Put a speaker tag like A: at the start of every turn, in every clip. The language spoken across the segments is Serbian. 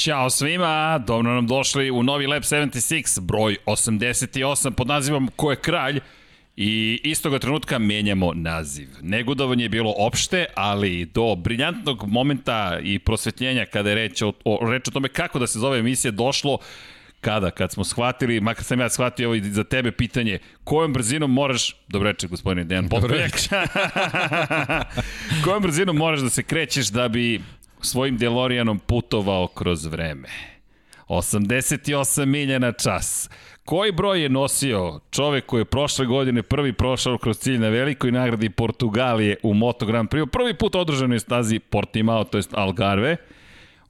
A: Ćao svima, dobro nam došli u novi Lab 76, broj 88 pod nazivom Ko je kralj? I istoga trenutka menjamo naziv. Negodovanje je bilo opšte, ali do briljantnog momenta i prosvetljenja kada je reč o, o, reč o tome kako da se zove emisija došlo Kada? Kad smo shvatili, makar sam ja shvatio ovo i za tebe pitanje, kojom brzinom moraš, dobro reče gospodine Dejan Popoljak, kojom brzinom moraš da se krećeš da bi svojim Delorijanom putovao kroz vreme? 88 milja na čas. Koji broj je nosio čovek koji je prošle godine prvi prošao kroz cilj na velikoj nagradi Portugalije u Moto Grand Prix? Prvi put održanoj stazi Portimao, to jest Algarve.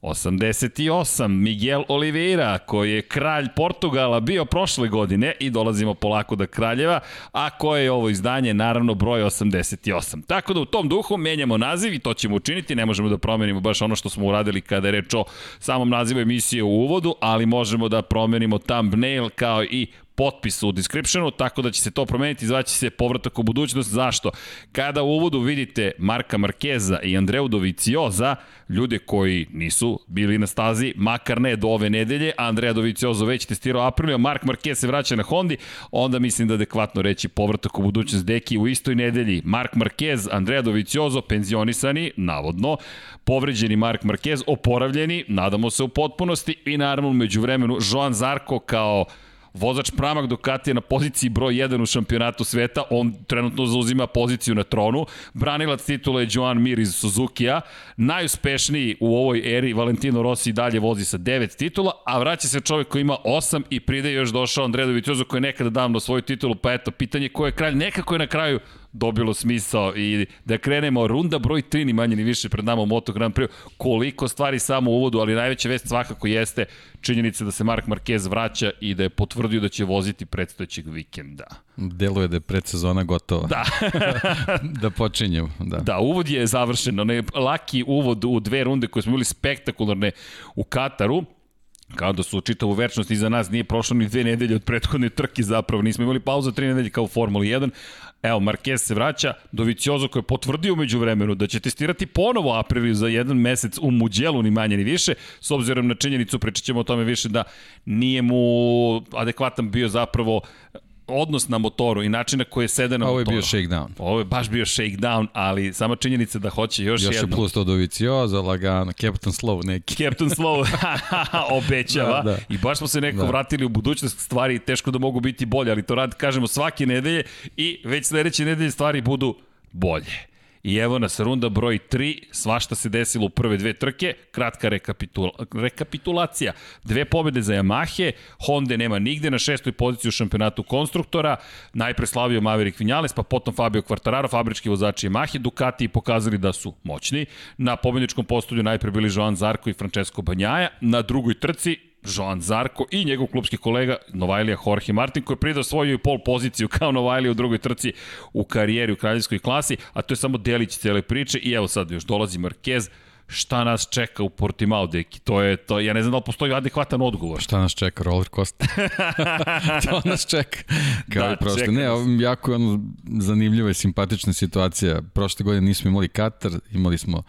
A: 88, Miguel Oliveira, koji je kralj Portugala bio prošle godine i dolazimo polako do kraljeva, a koje je ovo izdanje, naravno, broj 88. Tako da u tom duhu menjamo naziv i to ćemo učiniti, ne možemo da promenimo baš ono što smo uradili kada je reč o samom nazivu emisije u uvodu, ali možemo da promenimo thumbnail kao i potpis u descriptionu, tako da će se to promeniti, zvaće se povratak u budućnost. Zašto? Kada u uvodu vidite Marka Markeza i Andreu Dovicioza, ljude koji nisu bili na stazi, makar ne do ove nedelje, Andrea Doviciozo već testirao aprilio, Mark Marquez se vraća na Hondi, onda mislim da adekvatno reći povratak u budućnost deki u istoj nedelji. Mark Marquez, Andrea Doviciozo, penzionisani, navodno, povređeni Mark Marquez, oporavljeni, nadamo se u potpunosti i naravno među vremenu Joan Zarko kao Vozač Pramak Ducati je na poziciji broj 1 u šampionatu sveta, on trenutno zauzima poziciju na tronu. Branilac titula je Joan Mir iz Suzuki-a. Najuspešniji u ovoj eri Valentino Rossi dalje vozi sa 9 titula, a vraća se čovjek koji ima 8 i pride još došao Andrej Doviciozo koji je nekada davno svoju titulu, pa eto, pitanje ko je kralj, nekako je na kraju dobilo smisao i da krenemo runda broj 3 ni manje ni više pred nama u Moto Grand Prix koliko stvari samo u uvodu ali najveća vest svakako jeste činjenica da se Mark Marquez vraća i da je potvrdio da će voziti predstojećeg vikenda.
B: Deluje da je predsezona gotova.
A: Da.
B: da počinjemo. Da.
A: da, uvod je završen. Onaj laki uvod u dve runde koje smo bili spektakularne u Kataru kao da su čitavu večnost iza nas, nije prošlo ni dve nedelje od prethodne trke zapravo, nismo imali pauzu tri nedelje kao u Formuli 1, Evo, Marquez se vraća, Doviciozo koji je potvrdio među vremenu da će testirati ponovo Apriliju za jedan mesec u Muđelu, ni manje ni više, s obzirom na činjenicu, pričat ćemo o tome više, da nije mu adekvatan bio zapravo odnos na motoru i način na koji je sede na
B: motoru.
A: Ovo
B: je bio shakedown.
A: Ovo je baš bio shakedown, ali sama činjenica da hoće još, još jedno.
B: Još je plus to Dovicioza, lagano, Captain Slow neki.
A: Captain Slow obećava da, da. i baš smo se neko da. vratili u budućnost stvari, teško da mogu biti bolje, ali to rad kažemo svake nedelje i već sledeće nedelje stvari budu bolje. I evo nas runda broj 3, svašta se desilo u prve dve trke, kratka rekapitula, rekapitulacija. Dve pobede za Yamahe, Honda nema nigde na šestoj poziciji u šampionatu konstruktora, najpre slavio Maverick Vinales, pa potom Fabio Quartararo, fabrički vozači Yamahe, Ducati pokazali da su moćni. Na pobedničkom postolju najpre bili Joan Zarko i Francesco Banjaja, na drugoj trci Joan Zarko i njegov klubski kolega Novajlija Jorge Martin koji je pridao svoju pol poziciju kao Novajlija u drugoj trci u karijeri u kraljevskoj klasi, a to je samo delić cele priče i evo sad još dolazi Marquez, šta nas čeka u Portimao, deki? To je to, ja ne znam da li postoji adekvatan odgovor.
B: Šta nas čeka, roller coaster? to nas čeka. Kao da, prosto. Ne, jako je ono zanimljiva i simpatična situacija. Prošle godine nismo imali Katar, imali smo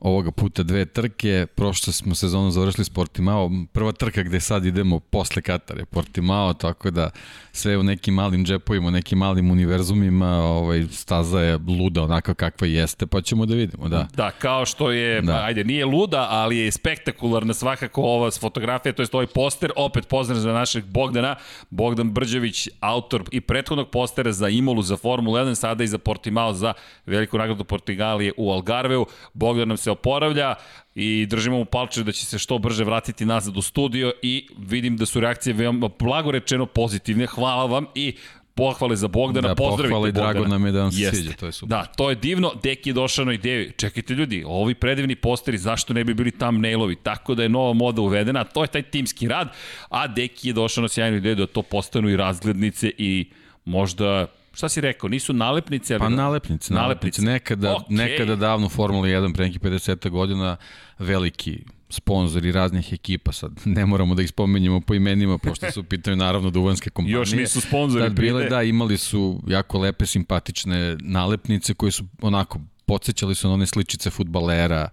B: ovoga puta dve trke, prošle smo sezonu završili s Portimao, prva trka gde sad idemo posle Katare, Portimao, tako da sve u nekim malim džepovima, u nekim malim univerzumima, ovaj, staza je luda onako kakva jeste, pa ćemo da vidimo, da.
A: Da, kao što je, da. ajde, nije luda, ali je spektakularna svakako ova fotografija, to je ovaj poster, opet pozdrav za našeg Bogdana, Bogdan Brđević, autor i prethodnog postera za Imolu, za Formulu 1, sada i za Portimao, za veliku nagradu Portugalije u Algarveu. Bogdan nam se oporavlja i držimo mu palče da će se što brže vratiti nazad u studio i vidim da su reakcije veoma blago rečeno pozitivne. Hvala vam i pohvale za Bogdana, da, pozdravite pohvale,
B: Bogdana. drago nam je da vam se Jeste. sviđa, to je super.
A: Da, to je divno, Deki je došao na ideju, čekajte ljudi, ovi predivni posteri, zašto ne bi bili thumbnailovi, tako da je nova moda uvedena, to je taj timski rad, a Deki je došao na sjajnu ideju da to postanu i razglednice i možda šta si rekao, nisu nalepnice, ali...
B: Pa nalepnice, nalepnice. Nekada, okay. nekada davno Formula 1, pre nekih 50 godina, veliki sponzori raznih ekipa, sad ne moramo da ih spomenjemo po imenima, pošto su pitaju naravno duvanske kompanije.
A: Još nisu sponzori.
B: Da, bile, da, imali su jako lepe, simpatične nalepnice koje su onako, podsjećali su na one sličice futbalera,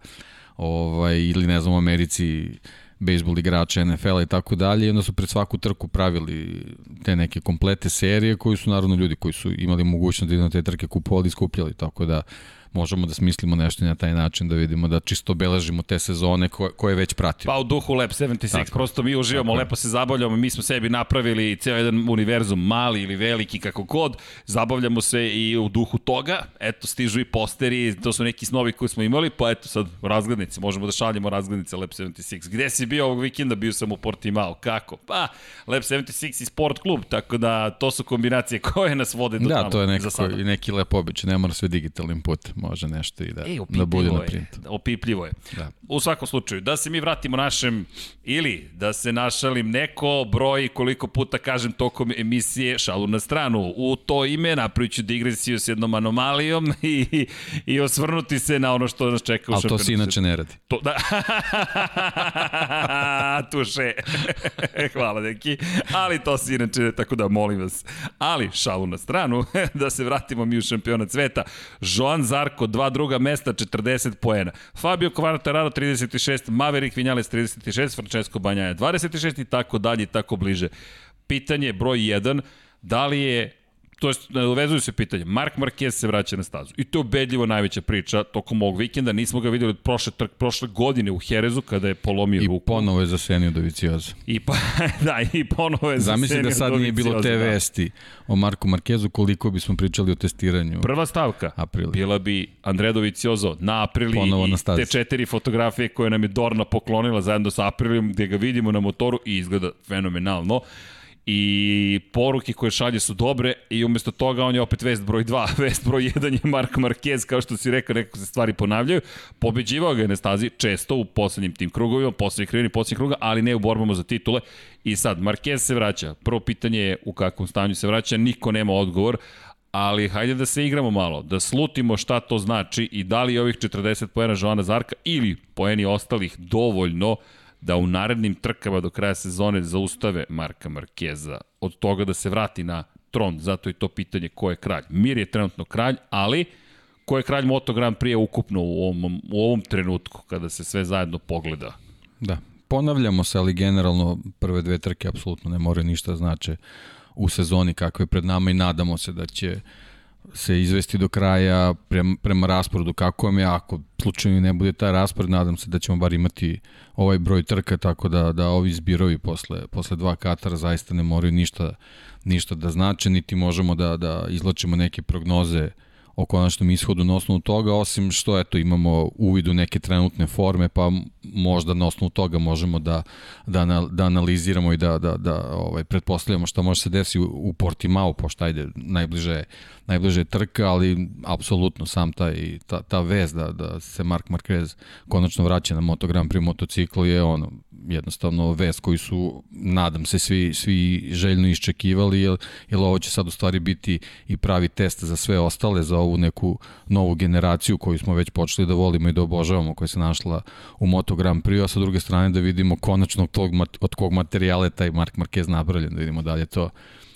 B: ovaj, ili ne znam, u Americi bejsbol igrača NFL i tako dalje i onda su pred svaku trku pravili te neke komplete serije koji su naravno ljudi koji su imali mogućnost da idu na te trke kupovali i skupljali, tako da možemo da smislimo nešto na taj način da vidimo da čisto beležimo te sezone koje, koje već pratimo.
A: Pa u duhu Lab 76, Tako. prosto mi uživamo, Tako. lepo se zabavljamo, mi smo sebi napravili ceo jedan univerzum, mali ili veliki, kako god, zabavljamo se i u duhu toga, eto, stižu i posteri, to su neki snovi koji smo imali, pa eto sad razglednice, možemo da šaljemo razglednice Lab 76. Gde si bio ovog vikenda? Bio sam u Portimao. Kako? Pa, Lab 76 i sport klub, tako da to su kombinacije koje nas vode do
B: da,
A: tamo.
B: Da, to je nekako, neki lep običaj, ne mora sve digitalnim putem može nešto i da, e, da bude na printu.
A: Je, opipljivo je. Da. U svakom slučaju, da se mi vratimo našem, ili da se našalim neko broj koliko puta kažem tokom emisije šalu na stranu. U to ime napraviću digresiju s jednom anomalijom i, i osvrnuti se na ono što nas čeka u
B: šampionatu. Ali to se inače ne radi.
A: To, da. Tuše. Hvala, neki. Ali to se inače, tako da molim vas. Ali, šalu na stranu, da se vratimo mi u šampionat sveta. Joan Zarko Zarko, dva druga mesta, 40 poena. Fabio Quartararo 36, Maverick Vinales 36, Francesco Banjaja 26 i tako dalje tako bliže. Pitanje broj 1, da li je to je, uvezuju se pitanje, Mark Marquez se vraća na stazu. I to je ubedljivo najveća priča tokom ovog vikenda. Nismo ga videli od prošle, trk, prošle godine u Herezu kada je polomio
B: I
A: ruku.
B: I ponovo je zasenio do vicioza.
A: I, pa, da, i ponovo je
B: Zamisli
A: zasenio
B: da sad nije bilo te da. vesti o Marku Markezu, koliko bismo pričali o testiranju.
A: Prva stavka aprili. bila bi Andredo Viciozo na aprili
B: ponovo na
A: te četiri fotografije koje nam je Dorna poklonila zajedno sa aprilijom gde ga vidimo na motoru i izgleda fenomenalno i poruke koje šalje su dobre i umesto toga on je opet vest broj 2, vest broj 1 je Mark Marquez, kao što si rekao, nekako se stvari ponavljaju, pobeđivao ga je na stazi često u poslednjim tim krugovima, poslednjih krivini, poslednjih kruga, ali ne u borbama za titule. I sad Marquez se vraća, prvo pitanje je u kakvom stanju se vraća, niko nema odgovor, ali hajde da se igramo malo, da slutimo šta to znači i da li ovih 40 poena Joana Zarka ili poeni ostalih dovoljno da u narednim trkama do kraja sezone zaustave Marka Markeza od toga da se vrati na tron, zato je to pitanje ko je kralj. Mir je trenutno kralj, ali ko je kralj Moto Grand Prix ukupno u ovom, u ovom trenutku kada se sve zajedno pogleda?
B: Da, ponavljamo se, ali generalno prve dve trke apsolutno ne more ništa znače u sezoni kakve je pred nama i nadamo se da će se izvesti do kraja prema, prema rasporedu kako vam je, ako slučajno ne bude taj raspored, nadam se da ćemo bar imati ovaj broj trka, tako da, da ovi zbirovi posle, posle dva Katara zaista ne moraju ništa, ništa da znače, niti možemo da, da izlačimo neke prognoze uh, o konačnom ishodu na osnovu toga, osim što eto imamo uvidu neke trenutne forme, pa možda na osnovu toga možemo da, da, da analiziramo i da, da, da ovaj, pretpostavljamo šta može se desiti u, u Portimao, pošto ajde, najbliže, najbliže trka, ali apsolutno sam taj, ta, ta vez da, da se Mark Marquez konačno vraća na Moto Grand Prix motocikl je ono, jednostavno vest koju su, nadam se, svi, svi željno iščekivali, jer, jer ovo će sad u stvari biti i pravi test za sve ostale, za ovu neku novu generaciju koju smo već počeli da volimo i da obožavamo, koja se našla u Moto Grand Prix, a sa druge strane da vidimo konačno tog, od kog materijala je taj Mark Marquez napravljen, da vidimo da li je to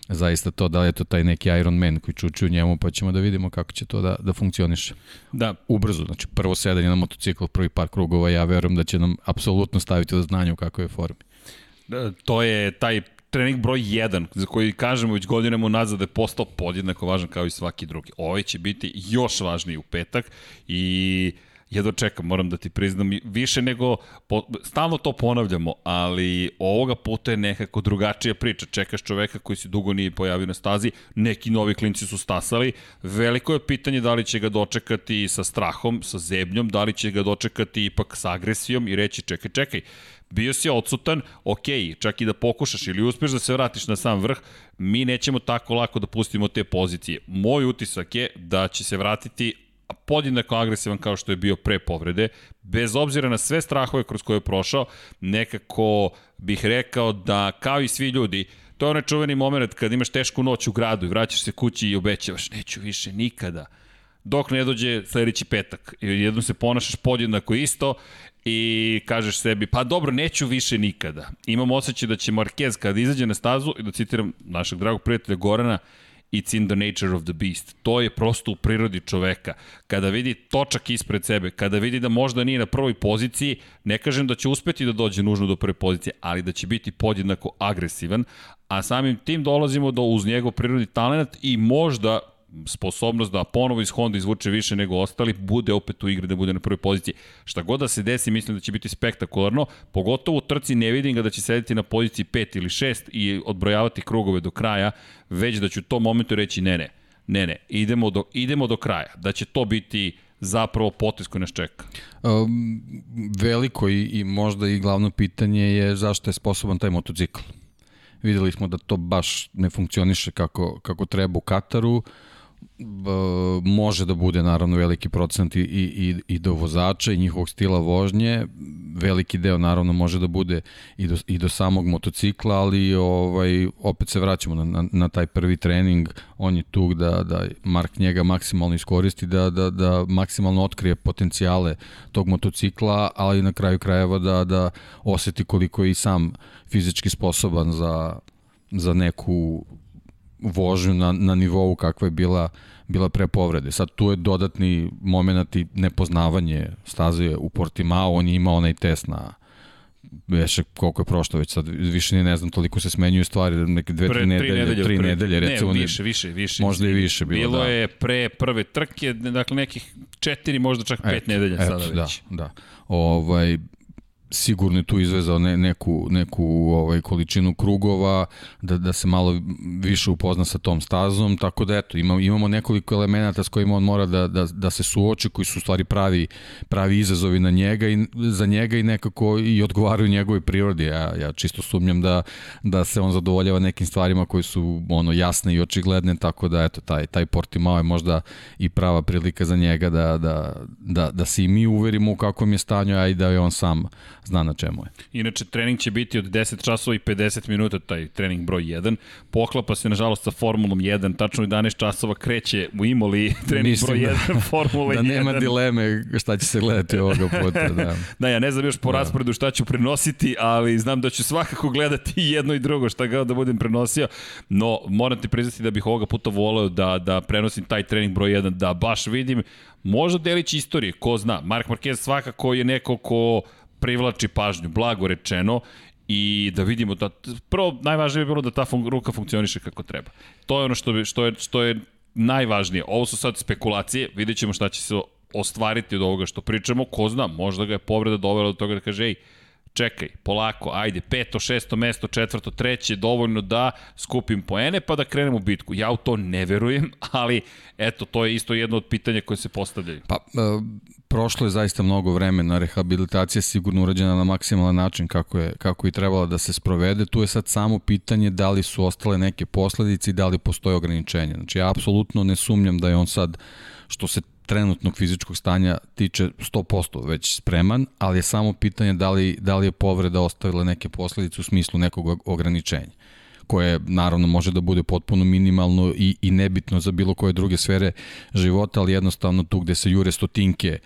B: zaista to, da li je to taj neki Iron Man koji čuči u njemu, pa ćemo da vidimo kako će to da, da funkcioniše.
A: Da.
B: Ubrzo, znači prvo sedanje na motocikl, prvi par krugova, ja verujem da će nam apsolutno staviti do znanja u kakvoj je formi.
A: Da, to je taj trening broj 1, za koji kažemo već godinama nazad da je postao podjednako važan kao i svaki drugi. Ovaj će biti još važniji u petak i jedva čekam, moram da ti priznam, više nego, po, stalno to ponavljamo, ali ovoga puta je nekako drugačija priča. Čekaš čoveka koji se dugo nije pojavio na stazi, neki novi klinci su stasali, veliko je pitanje da li će ga dočekati sa strahom, sa zebnjom, da li će ga dočekati ipak sa agresijom i reći čekaj, čekaj, bio si odsutan, ok, čak i da pokušaš ili uspeš da se vratiš na sam vrh, mi nećemo tako lako da pustimo te pozicije. Moj utisak je da će se vratiti podjednako agresivan kao što je bio pre povrede, bez obzira na sve strahove kroz koje je prošao, nekako bih rekao da kao i svi ljudi, to je onaj čuveni moment kad imaš tešku noć u gradu i vraćaš se kući i obećavaš, neću više nikada dok ne dođe sledeći petak. I jednom se ponašaš podjednako isto i kažeš sebi, pa dobro, neću više nikada. Imam osjećaj da će Marquez kada izađe na stazu, i da citiram našeg dragog prijatelja Gorana, It's in the nature of the beast. To je prosto u prirodi čoveka. Kada vidi točak ispred sebe, kada vidi da možda nije na prvoj poziciji, ne kažem da će uspeti da dođe nužno do prve pozicije, ali da će biti podjednako agresivan, a samim tim dolazimo do uz njegov prirodni talent i možda sposobnost da ponovo iz Honda izvuče više nego ostali, bude opet u igri da bude na prvoj poziciji. Šta god da se desi, mislim da će biti spektakularno, pogotovo u trci ne vidim ga da će sedeti na poziciji 5 ili 6 i odbrojavati krugove do kraja, već da ću u tom momentu reći ne, ne, ne, ne, idemo do, idemo do kraja, da će to biti zapravo potis koji nas čeka? Um,
B: veliko i, i možda i glavno pitanje je zašto je sposoban taj motocikl. Videli smo da to baš ne funkcioniše kako, kako treba u Kataru. Uh, može da bude naravno veliki procent i, i, i do vozača i njihovog stila vožnje, veliki deo naravno može da bude i do, i do samog motocikla, ali ovaj, opet se vraćamo na, na, na taj prvi trening, on je tu da, da Mark njega maksimalno iskoristi, da, da, da maksimalno otkrije potencijale tog motocikla, ali na kraju krajeva da, da oseti koliko je i sam fizički sposoban za, za neku vožnju na, na nivou kakva je bila, bila pre povrede. Sad tu je dodatni moment i nepoznavanje staze u Portimao, on je imao onaj test na veše koliko je prošlo već sad više ne znam toliko se smenjuju stvari neke dve pre, tri nedelje tri nedelje, tri
A: pre,
B: nedelje
A: recimo ne, više više više
B: možda i više bilo
A: bilo
B: da.
A: je pre prve trke dakle nekih četiri možda čak pet et, nedelja et, sada već
B: da da ovaj sigurno je tu izvezao ne, neku, neku ovaj, količinu krugova, da, da se malo više upozna sa tom stazom, tako da eto, ima, imamo nekoliko elemenata s kojima on mora da, da, da se suoči, koji su u stvari pravi, pravi izazovi na njega i za njega i nekako i odgovaraju njegovoj prirodi. Ja, ja čisto sumnjam da, da se on zadovoljava nekim stvarima koji su ono jasne i očigledne, tako da eto, taj, taj Portimao je možda i prava prilika za njega da, da, da, da se i mi uverimo u kakvom je stanju, a i da je on sam zna na čemu je.
A: Inače, trening će biti od 10 časova i 50 minuta, taj trening broj 1. Poklapa se, nažalost, sa Formulom 1. Tačno 11 časova kreće u Imoli trening Mislim broj 1 da, Formula 1.
B: Da nema dileme šta će se gledati ovoga puta. Da,
A: da ja ne znam još po da. rasporedu šta ću prenositi, ali znam da ću svakako gledati jedno i drugo šta ga da budem prenosio. No, moram ti priznati da bih ovoga puta voleo da, da prenosim taj trening broj 1, da baš vidim Možda delić istorije, ko zna. Mark Marquez svakako je neko ko privlači pažnju, blago rečeno, i da vidimo da prvo najvažnije bi bilo da ta fun ruka funkcioniše kako treba. To je ono što bi, što je što je najvažnije. Ovo su sad spekulacije, videćemo šta će se ostvariti od ovoga što pričamo, ko zna, možda ga je povreda dovela do toga da kaže ej, čekaj, polako, ajde, peto, šesto mesto, četvrto, treće, dovoljno da skupim poene pa da krenemo u bitku. Ja u to ne verujem, ali eto, to je isto jedno od pitanja koje se postavljaju.
B: Pa, uh, prošlo je zaista mnogo vremena, rehabilitacija je sigurno urađena na maksimalan način kako je, kako je trebala da se sprovede. Tu je sad samo pitanje da li su ostale neke posledice i da li postoje ograničenje. Znači, ja apsolutno ne sumnjam da je on sad, što se trenutnog fizičkog stanja tiče 100% već spreman, ali je samo pitanje da li, da li je povreda ostavila neke posledice u smislu nekog ograničenja koje naravno može da bude potpuno minimalno i, i nebitno za bilo koje druge sfere života, ali jednostavno tu gde se jure stotinke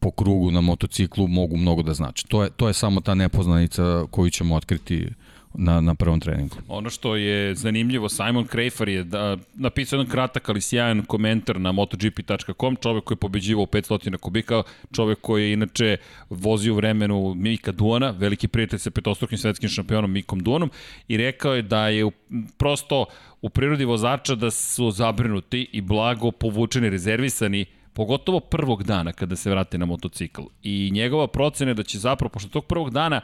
B: po krugu na motociklu mogu mnogo da znači. To je, to je samo ta nepoznanica koju ćemo otkriti na, na prvom treningu.
A: Ono što je zanimljivo, Simon Krejfar je da, napisao jedan kratak ali sjajan komentar na motogp.com, čovek koji je pobeđivao 500 kubika, čovek koji je inače vozio vremenu Mika Duona, veliki prijatelj sa petostrukim svetskim šampionom Mikom Duonom i rekao je da je prosto u prirodi vozača da su zabrinuti i blago povučeni, rezervisani pogotovo prvog dana kada se vrate na motocikl. I njegova procena je da će zapravo, pošto tog prvog dana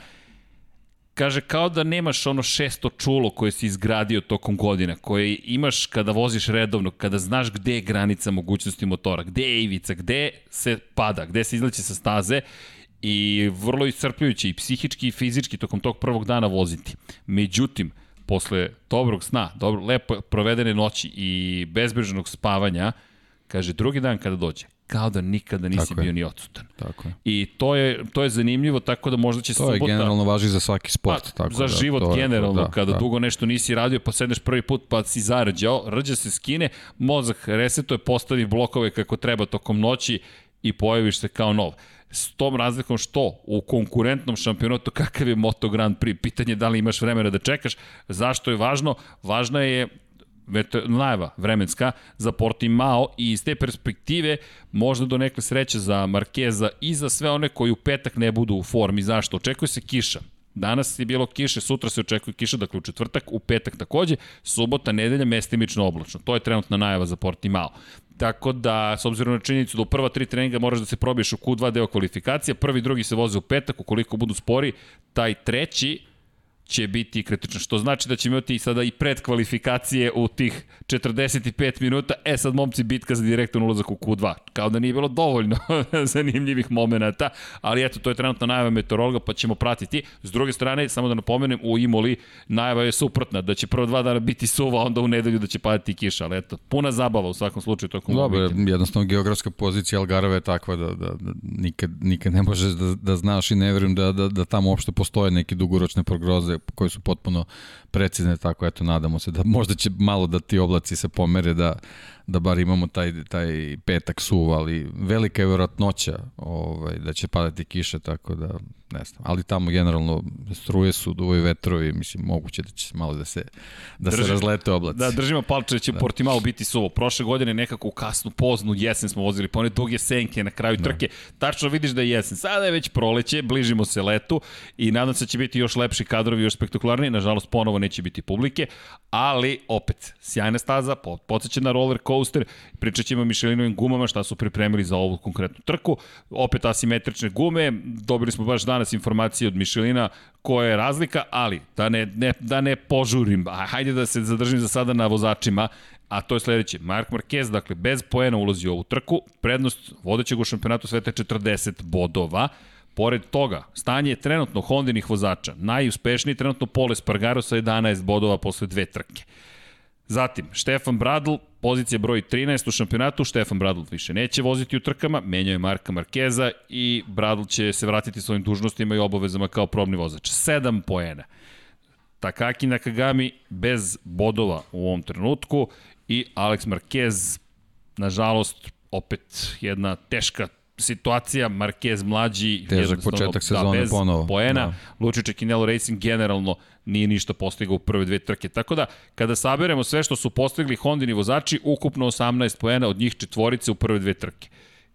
A: kaže kao da nemaš ono šesto čulo koje si izgradio tokom godina, koje imaš kada voziš redovno, kada znaš gde je granica mogućnosti motora, gde je ivica, gde se pada, gde se izleće sa staze i vrlo iscrpljujuće i psihički i fizički tokom tog prvog dana voziti. Međutim, posle dobrog sna, dobro, lepo provedene noći i bezbrižnog spavanja, kaže drugi dan kada dođe, kao da nikada nisi tako bio je. ni odsutan.
B: Tako je.
A: I to je, to je zanimljivo, tako da možda će
B: to subota... To je generalno važi za svaki sport.
A: Pa,
B: tako
A: za
B: da,
A: život to generalno, da, kada da. dugo nešto nisi radio, pa sedneš prvi put, pa si zarađao, rđa se skine, mozak resetuje, postavi blokove kako treba tokom noći i pojaviš se kao nov. S tom razlikom što u konkurentnom šampionatu kakav je Moto Grand Prix, pitanje je da li imaš vremena da čekaš, zašto je važno? Važna je najava vremenska za Portimao i iz te perspektive možda do nekle sreće za Markeza i za sve one koji u petak ne budu u formi. Zašto? Očekuje se kiša. Danas je bilo kiše, sutra se očekuje kiša, dakle u četvrtak, u petak takođe, subota, nedelja, mestimično oblačno. To je trenutna najava za Portimao. Tako da, s obzirom na činjenicu da u prva tri treninga moraš da se probiješ u Q2 deo kvalifikacija, prvi i drugi se voze u petak, ukoliko budu spori, taj treći će biti kritično, što znači da će imati sada i predkvalifikacije u tih 45 minuta. E sad, momci, bitka za direktan ulazak u Q2. Kao da nije bilo dovoljno zanimljivih momenta, ali eto, to je trenutno najava meteorologa, pa ćemo pratiti. S druge strane, samo da napomenem, u Imoli najava je suprotna, da će prvo dva dana biti suva, onda u nedelju da će padati kiša, ali eto, puna zabava u svakom slučaju. Tokom
B: Dobro, jednostavno geografska pozicija Algarve je takva da, da, da nikad, nikad ne možeš da, da znaš i ne verujem da, da, da tamo uopšte postoje neke dugoročne progroze koje su potpuno precizne, tako eto nadamo se da možda će malo da ti oblaci se pomere da da bar imamo taj, taj petak suv, ali velika je vjerojatnoća ovaj, da će padati kiše, tako da ne znam. Ali tamo generalno struje su, duvaju vetrovi, mislim, moguće da će malo da se, da Drži, se razlete oblaci.
A: Da, držimo palče da će da. Portimao biti suvo. Prošle godine nekako u kasnu, poznu jesen smo vozili, pa one duge senke na kraju da. trke. Tačno vidiš da je jesen. Sada je već proleće, bližimo se letu i nadam se da će biti još lepši kadrovi, još spektakularniji. Nažalost, ponovo neće biti publike, ali opet, sjajna staza, podsjeća na roller coaster, pričat ćemo o Michelinovim gumama, šta su pripremili za ovu konkretnu trku, opet asimetrične gume, dobili smo baš danas informacije od Michelina koja je razlika, ali da ne, ne, da ne požurim, hajde da se zadržim za sada na vozačima, a to je sledeće. Mark Marquez, dakle, bez poena ulazi u ovu trku, prednost vodećeg u šampionatu sveta je 40 bodova, Pored toga, stanje je trenutno Hondinih vozača. Najuspešniji trenutno Pole Spargaro sa 11 bodova posle dve trke. Zatim, Štefan Bradl, pozicija broj 13 u šampionatu, Štefan Bradl više neće voziti u trkama, menjao je Marka Markeza i Bradl će se vratiti svojim dužnostima i obavezama kao probni vozač. 7 poena. Takaki Nakagami bez bodova u ovom trenutku i Alex Marquez, nažalost, opet jedna teška situacija, Marquez mlađi,
B: težak početak sezone
A: da, bez
B: ponovo.
A: poena, da. Lučić Kinelo Racing generalno nije ništa postigao u prve dve trke. Tako da, kada saberemo sve što su postigli Hondini vozači, ukupno 18 poena, od njih četvorice u prve dve trke.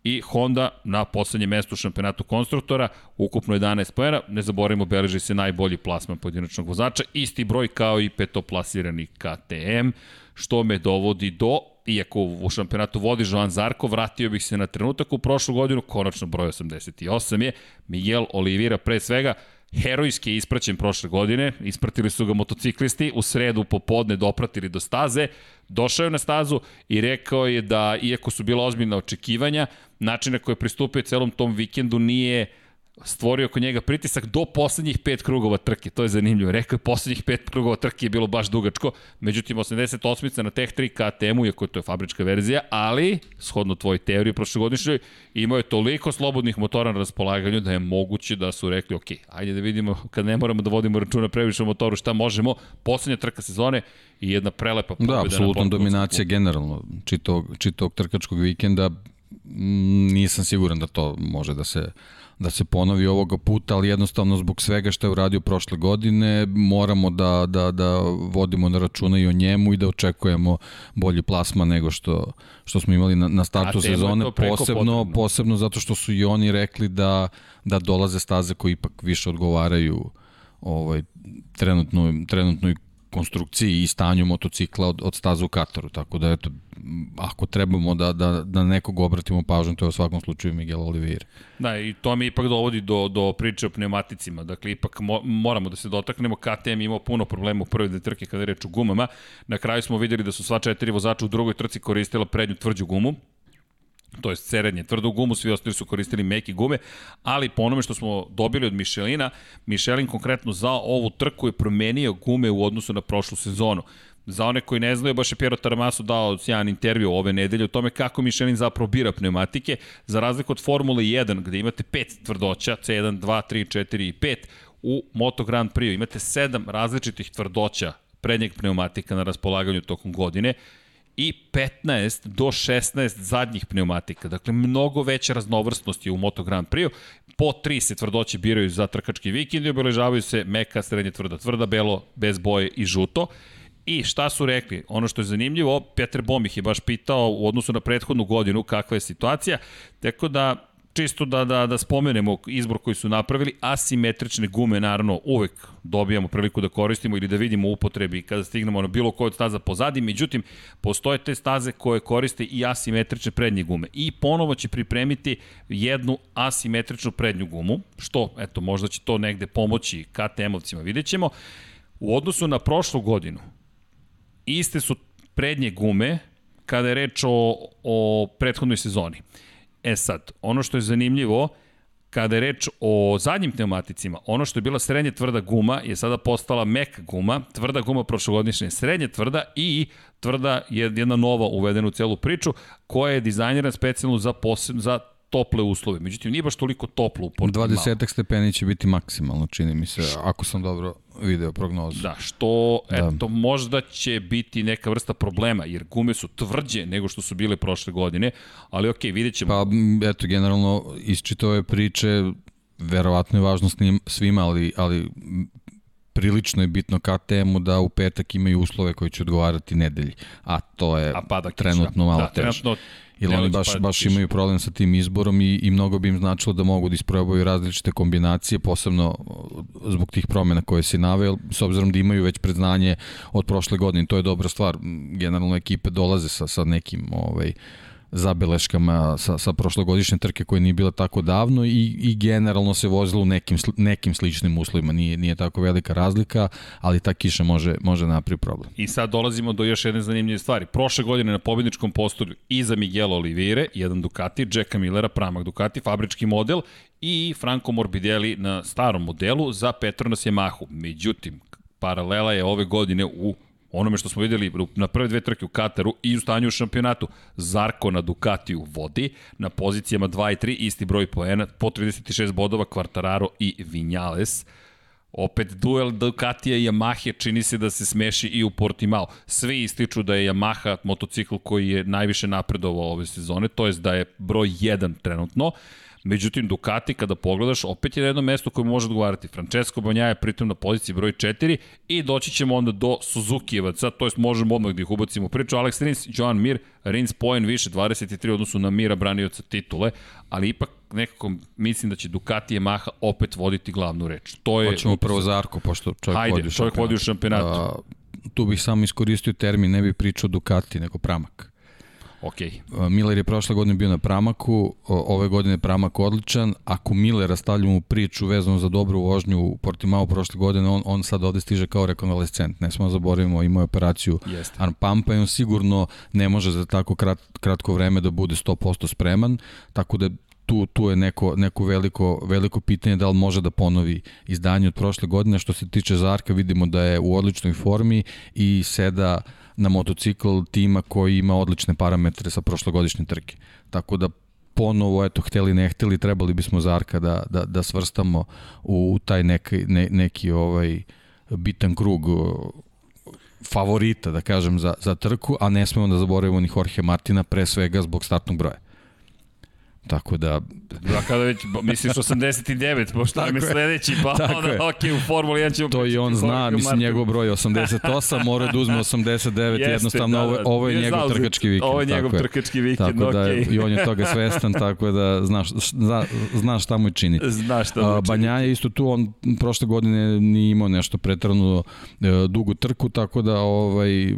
A: I Honda na poslednjem mestu u šampionatu konstruktora, ukupno 11 poena, ne zaboravimo, beleži se najbolji plasman pojedinačnog vozača, isti broj kao i petoplasirani KTM, što me dovodi do iako u šampionatu vodi Joan Zarko, vratio bih se na trenutak u prošlu godinu, konačno broj 88 je. Miguel Oliveira pre svega, herojski je ispraćen prošle godine, ispratili su ga motociklisti, u sredu popodne dopratili do staze, došao je na stazu i rekao je da, iako su bila ozbiljna očekivanja, način na koji je pristupio celom tom vikendu nije stvorio oko njega pritisak do poslednjih pet krugova trke. To je zanimljivo. Rekao je poslednjih pet krugova trke je bilo baš dugačko. Međutim, 88 na Tech 3 KTM-u, iako to je fabrička verzija, ali, shodno tvoj teoriji prošlogodišnjoj, imao je toliko slobodnih motora na raspolaganju da je moguće da su rekli, ok, ajde da vidimo, kad ne moramo da vodimo računa previše o motoru, šta možemo. Poslednja trka sezone i jedna prelepa
B: pobjeda. Da, apsolutno dominacija generalno čitog, čitog trkačkog vikenda. Nisam siguran da to može da se da se ponovi ovoga puta, ali jednostavno zbog svega što je uradio prošle godine moramo da, da, da vodimo na računa i o njemu i da očekujemo bolji plasma nego što, što smo imali na, na startu sezone, posebno, posebno zato što su i oni rekli da, da dolaze staze koji ipak više odgovaraju ovaj, trenutno, trenutnoj konstrukciji i stanju motocikla od, od staza u Kataru, tako da eto, ako trebamo da, da, da nekog obratimo pažnju, to je u svakom slučaju Miguel Oliveira.
A: Da, i to mi ipak dovodi do, do priče o pneumaticima. Dakle, ipak mo, moramo da se dotaknemo. KTM imao puno problema u prvoj dve trke kada je reč o gumama. Na kraju smo videli da su sva četiri vozača u drugoj trci koristila prednju tvrđu gumu, to je serednje tvrdu gumu, svi ostali su koristili meki gume, ali po onome što smo dobili od Michelina, Michelin konkretno za ovu trku je promenio gume u odnosu na prošlu sezonu. Za one koji ne znaju, baš je Piero Taramasu dao sjajan intervju ove nedelje o tome kako Michelin zapravo bira pneumatike, za razliku od Formule 1, gde imate pet tvrdoća, C1, 2, 3, 4 i 5, u Moto Grand Prix imate sedam različitih tvrdoća prednjeg pneumatika na raspolaganju tokom godine i 15 do 16 zadnjih pneumatika. Dakle, mnogo veća raznovrsnost je u Moto Grand Prix. Po tri se tvrdoće biraju za trkački vikend i obeležavaju se meka, srednje tvrda, tvrda, belo, bez boje i žuto. I šta su rekli? Ono što je zanimljivo, Petar Bom ih je baš pitao u odnosu na prethodnu godinu kakva je situacija, tako da čisto da, da, da spomenemo izbor koji su napravili, asimetrične gume naravno uvek dobijamo priliku da koristimo ili da vidimo u upotrebi kada stignemo na bilo koju staza pozadi, međutim postoje te staze koje koriste i asimetrične prednje gume i ponovo će pripremiti jednu asimetričnu prednju gumu, što eto možda će to negde pomoći KTM-ovcima, vidjet ćemo. U odnosu na prošlu godinu, iste su prednje gume kada je reč o, o prethodnoj sezoni. E sad, ono što je zanimljivo, kada je reč o zadnjim pneumaticima, ono što je bila srednje tvrda guma je sada postala meka guma, tvrda guma prošlogodišnja srednje tvrda i tvrda je jedna nova uvedena u celu priču koja je dizajnirana specijalno za, posebno, za tople uslove. Međutim, nije baš toliko toplo u Portimao.
B: 20 stepeni će biti maksimalno, čini mi se, ako sam dobro video prognozu.
A: Da, što, da. eto, možda će biti neka vrsta problema, jer gume su tvrđe nego što su bile prošle godine, ali okej, okay, vidjet ćemo.
B: Pa, eto, generalno, isčito ove priče, verovatno je važno svima, ali, ali prilično je bitno KTM-u da u petak imaju uslove koji će odgovarati nedelji, a to je a pada trenutno malo da, teže. Trenutno Ili oni baš, baš imaju problem sa tim izborom i, i mnogo bi im značilo da mogu da isprobaju različite kombinacije, posebno zbog tih promena koje si naveo, s obzirom da imaju već predznanje od prošle godine. To je dobra stvar. Generalno ekipe dolaze sa, sa nekim ovaj, zabeleškama sa, sa prošlogodišnje trke koje nije bila tako davno i, i generalno se vozilo u nekim, nekim sličnim uslovima, nije, nije tako velika razlika, ali ta kiša može, može napraviti problem.
A: I sad dolazimo do još jedne zanimljive stvari. Prošle godine na pobedničkom postolju iza Miguel Olivire, jedan Ducati, Jacka Millera, pramak Ducati, fabrički model i Franco Morbidelli na starom modelu za Petronas Yamahu. Međutim, paralela je ove godine u onome što smo videli na prve dve trke u Kataru i u stanju u šampionatu. Zarko na Ducatiju vodi, na pozicijama 2 i 3 isti broj poena, po 36 bodova Quartararo i Vinales. Opet duel Ducatija i Yamahe čini se da se smeši i u Portimao. Svi ističu da je Yamaha motocikl koji je najviše napredovao ove sezone, to jest da je broj 1 trenutno. Međutim, Ducati, kada pogledaš, opet je na jednom mestu koje može odgovarati. Francesco Banja je pritom na poziciji broj 4 i doći ćemo onda do Suzuki-evaca, to jest možemo odmah da ih ubacimo u priču. Alex Rins, Joan Mir, Rins poen više, 23 odnosu na Mira branioca titule, ali ipak nekako mislim da će Ducati i Yamaha opet voditi glavnu reč. To je...
B: Hoćemo prvo za Arko, pošto čovjek Hajde, vodi u
A: šampionatu. Čovjek vodi u šampionatu. A,
B: tu bih samo iskoristio termin, ne bih pričao Ducati, nego Pramak.
A: Ok.
B: Miller je prošle godine bio na Pramaku, ove godine je Pramak odličan. Ako Millera stavljamo u priču vezano za dobru vožnju u Portimao prošle godine, on, on sad ovde stiže kao rekonvalescent. Ne smo zaboravimo, imao je operaciju Jeste. arm pumpa i on sigurno ne može za tako krat, kratko vreme da bude 100% spreman, tako da tu, tu je neko, neko veliko, veliko pitanje da li može da ponovi izdanje od prošle godine. Što se tiče Zarka, vidimo da je u odličnoj formi i seda uh, na motocikl tima koji ima odlične parametre sa prošlogodišnje trke. Tako da ponovo, eto, hteli ne hteli, trebali bismo Zarka da, da, da svrstamo u taj neki, ne, neki ovaj bitan krug favorita, da kažem, za, za trku, a ne smemo da zaboravimo ni Jorge Martina, pre svega zbog startnog broja. Tako da...
A: Da, kada već, misliš 89, pošto nam je sledeći, pa onda, je. ok, u Formuli 1 ćemo...
B: To i on zna, mislim, Martin. njegov broj 88, mora da uzme 89, Jeste, jednostavno, da, da, ovo, ovo je njegov trkački vikend.
A: Ovo je njegov trkački vikend, tako
B: da, I on je toga svestan, tako da znaš, zna, znaš šta mu je činiti.
A: Znaš šta mu je
B: Banja je isto tu, on prošle godine nije imao nešto pretrano e, dugu trku, tako da ovaj,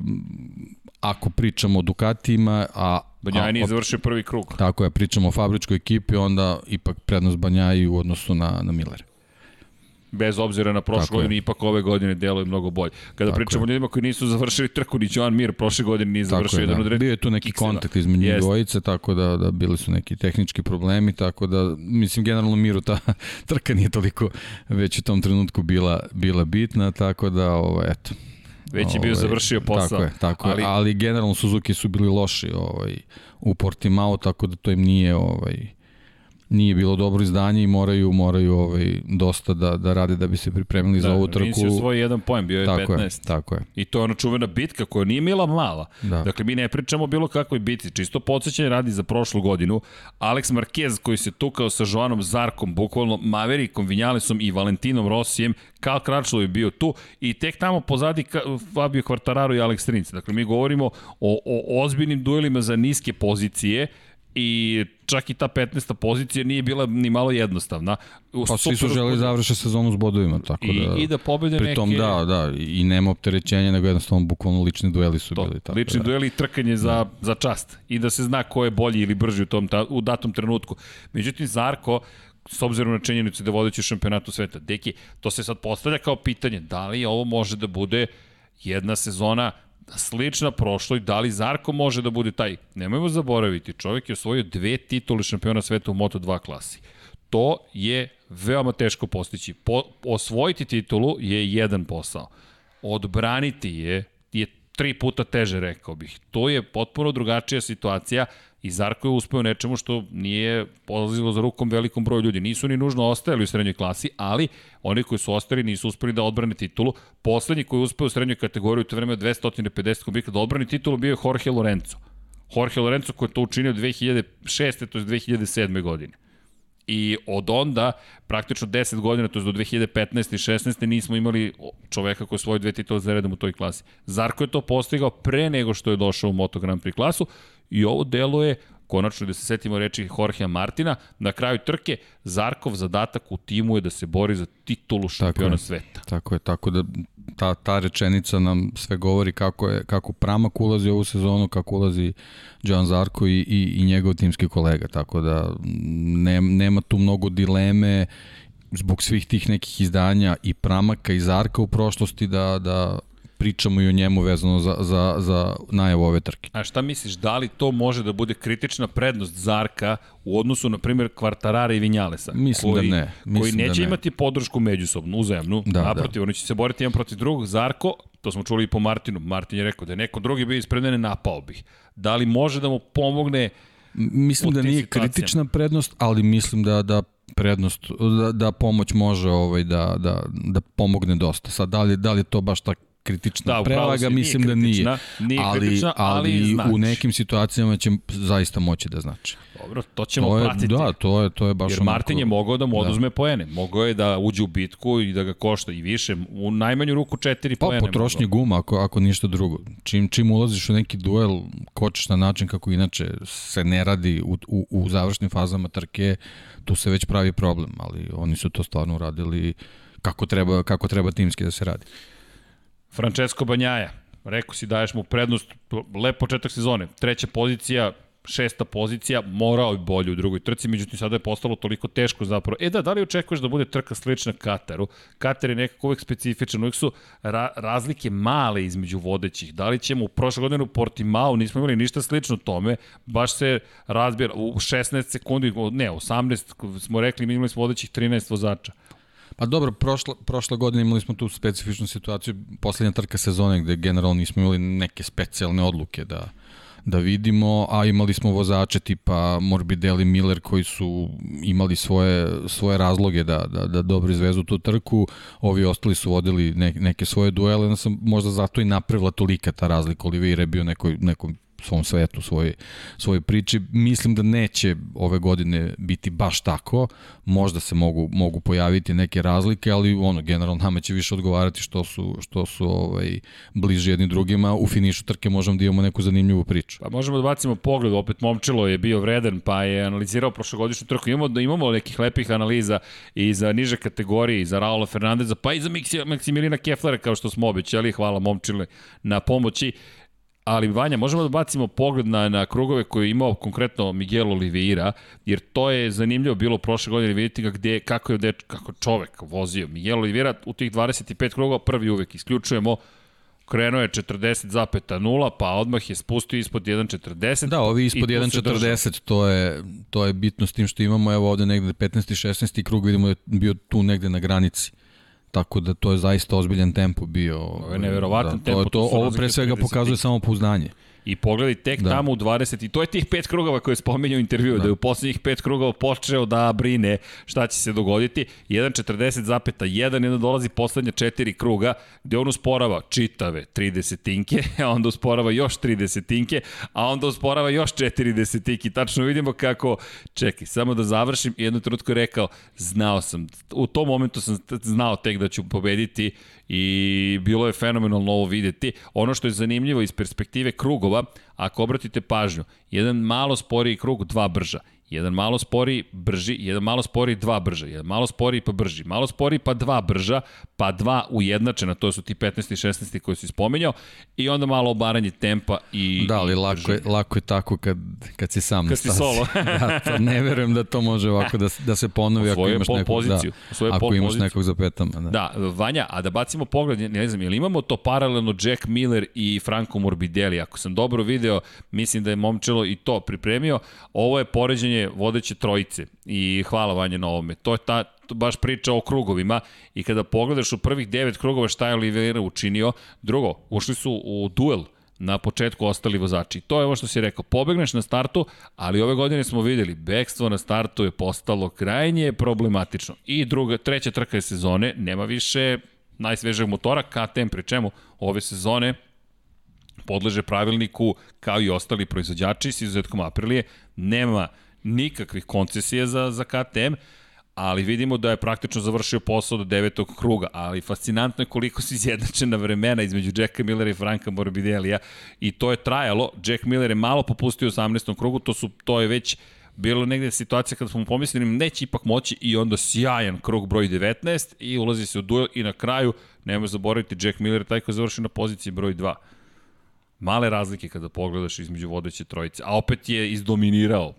B: ako pričamo o Dukatima, a
A: Banjaji nije završio prvi krug.
B: Tako je, pričamo o fabričkoj ekipi, onda ipak prednost Banjaji u odnosu na, na Millera
A: bez obzira na prošlu godinu, ipak ove godine deluje mnogo bolje. Kada tako pričamo o ljudima koji nisu završili trku, ni Joan Mir prošle godine nije završio jedan da. od
B: Bio je tu neki kikseva. kontakt između njih dvojice, tako da, da bili su neki tehnički problemi, tako da, mislim, generalno Miru ta trka nije toliko već u tom trenutku bila, bila bitna, tako da, ovo, eto,
A: Već je bio ovaj, završio posao.
B: Tako je, tako ali... je, ali generalno Suzuki su bili loši ovaj, u Portimao, tako da to im nije ovaj, nije bilo dobro izdanje i moraju moraju ovaj dosta da da rade da bi se pripremili da, za ovu trku.
A: Da, svoj jedan poen, bio je
B: tako
A: 15.
B: Je, tako je.
A: I to je ona čuvena bitka koja nije mila mala. Da. Dakle, mi ne pričamo bilo kakvoj bitci, čisto podsjećanje radi za prošlu godinu. Alex Marquez koji se tukao sa Joanom Zarkom, bukvalno Maverikom, Vinjalesom i Valentinom Rosijem, Karl Kračlo je bio tu i tek tamo pozadi Fabio Quartararo i Alex Rins. Dakle, mi govorimo o, o ozbiljnim duelima za niske pozicije i čak i ta 15. pozicija nije bila ni malo jednostavna.
B: Pa svi su želi završe sezonu s bodovima, tako
A: I,
B: da...
A: I da pobede neke...
B: da, da, i nema opterećenja, nego jednostavno bukvalno lični dueli su to, bili. Tako
A: lični
B: da.
A: dueli i trkanje za, da. za čast. I da se zna ko je bolji ili brži u, tom, ta, u datom trenutku. Međutim, Zarko, s obzirom na činjenicu da vodeći u šampionatu sveta, deki, to se sad postavlja kao pitanje, da li ovo može da bude jedna sezona slična prošloj, da li Zarko može da bude taj? Nemojmo zaboraviti, čovjek je osvojio dve titule šampiona sveta u Moto2 klasi. To je veoma teško postići. Po, osvojiti titulu je jedan posao. Odbraniti je, je tri puta teže, rekao bih. To je potpuno drugačija situacija I Zarko je uspeo nečemu što nije polazilo za rukom velikom broju ljudi. Nisu ni nužno ostajali u srednjoj klasi, ali oni koji su ostali nisu uspeli da odbrane titulu. Poslednji koji je uspeo u srednjoj kategoriji u to vreme 250 kubika da odbrane titulu bio je Jorge Lorenzo. Jorge Lorenzo koji je to učinio 2006. to je 2007. godine. I od onda, praktično 10 godina, to je do 2015. i 16. nismo imali čoveka koji je svoje dve titule za redom u toj klasi. Zarko je to postigao pre nego što je došao u Moto Grand Prix klasu i ovo delo je konačno da se setimo reči Jorgea Martina, na kraju trke Zarkov zadatak u timu je da se bori za titulu šampiona tako sveta.
B: Tako je, tako da ta, ta rečenica nam sve govori kako, je, kako Pramak ulazi u ovu sezonu, kako ulazi Joan Zarko i, i, i njegov timski kolega, tako da ne, nema tu mnogo dileme zbog svih tih nekih izdanja i Pramaka i Zarka u prošlosti da, da pričamo i o njemu vezano za, za, za najavu ove trke.
A: A šta misliš, da li to može da bude kritična prednost Zarka u odnosu, na primjer, Kvartarara i Vinjalesa?
B: Mislim da koji, da ne. Mislim
A: koji neće da ne. imati podršku međusobnu, uzajemnu, da, naprotiv, da. oni će se boriti jedan protiv drugog. Zarko, to smo čuli i po Martinu, Martin je rekao da je neko drugi bio ispred mene, napao bih. Da li može da mu pomogne
B: Mislim da nije kritična prednost, ali mislim da da prednost da, da pomoć može ovaj da da da pomogne dosta. Sad da li da li to baš tako kritična da, prevaga, mislim da nije.
A: Nije
B: ali,
A: kritična, ali, ali znači.
B: u nekim situacijama će zaista moći da znači.
A: Dobro, to ćemo
B: to je,
A: pratiti.
B: Da, to je, to je baš
A: Jer Martin je mogao da mu da. oduzme da. poene. Mogao je da uđe u bitku i da ga košta i više. U najmanju ruku četiri pa, poene.
B: Pa potrošnje guma, ako, ako ništa drugo. Čim, čim ulaziš u neki duel, kočeš na način kako inače se ne radi u, u, u završnim fazama trke, tu se već pravi problem. Ali oni su to stvarno uradili kako treba, kako treba timski da se radi.
A: Francesco Banjaja, rekao si daješ mu prednost, lep početak sezone, treća pozicija, šesta pozicija, morao je bolje u drugoj trci, međutim sada je postalo toliko teško zapravo. E da, da li očekuješ da bude trka slična Kataru? Katar je nekako uvek specifičan, uvek su ra razlike male između vodećih. Da li ćemo u prošle godine u Portimao, nismo imali ništa slično tome, baš se razbira u 16 sekundi, ne, 18 smo rekli, mi imali smo vodećih 13 vozača.
B: Pa dobro, prošla, prošla godina imali smo tu specifičnu situaciju, poslednja trka sezone gde generalno nismo imali neke specijalne odluke da, da vidimo, a imali smo vozače tipa Morbidelli Miller koji su imali svoje, svoje razloge da, da, da dobro izvezu tu trku, ovi ostali su vodili ne, neke svoje duele, da sam možda zato i napravila tolika ta razlika, Oliveira je bio nekoj, nekoj svom svetu, svoj, svoj priči. Mislim da neće ove godine biti baš tako, možda se mogu, mogu pojaviti neke razlike, ali ono, generalno nama će više odgovarati što su, što su ovaj, bliži jedni drugima. U finišu trke možemo da imamo neku zanimljivu priču.
A: Pa možemo da bacimo pogled, opet Momčilo je bio vredan, pa je analizirao prošlogodišnju trku. Imamo, imamo nekih lepih analiza i za niže kategorije, i za Raula Fernandeza, pa i za Maksimilina Keflera, kao što smo obećali. Hvala Momčile na pomoći. Ali Vanja, možemo da bacimo pogled na, na krugove koje je imao konkretno Miguel Oliveira, jer to je zanimljivo bilo prošle godine, vidite ga gde, kako je deč, kako čovek vozio. Miguel Oliveira u tih 25 krugova prvi uvek isključujemo krenuo je 40,0, pa odmah je spustio ispod 1,40.
B: Da, ovi ispod 1,40, to je, to je bitno s tim što imamo, evo ovde negde 15. i 16. krug, vidimo da je bio tu negde na granici. Tako da to je zaista ozbiljan tempo bio.
A: Ovo je neverovatan
B: da,
A: tempo.
B: To, to, ovo pre svega pokazuje samo pouzdanje.
A: I pogledaj tek da. tamo u 20, i to je tih pet krugova koje je spomenuo u intervju, da. da je u poslednjih pet krugova počeo da brine šta će se dogoditi. 1.40 1 onda dolazi poslednja četiri kruga, gde on usporava čitave 30 tinke, a onda usporava još 30 tinke, a onda usporava još 4 desetinke. Tačno vidimo kako, čekaj, samo da završim, jednu trenutku je rekao, znao sam, u tom momentu sam znao tek da ću pobediti i bilo je fenomenalno ovo videti. Ono što je zanimljivo iz perspektive krugova, ako obratite pažnju, jedan malo sporiji krug, dva brža. Jedan malo spori, brži, jedan malo spori, dva brža, jedan malo spori pa brži, malo spori pa dva brža, pa dva ujednačena, to su ti 15. i 16. koji si spominjao, i onda malo obaranje tempa i
B: Da, ali lako je, lako je tako kad, kad si sam
A: kad na stazi. solo.
B: da, to ne verujem da to može ovako da, da se ponovi ako imaš nekog, poziciju, da, ako imaš poziciju. nekog za petama.
A: Da. da, Vanja, a da bacimo pogled, ne znam, ili imamo to paralelno Jack Miller i Franco Morbidelli, ako sam dobro video, mislim da je Momčelo i to pripremio, ovo je poređenje vodeće trojice i hvala Vanja na ovome. To je ta baš priča o krugovima i kada pogledaš u prvih devet krugova šta je Oliveira učinio, drugo, ušli su u duel na početku ostali vozači. To je ovo što si rekao, pobegneš na startu, ali ove godine smo videli, bekstvo na startu je postalo krajnje problematično. I druga, treća trka je sezone, nema više najsvežeg motora, KTM, pri čemu ove sezone podleže pravilniku kao i ostali proizvođači s izuzetkom Aprilije, nema nikakvih koncesija za, za KTM, ali vidimo da je praktično završio posao do devetog kruga, ali fascinantno je koliko su izjednačena vremena između Jacka Millera i Franka Morbidelija i to je trajalo, Jack Miller je malo popustio u 18. krugu, to, su, to je već bilo negde situacija kada smo mu pomislili neće ipak moći i onda sjajan krug broj 19 i ulazi se u duel i na kraju nemoj zaboraviti Jack Miller taj koji je završio na poziciji broj 2 male razlike kada pogledaš između vodeće trojice, a opet je izdominirao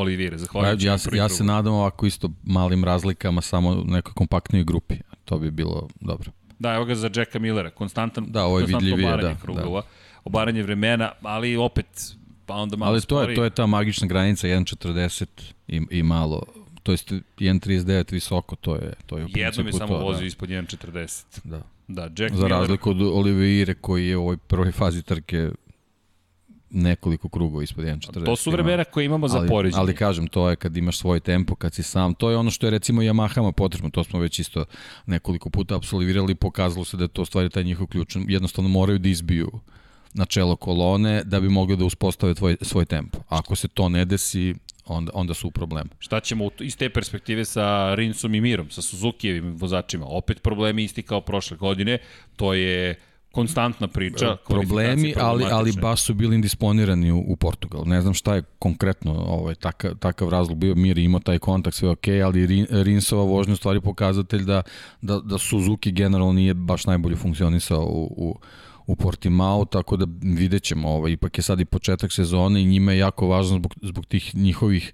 A: Olivire, zahvaljujući.
B: Ja, ja, ja se nadam ovako isto malim razlikama, samo u nekoj kompaktnoj grupi. To bi bilo dobro.
A: Da, evo ga za Jacka Millera, konstantan,
B: da, ovo je vidljivije, da,
A: krugova, da. obaranje vremena, ali opet, pa onda malo
B: Ali to spori. je, to je ta magična granica 1.40 i, i malo, to jest 1.39 visoko, to je, to je u
A: Jednom je samo vozio da. ispod 1.40.
B: Da.
A: Da, Jack
B: Za
A: Miller...
B: razliku od Oliveire koji je u ovoj prvoj fazi trke nekoliko krugova ispod 1.40.
A: To su vremena koje imamo za poređenje.
B: Ali kažem, to je kad imaš svoj tempo, kad si sam, to je ono što je recimo Yamahama potrebno, to smo već isto nekoliko puta absolvirali, pokazalo se da je to stvari taj njihov ključ, jednostavno moraju da izbiju na čelo kolone da bi mogli da uspostave tvoj, svoj tempo. Ako se to ne desi, onda, onda su u problemu.
A: Šta ćemo iz te perspektive sa Rinsom i Mirom, sa Suzukijevim vozačima? Opet problemi isti kao prošle godine, to je konstantna priča. E,
B: problemi, ali, ali baš su bili indisponirani u, u Portugal. Ne znam šta je konkretno ovaj, takav, takav razlog bio. Mir imao taj kontakt, sve ok, ali Rinsova vožnja u stvari pokazatelj da, da, da Suzuki generalno nije baš najbolje funkcionisao u, u, u Portimao, tako da vidjet ćemo. Ovaj, ipak je sad i početak sezone i njima je jako važno zbog, zbog tih njihovih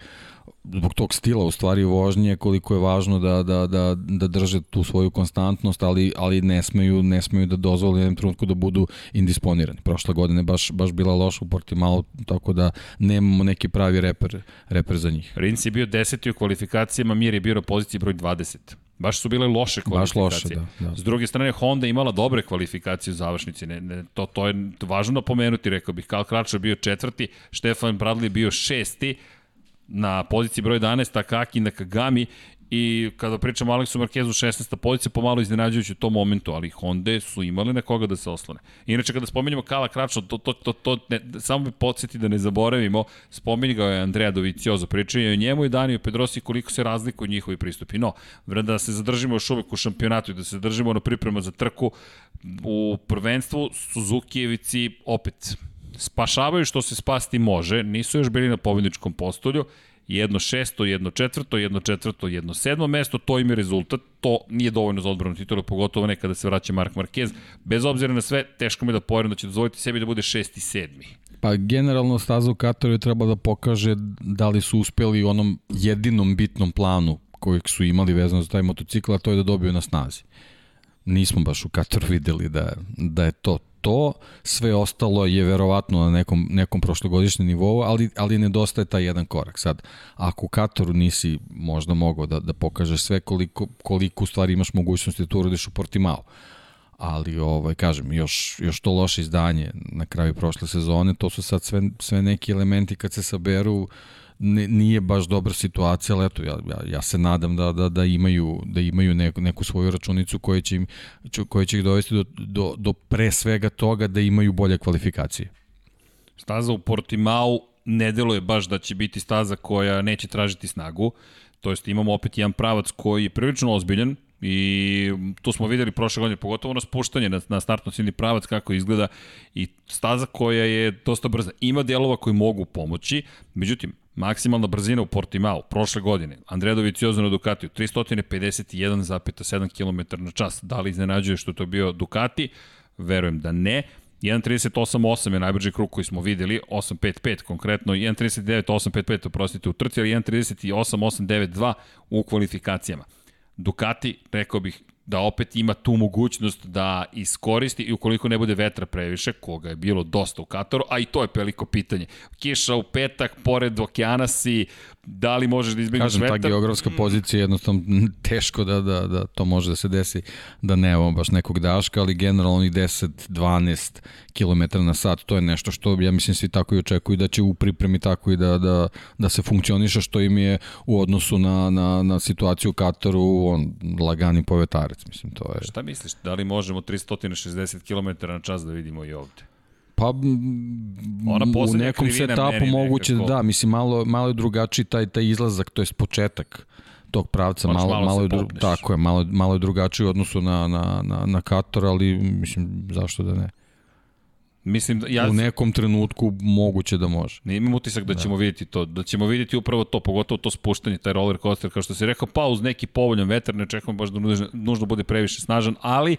B: zbog tog stila u stvari vožnje koliko je važno da, da, da, da drže tu svoju konstantnost, ali, ali ne smeju, ne smeju da dozvoli jednom trenutku da budu indisponirani. Prošle godine baš, baš bila loša u Portimao, tako da nemamo neki pravi reper, reper za njih.
A: Rins je bio deseti u kvalifikacijama, Mir je bio poziciji broj 20. Baš su bile loše kvalifikacije. Baš loše, da, da. S druge strane, Honda imala dobre kvalifikacije u završnici. Ne, ne, to, to je važno napomenuti, rekao bih. Karl Kračar bio četvrti, Stefan Bradley bio šesti, na poziciji broj 11 Takaki Nakagami i kada pričamo o Aleksu Markezu 16. pozicija pomalo iznenađujući u tom momentu, ali Honda su imali na koga da se oslone. Inače kada spomenjamo Kala Kračno, to, to, to, to ne, samo bi podsjeti da ne zaboravimo, spominjao je Andrea Doviciozo, pričao je o njemu i Daniju Pedrosi koliko se razlikuju njihovi pristupi. No, da se zadržimo još uvek u šampionatu i da se zadržimo na priprema za trku u prvenstvu Suzukijevici opet spašavaju što se spasti može, nisu još bili na pobedničkom postolju, jedno šesto, jedno četvrto, jedno četvrto, jedno sedmo mesto, to im je rezultat, to nije dovoljno za odbranu titula, pogotovo ne kada se vraća Mark Marquez. Bez obzira na sve, teško mi da poverujem da će dozvoliti sebi da bude šesti sedmi.
B: Pa generalno staza u Kataru treba da pokaže da li su uspeli u onom jedinom bitnom planu kojeg su imali vezano za taj motocikl, a to je da dobiju na snazi. Nismo baš u Kataru videli da, da je to to, sve ostalo je verovatno na nekom, nekom prošlogodišnjem nivou, ali, ali nedostaje taj jedan korak. Sad, ako u Kataru nisi možda mogao da, da pokažeš sve koliko, koliko u stvari imaš mogućnosti da tu urodiš u Portimao, ali ovaj kažem još još to loše izdanje na kraju prošle sezone to su sad sve sve neki elementi kad se saberu ne, nije baš dobra situacija, ali eto, ja, ja, ja se nadam da, da, da imaju, da imaju neku, neku svoju računicu koja će, im, koja će ih dovesti do, do, do pre svega toga da imaju bolje kvalifikacije.
A: Staza u Portimao ne deluje baš da će biti staza koja neće tražiti snagu, to jest imamo opet jedan pravac koji je prilično ozbiljan, I to smo videli prošle godine, pogotovo na spuštanje na, na startno ciljni pravac kako izgleda i staza koja je dosta brza. Ima delova koji mogu pomoći, međutim, maksimalna brzina u Portimao prošle godine, Andrea Doviciozo na Ducatiju, 351,7 km na čas. Da li iznenađuje što to bio Ducati? Verujem da ne. 1.38.8 je najbrži krug koji smo videli, 8.55 konkretno, 1.39.855 oprostite u trci, ali 1.38.892 u kvalifikacijama. Ducati, rekao bih, da opet ima tu mogućnost da iskoristi i ukoliko ne bude vetra previše, koga je bilo dosta u Kataru, a i to je veliko pitanje. Kiša u petak, pored okeana si, da li možeš da izbjegneš
B: vetar? Kažem, ta geografska mm. pozicija je jednostavno teško da, da, da to može da se desi, da ne baš nekog daška, ali generalno onih 10-12 km na sat, to je nešto što ja mislim svi tako i očekuju da će u pripremi tako i da, da, da se funkcioniše što im je u odnosu na, na, na situaciju u Kataru, on lagani povetarac, mislim, to je...
A: Šta misliš, da li možemo 360 km na čas da vidimo i ovde?
B: Pa Ona u nekom setapu moguće da, da, mislim malo malo je drugačiji taj taj izlazak, to je početak tog pravca
A: malo
B: malo,
A: malo
B: je
A: dru,
B: tako je, malo malo je drugačiji u odnosu na na na na Kator, ali mislim zašto da ne.
A: Mislim da ja
B: u nekom trenutku moguće da može.
A: Ne imam utisak da, da ćemo videti to, da ćemo videti upravo to, pogotovo to spuštanje, taj roller coaster, kao što si rekao, pa uz neki povoljan vetar, ne čekamo baš da nužno, nužno bude previše snažan, ali uh,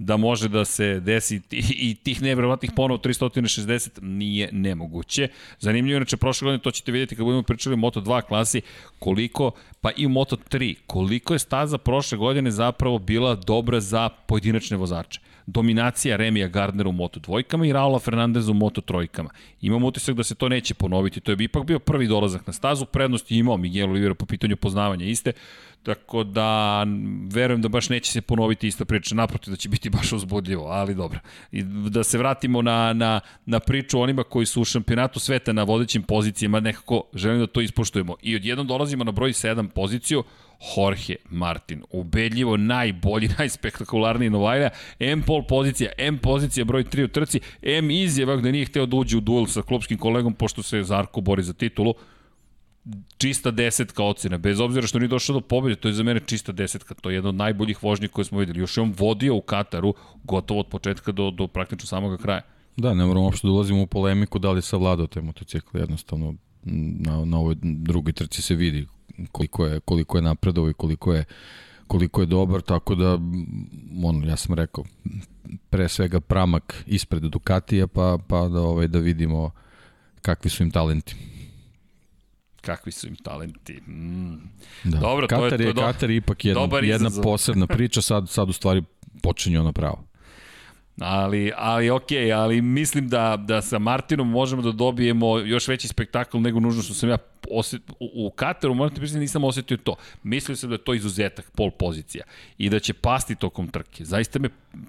A: da može da se desi i tih nevjerovatnih ponova 360 nije nemoguće. Zanimljivo, inače, prošle godine to ćete vidjeti kad budemo pričali o Moto2 klasi, koliko, pa i u Moto3, koliko je staza prošle godine zapravo bila dobra za pojedinačne vozače dominacija Remija Gardnera u Moto dvojkama i Raula Fernandeza u Moto trojkama. Imam utisak da se to neće ponoviti, to je ipak bio prvi dolazak na stazu, prednost je imao Miguel Oliveira po pitanju poznavanja iste, Tako da verujem da baš neće se ponoviti ista priča, naprotiv da će biti baš uzbudljivo, ali dobro. I da se vratimo na, na, na priču onima koji su u šampionatu sveta na vodećim pozicijama, nekako želim da to ispoštujemo. I odjednom dolazimo na broj 7 poziciju, Jorge Martin. Ubedljivo najbolji, najspektakularniji Novajlja. M pol pozicija, M pozicija broj 3 u trci, M izjeva gde nije hteo da uđe u duel sa klubskim kolegom pošto se Zarko bori za titulu čista desetka ocena, bez obzira što nije došao do pobjede, to je za mene čista desetka, to je jedna od najboljih vožnji koje smo videli. Još je on vodio u Kataru gotovo od početka do, do praktično samog kraja.
B: Da, ne moramo uopšte da ulazimo u polemiku da li savladao te motocikle, jednostavno na, na ovoj drugoj trci se vidi koliko je, koliko je napredovo i koliko je koliko je dobar, tako da on, ja sam rekao, pre svega pramak ispred Ducatija, pa, pa da, ovaj, da vidimo kakvi su im talenti
A: kakvi su im talenti. Mm.
B: Da. Dobro, Katar to je, to je, Katar je ipak jedna, jedna posebna priča, sad, sad u stvari počinje ono pravo.
A: Ali, ali ok, ali mislim da, da sa Martinom možemo da dobijemo još veći spektakl nego nužno što sam ja osjet, u, u Kataru, morate priznati, nisam osetio to. Mislio sam da je to izuzetak, pol pozicija i da će pasti tokom trke. Zaista me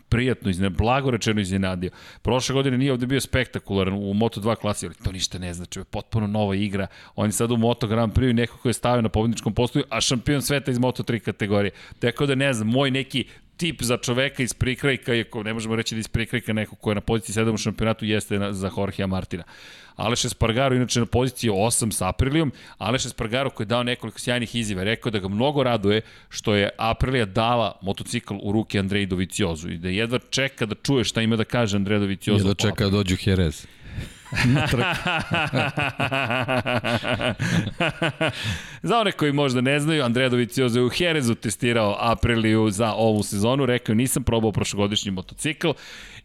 A: prijatno, izne, blago rečeno iznenadio. Prošle godine nije ovde bio spektakularan u Moto2 klasi, ali to ništa ne znači, je potpuno nova igra. Oni sad u Moto Grand Prix neko ko je stavio na pobedničkom postoju, a šampion sveta iz Moto3 kategorije. Tako da ne znam, moj neki tip za čoveka iz prikrajka, iako ne možemo reći da iz prikrajka neko ko je na poziciji 7 u šampionatu, jeste na, za Jorgea Martina. Aleš Espargaro inače na poziciji 8 sa Aprilijom, Aleš Espargaro koji je dao nekoliko sjajnih izjava, rekao da ga mnogo raduje što je Aprilija dala motocikl u ruke Andrej Doviciozu i da jedva čeka da čuje šta ima da kaže Andrej Doviciozu.
B: Jedva čeka da dođu Jerez.
A: za one koji možda ne znaju, Andreja Doviciozo je u Herezu testirao Apriliju za ovu sezonu, rekao nisam probao prošlogodišnji motocikl.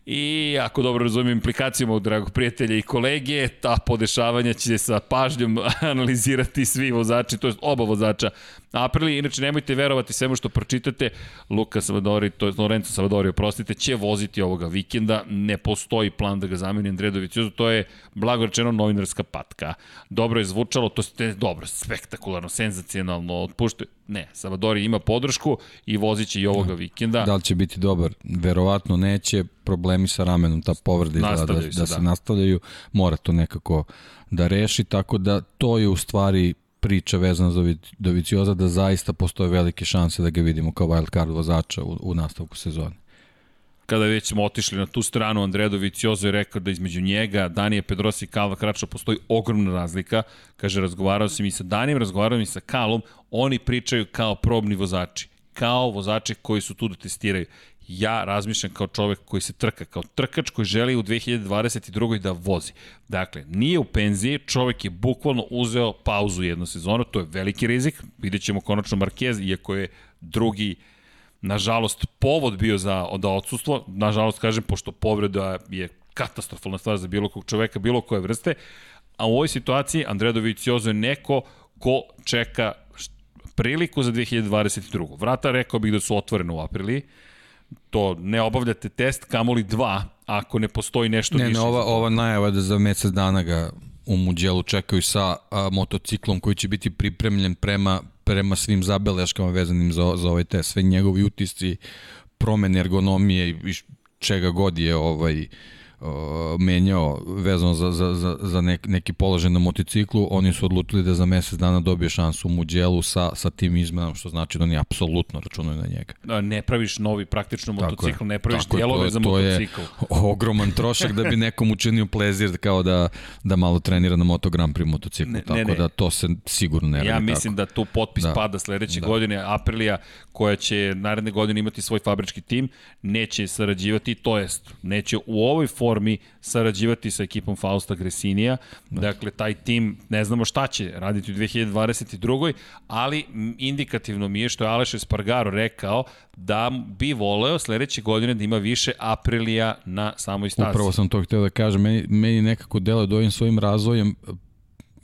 A: I ako dobro razumijem implikacijama u dragog prijatelja i kolege, ta podešavanja će sa pažnjom analizirati svi vozači, to je oba vozača Aprili, inače nemojte verovati svemu što pročitate, Luka Savadori, to je Lorenzo Savadori, oprostite, će voziti ovoga vikenda, ne postoji plan da ga zameni Andredović, to je blago rečeno novinarska patka. Dobro je zvučalo, to je dobro, spektakularno, senzacionalno, otpuštuje. Ne, Savadori ima podršku i vozit će i ovoga vikenda.
B: Da li će biti dobar? Verovatno neće, problemi sa ramenom, ta povreda da, da, da se da. nastavljaju, mora to nekako da reši, tako da to je u stvari priča vezana za Dovicioza da zaista postoje velike šanse da ga vidimo kao wild card vozača u, u nastavku sezone.
A: Kada već smo otišli na tu stranu, Andrea Doviciozo je rekao da između njega, Danije Pedrosa i Kalva Krača postoji ogromna razlika. Kaže, razgovarao sam i sa Danijem, razgovarao i sa Kalom, oni pričaju kao probni vozači kao vozači koji su tu da testiraju ja razmišljam kao čovek koji se trka, kao trkač koji želi u 2022. da vozi. Dakle, nije u penziji, čovek je bukvalno uzeo pauzu jednu sezonu, to je veliki rizik, vidjet ćemo konačno Marquez, iako je drugi nažalost, povod bio za da odsustvo, nažalost, kažem, pošto povreda je katastrofalna stvar za bilo kog čoveka, bilo koje vrste, a u ovoj situaciji Andrea Dovizioso je neko ko čeka priliku za 2022. Vrata rekao bih da su otvorene u apriliji, to ne obavljate test, kamoli dva, ako ne postoji nešto
B: ne,
A: više.
B: Ne, ova, ova najava da za mesec dana ga u Muđelu čekaju sa a, motociklom koji će biti pripremljen prema, prema svim zabeleškama vezanim za, za ovaj test. Sve njegovi utisci, promene ergonomije i čega god je ovaj, uh, menjao vezano za, za, za, za nek, neki položaj na motociklu, oni su odlučili da za mesec dana dobije šansu u Muđelu sa, sa tim izmenom, što znači da oni apsolutno računaju na njega.
A: Da, ne praviš novi praktično motocikl, ne praviš dijelove za motocikl.
B: To je ogroman trošak da bi nekom učinio plezir kao da, da malo trenira na Moto Grand Prix motociklu, ne, tako ne, ne. da to se sigurno ne radi
A: Ja mislim tako. da tu potpis da. pada sledeće da. godine, Aprilija koja će naredne godine imati svoj fabrički tim, neće sarađivati, to jest neće u ovoj formi sarađivati sa ekipom Fausta Gresinija. Da. Dakle, taj tim ne znamo šta će raditi u 2022. Ali indikativno mi je što je Aleš Espargaro rekao da bi voleo sledeće godine da ima više Aprilija na samoj stazi.
B: Upravo sam to hteo da kažem. Meni, meni nekako delo da ovim svojim razvojem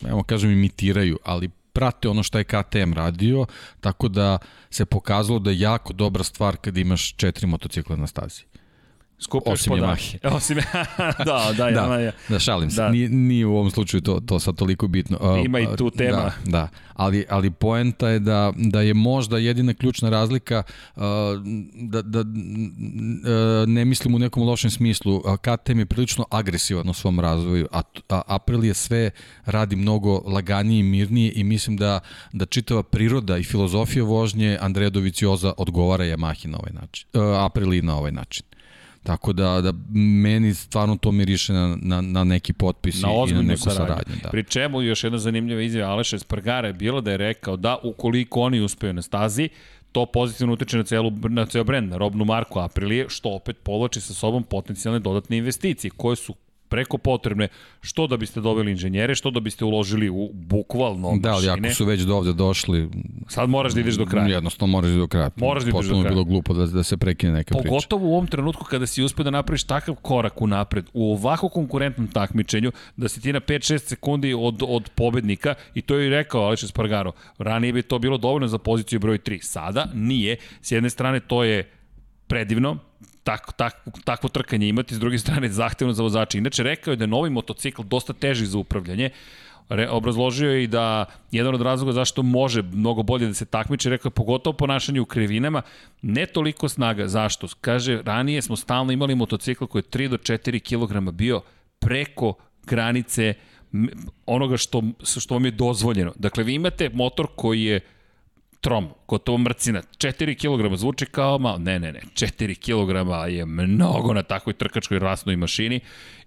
B: evo kažem imitiraju, ali prate ono što je KTM radio, tako da se pokazalo da je jako dobra stvar kad imaš četiri motocikla na stazi.
A: Skupio
B: Osim Yamahe.
A: Osim, da, da, da,
B: ja. da, šalim se. Da. Nije, nije u ovom slučaju to, to sad toliko bitno.
A: Ima i tu tema.
B: Da, da. Ali, ali poenta je da, da je možda jedina ključna razlika da, da ne mislim u nekom lošem smislu. KTM je prilično agresivan u svom razvoju, a, a Aprilia sve radi mnogo laganije i mirnije i mislim da, da čitava priroda i filozofija vožnje Andreja Dovicioza odgovara Yamahi na ovaj način. Aprilia na ovaj način. Tako da, da meni stvarno to miriše na, na, na neki potpis
A: na
B: i na neku saradnju. saradnju
A: da. Pri čemu još jedna zanimljiva izjava Aleša Spargara je bila da je rekao da ukoliko oni uspeju na stazi, to pozitivno utiče na, celu, na ceo brend, na robnu marku Aprilije, što opet povlači sa sobom potencijalne dodatne investicije, koje su preko potrebne, što da biste dobili inženjere, što da biste uložili u bukvalno
B: da, ali ako su već do ovde došli...
A: Sad moraš da ideš do kraja.
B: Jednostavno moraš da do kraja.
A: Moraš da ideš do kraja.
B: bilo glupo da, da se prekine neka
A: Pogotovo priča. Pogotovo u ovom trenutku kada si uspio da napraviš takav korak u napred, u ovako konkurentnom takmičenju, da si ti na 5-6 sekundi od, od pobednika, i to je i rekao Aleš Spargaro, ranije bi to bilo dovoljno za poziciju broj 3. Sada nije. S jedne strane to je predivno, tak, tak, takvo trkanje imati, s druge strane zahtevno za vozača. Inače, rekao je da je novi motocikl dosta teži za upravljanje, Re, obrazložio je i da jedan od razloga zašto može mnogo bolje da se takmiče, rekao je pogotovo ponašanje u krivinama, ne toliko snaga. Zašto? Kaže, ranije smo stalno imali motocikl koji je 3 do 4 kg bio preko granice onoga što, što vam je dozvoljeno. Dakle, vi imate motor koji je trom, gotovo mrcina, 4 kg zvuči kao malo, ne, ne, ne, 4 kg je mnogo na takvoj trkačkoj rasnoj mašini.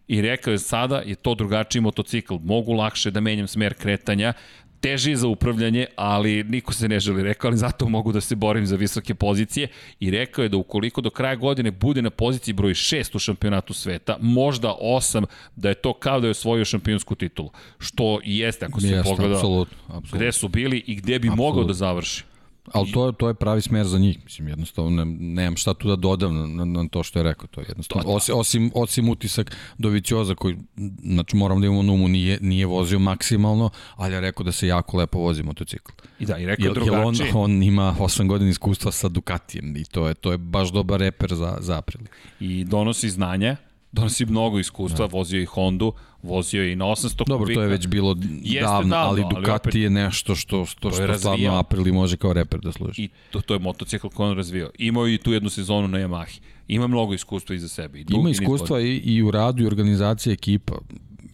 A: I rekao je sada je to drugačiji motocikl, mogu lakše da menjam smer kretanja, teži za upravljanje, ali niko se ne želi rekao, ali zato mogu da se borim za visoke pozicije i rekao je da ukoliko do kraja godine bude na poziciji broj 6 u šampionatu sveta, možda 8, da je to kao da je osvojio šampionsku titulu. Što i jeste, ako se
B: jeste,
A: pogleda
B: absolutno, absolutno.
A: gde su bili i gde bi absolutno. mogao da završi.
B: Ali to, to je pravi smer za njih, mislim, jednostavno ne, nemam šta tu da dodam na, na, to što je rekao, to je jednostavno, to, osim, osim, osim utisak Dovicioza koji, znači moram da imamo na umu, nije, nije vozio maksimalno, ali je rekao da se jako lepo vozi motocikl.
A: I da, i rekao jer, drugačije.
B: on, on ima 8 godina iskustva sa Ducatijem i to je, to je baš dobar reper za, za april.
A: I donosi znanje, donosi mnogo iskustva, da. vozio i Hondu, vozio je i na 800 kubika.
B: Dobro, to je već bilo davno, davno ali Ducati ali opet, je nešto što, što, što, što slavno Aprili može kao reper da služi.
A: I to, to je motocikl koji on razvio. Imao i tu jednu sezonu na Yamahi. Ima mnogo iskustva iza sebe. I
B: Ima iskustva i, i u radu i organizaciji ekipa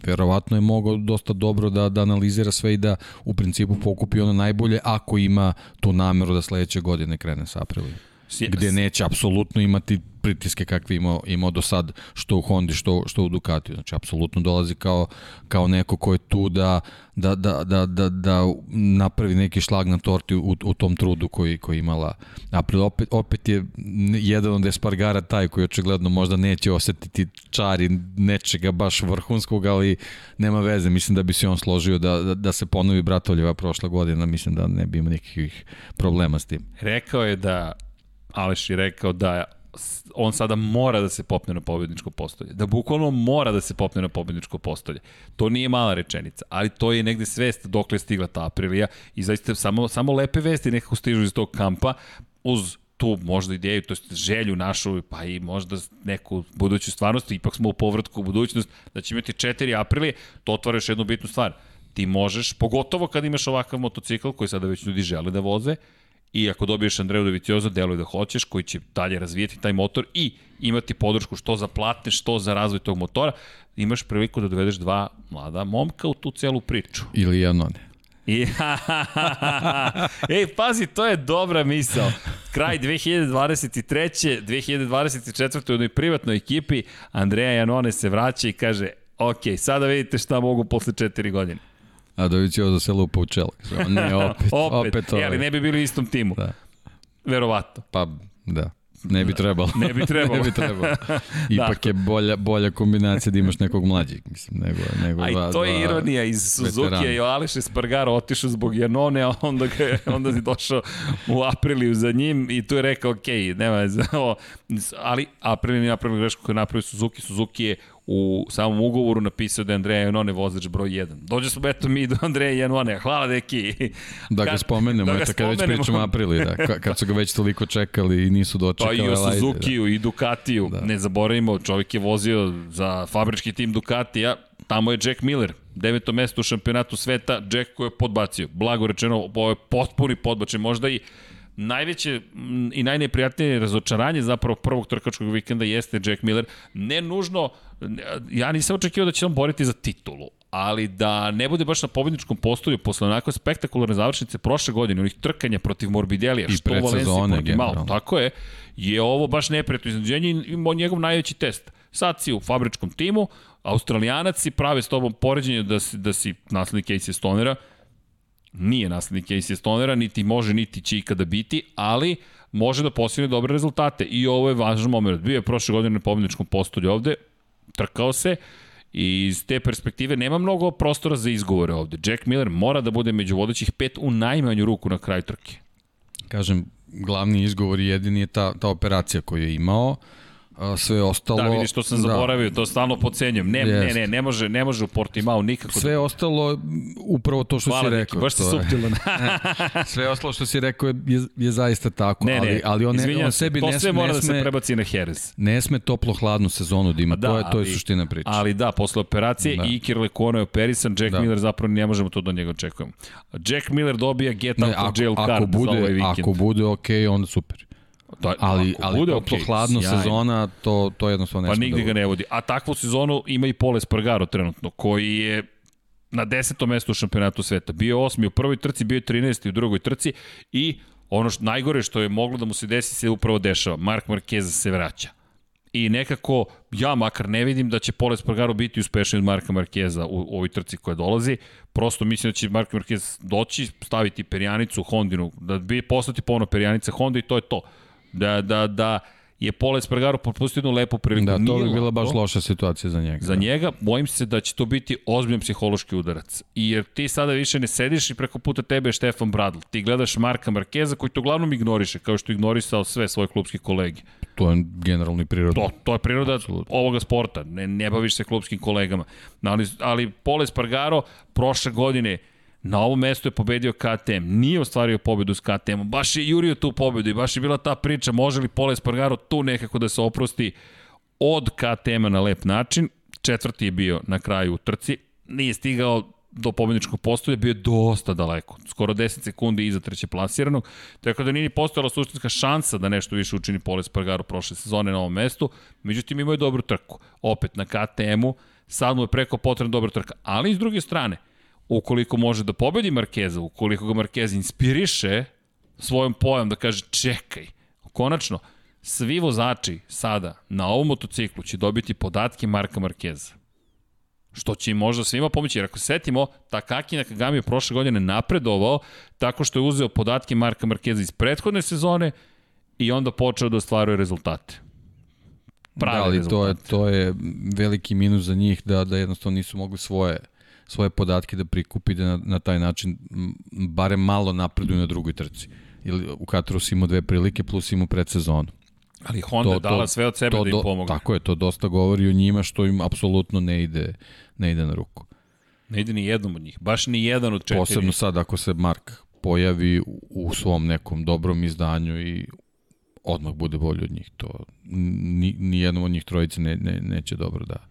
B: verovatno je mogao dosta dobro da, da analizira sve i da u principu pokupi ono najbolje ako ima tu nameru da sledeće godine krene sa Aprilijom gde neće apsolutno imati pritiske kakve imao, imao do sad, što u Hondi, što, što u Ducatiju. Znači, apsolutno dolazi kao, kao neko ko je tu da, da, da, da, da, da napravi neki šlag na torti u, u tom trudu koji, koji imala April. Opet, opet je jedan od Espargara taj koji očigledno možda neće osetiti čari nečega baš vrhunskog, ali nema veze. Mislim da bi se on složio da, da, da se ponovi Bratoljeva prošla godina. Mislim da ne bi imao nekih problema s tim.
A: Rekao je da Aleš je rekao da on sada mora da se popne na pobedničko postolje. Da bukvalno mora da se popne na pobedničko postolje. To nije mala rečenica, ali to je negde svest dokle stigla ta Aprilija i zaista samo, samo lepe vesti nekako stižu iz tog kampa uz tu možda ideju, to je želju našu, pa i možda neku buduću stvarnost, ipak smo u povratku u budućnost, da će imati 4 aprilije, to otvara još jednu bitnu stvar. Ti možeš, pogotovo kad imaš ovakav motocikl koji sada već ljudi žele da voze, i ako dobiješ Andreju Dovicioza, deluje da hoćeš, koji će dalje razvijeti taj motor i imati podršku što za platne, što za razvoj tog motora, imaš priliku da dovedeš dva mlada momka u tu celu priču.
B: Ili jedno ne.
A: Ej, pazi, to je dobra misao. Kraj 2023. 2024. u jednoj privatnoj ekipi Andreja Janone se vraća i kaže ok, sada vidite šta mogu posle četiri godine.
B: A Dović je ovo za selo upao u čelo. Ne, opet, opet, opet
A: ovaj. ali ne bi bili u istom timu. Da. Verovatno.
B: Pa, da. Ne bi trebalo.
A: Ne bi trebalo.
B: ne bi trebalo. Ipak da. je bolja, bolja kombinacija da imaš nekog mlađeg, mislim, nego, nego
A: Aj,
B: dva,
A: to je ironija iz Suzuki i Aleš Espargaro otišao zbog Janone, a onda, ga, onda je došao u Apriliju za njim i tu je rekao, ok, nema za ovo, ali Apriliju nije napravio grešku koju je napravio Suzuki. Suzuki je u samom ugovoru napisao da je Andreja Janone vozač broj 1. Dođe smo eto mi do Andreja Janone. Hvala deki.
B: Da ga spomenemo, da ga eto kad već pričamo aprili, da, kad su ga već toliko čekali i nisu dočekali.
A: Pa i o Suzukiju da. i Ducatiju. Da. Ne zaboravimo, čovjek je vozio za fabrički tim Ducatija, tamo je Jack Miller, deveto mesto u šampionatu sveta, Jack koji je podbacio. Blago rečeno, ovo je potpuni podbačaj, možda i najveće i najneprijatnije razočaranje zapravo prvog trkačkog vikenda jeste Jack Miller. Ne nužno, ja nisam očekivao da će on boriti za titulu, ali da ne bude baš na pobedničkom postolju posle onako spektakularne završnice prošle godine, onih trkanja protiv Morbidelija,
B: I što Valencija
A: malo, tako je, je ovo baš neprijatno iznenađenje i njegov najveći test. Sad si u fabričkom timu, Australijanac si prave s tobom poređenje da si, da si naslednik Casey Stonera, nije naslednik Casey Stonera, niti može, niti će ikada biti, ali može da postigne dobre rezultate i ovo je važan moment. Bio je prošle godine na pobedničkom postolju ovde, trkao se, I iz te perspektive nema mnogo prostora za izgovore ovde. Jack Miller mora da bude među vodećih pet u najmanju ruku na kraju trke.
B: Kažem, glavni izgovor jedini je ta, ta operacija koju je imao. Uh, a sve ostalo...
A: Da, vidiš što sam da. zaboravio, to stalno pocenjujem. Ne, ne, ne, ne može, ne može u Portimao nikako.
B: Sve da... ostalo, upravo to što
A: Hvala,
B: si rekao.
A: baš si suptilan.
B: sve ostalo što si rekao je, je, je zaista tako, ne, ali, ali on, ne, on sebi
A: to
B: ne,
A: sve mora
B: ne
A: sme, da se prebaci na Jerez.
B: Ne sme toplo-hladnu sezonu da ima, da, to, je, to je suština priče.
A: Ali da, posle operacije da. Iker Lekono je operisan, Jack da. Miller zapravo ne možemo to do njega očekujemo. Jack Miller dobija get out of jail card
B: bude,
A: za ovaj vikend.
B: Ako bude ok, onda super. Da, ali, ali bude toplo okay, hladno sjajno. sezona, to, to jednostavno
A: ne
B: Pa
A: nigde da ga ne vodi. A takvu sezonu ima i Pole Spargaro trenutno, koji je na desetom mestu u šampionatu sveta. Bio osmi u prvoj trci, bio je 13. u drugoj trci i ono što, najgore što je moglo da mu se desi se upravo dešava. Mark Marquez se vraća. I nekako, ja makar ne vidim da će Pole Spargaro biti uspešniji od Marka Markeza u, u ovoj trci koja dolazi. Prosto mislim da će Mark Marquez doći, staviti perjanicu Hondinu, da bi poslati ponovno perjanica Honda i to je to da, da, da je Pole Espargaro propustio jednu lepu priliku.
B: Da, to bi bila baš loša situacija za njega.
A: Za
B: da.
A: njega, bojim se da će to biti ozbiljan psihološki udarac. I jer ti sada više ne sediš i preko puta tebe je Štefan Bradl. Ti gledaš Marka Markeza koji to uglavnom ignoriše, kao što ignorisao sve svoje klubske kolege.
B: To je generalni priroda.
A: To, to je priroda Absolutno. ovoga sporta. Ne, ne baviš se klubskim kolegama. Ali, ali Pole Espargaro prošle godine Na ovom mestu je pobedio KTM, nije ostvario pobedu s KTM-om, baš je jurio tu pobedu i baš je bila ta priča, može li Pole Espargaro tu nekako da se oprosti od KTM-a na lep način, četvrti je bio na kraju u trci, nije stigao do pobedničkog postoja, bio je dosta daleko, skoro 10 sekundi iza treće plasiranog, tako da nije ni postojala suštinska šansa da nešto više učini Pole Espargaro prošle sezone na ovom mestu, međutim imao je dobru trku, opet na KTM-u, sad mu je preko potrebna dobra trka, ali s druge strane, ukoliko može da pobedi Markeza, ukoliko ga Markeza inspiriše svojom pojom da kaže čekaj, konačno, svi vozači sada na ovom motociklu će dobiti podatke Marka Markeza. Što će im možda svima pomoći, jer ako se setimo, Takaki Nakagami je prošle godine napredovao tako što je uzeo podatke Marka Markeza iz prethodne sezone i onda počeo da ostvaruje rezultate.
B: Prave da, ali rezultate. to je, to je veliki minus za njih da, da jednostavno nisu mogli svoje svoje podatke da prikupi da na, na taj način barem malo napreduju na drugoj trci. Ili u Kataru si imao dve prilike plus imao predsezonu.
A: Ali Honda to, dala sve od sebe to, da im pomogne.
B: Tako je, to dosta govori o njima što im apsolutno ne ide, ne ide na ruku.
A: Ne ide ni jednom od njih, baš ni jedan od četiri.
B: Posebno sad ako se Mark pojavi u, u svom nekom dobrom izdanju i odmah bude bolji od njih. To ni, ni jednom od njih trojice ne, ne, neće dobro da,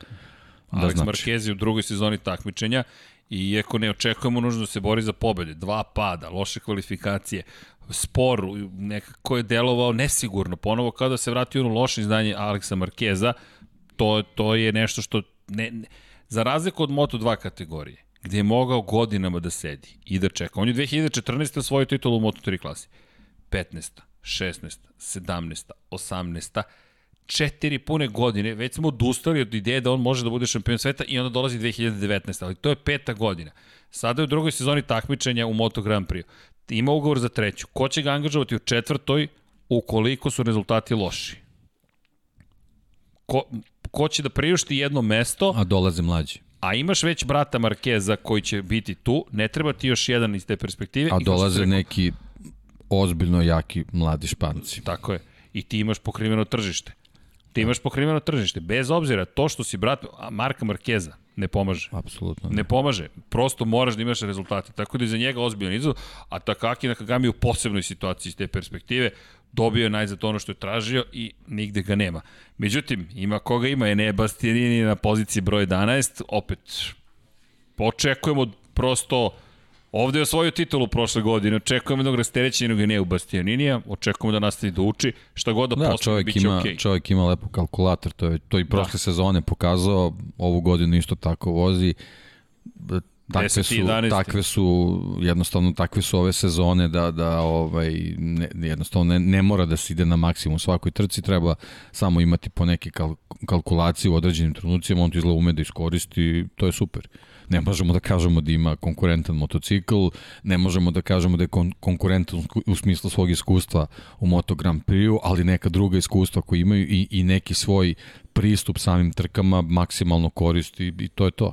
A: da Alex znači. Marquez u drugoj sezoni takmičenja i iako ne očekujemo nužno da se bori za pobede, dva pada, loše kvalifikacije, spor, nekako je delovao nesigurno, ponovo kao da se vratio u loše izdanje Aleksa Markeza, to, to je nešto što, ne, ne, za razliku od Moto2 kategorije, gde je mogao godinama da sedi i da čeka. On je 2014. osvojio titulu u Moto3 klasi. 15. 16. 17. 18 četiri pune godine, već smo odustali od ideje da on može da bude šampion sveta i onda dolazi 2019. Ali to je peta godina. Sada je u drugoj sezoni takmičenja u Moto Grand Prix. Ima ugovor za treću. Ko će ga angažovati u četvrtoj ukoliko su rezultati loši? Ko, ko će da priušti jedno mesto?
B: A dolaze mlađi.
A: A imaš već brata Markeza koji će biti tu, ne treba ti još jedan iz te perspektive.
B: A dolaze neki ozbiljno jaki mladi španci.
A: Tako je. I ti imaš pokriveno tržište. Ti imaš pokriveno tržište, bez obzira to što si brat Marka Markeza ne pomaže.
B: Apsolutno.
A: Ne. ne pomaže. Prosto moraš da imaš rezultate. Tako da je za njega ozbiljan izazov, a Takaki Nakagami u posebnoj situaciji iz te perspektive dobio je najzad ono što je tražio i nigde ga nema. Međutim, ima koga ima, je ne Bastianini na poziciji broj 11, opet očekujemo prosto Ovde je osvojio titulu prošle godine, očekujemo jednog rasterećenog ne u Bastianinija, očekujemo da nastavi da uči, šta god da, da postane, bit će ima, okay.
B: Čovjek ima lepo kalkulator, to je to i prošle da. sezone pokazao, ovu godinu isto tako vozi, takve 10, su 11. takve su jednostavno takve su ove sezone da da ovaj ne, jednostavno ne, ne mora da se ide na maksimum. Svakoj trci treba samo imati po neke kal, kalkulacije u određenim trenucima on to izgleda ume da iskoristi. To je super ne možemo da kažemo da ima konkurentan motocikl, ne možemo da kažemo da je kon konkurentan u smislu svog iskustva u Moto Grand Prix, ali neka druga iskustva koji imaju i, i neki svoj pristup samim trkama maksimalno koristi i to je to.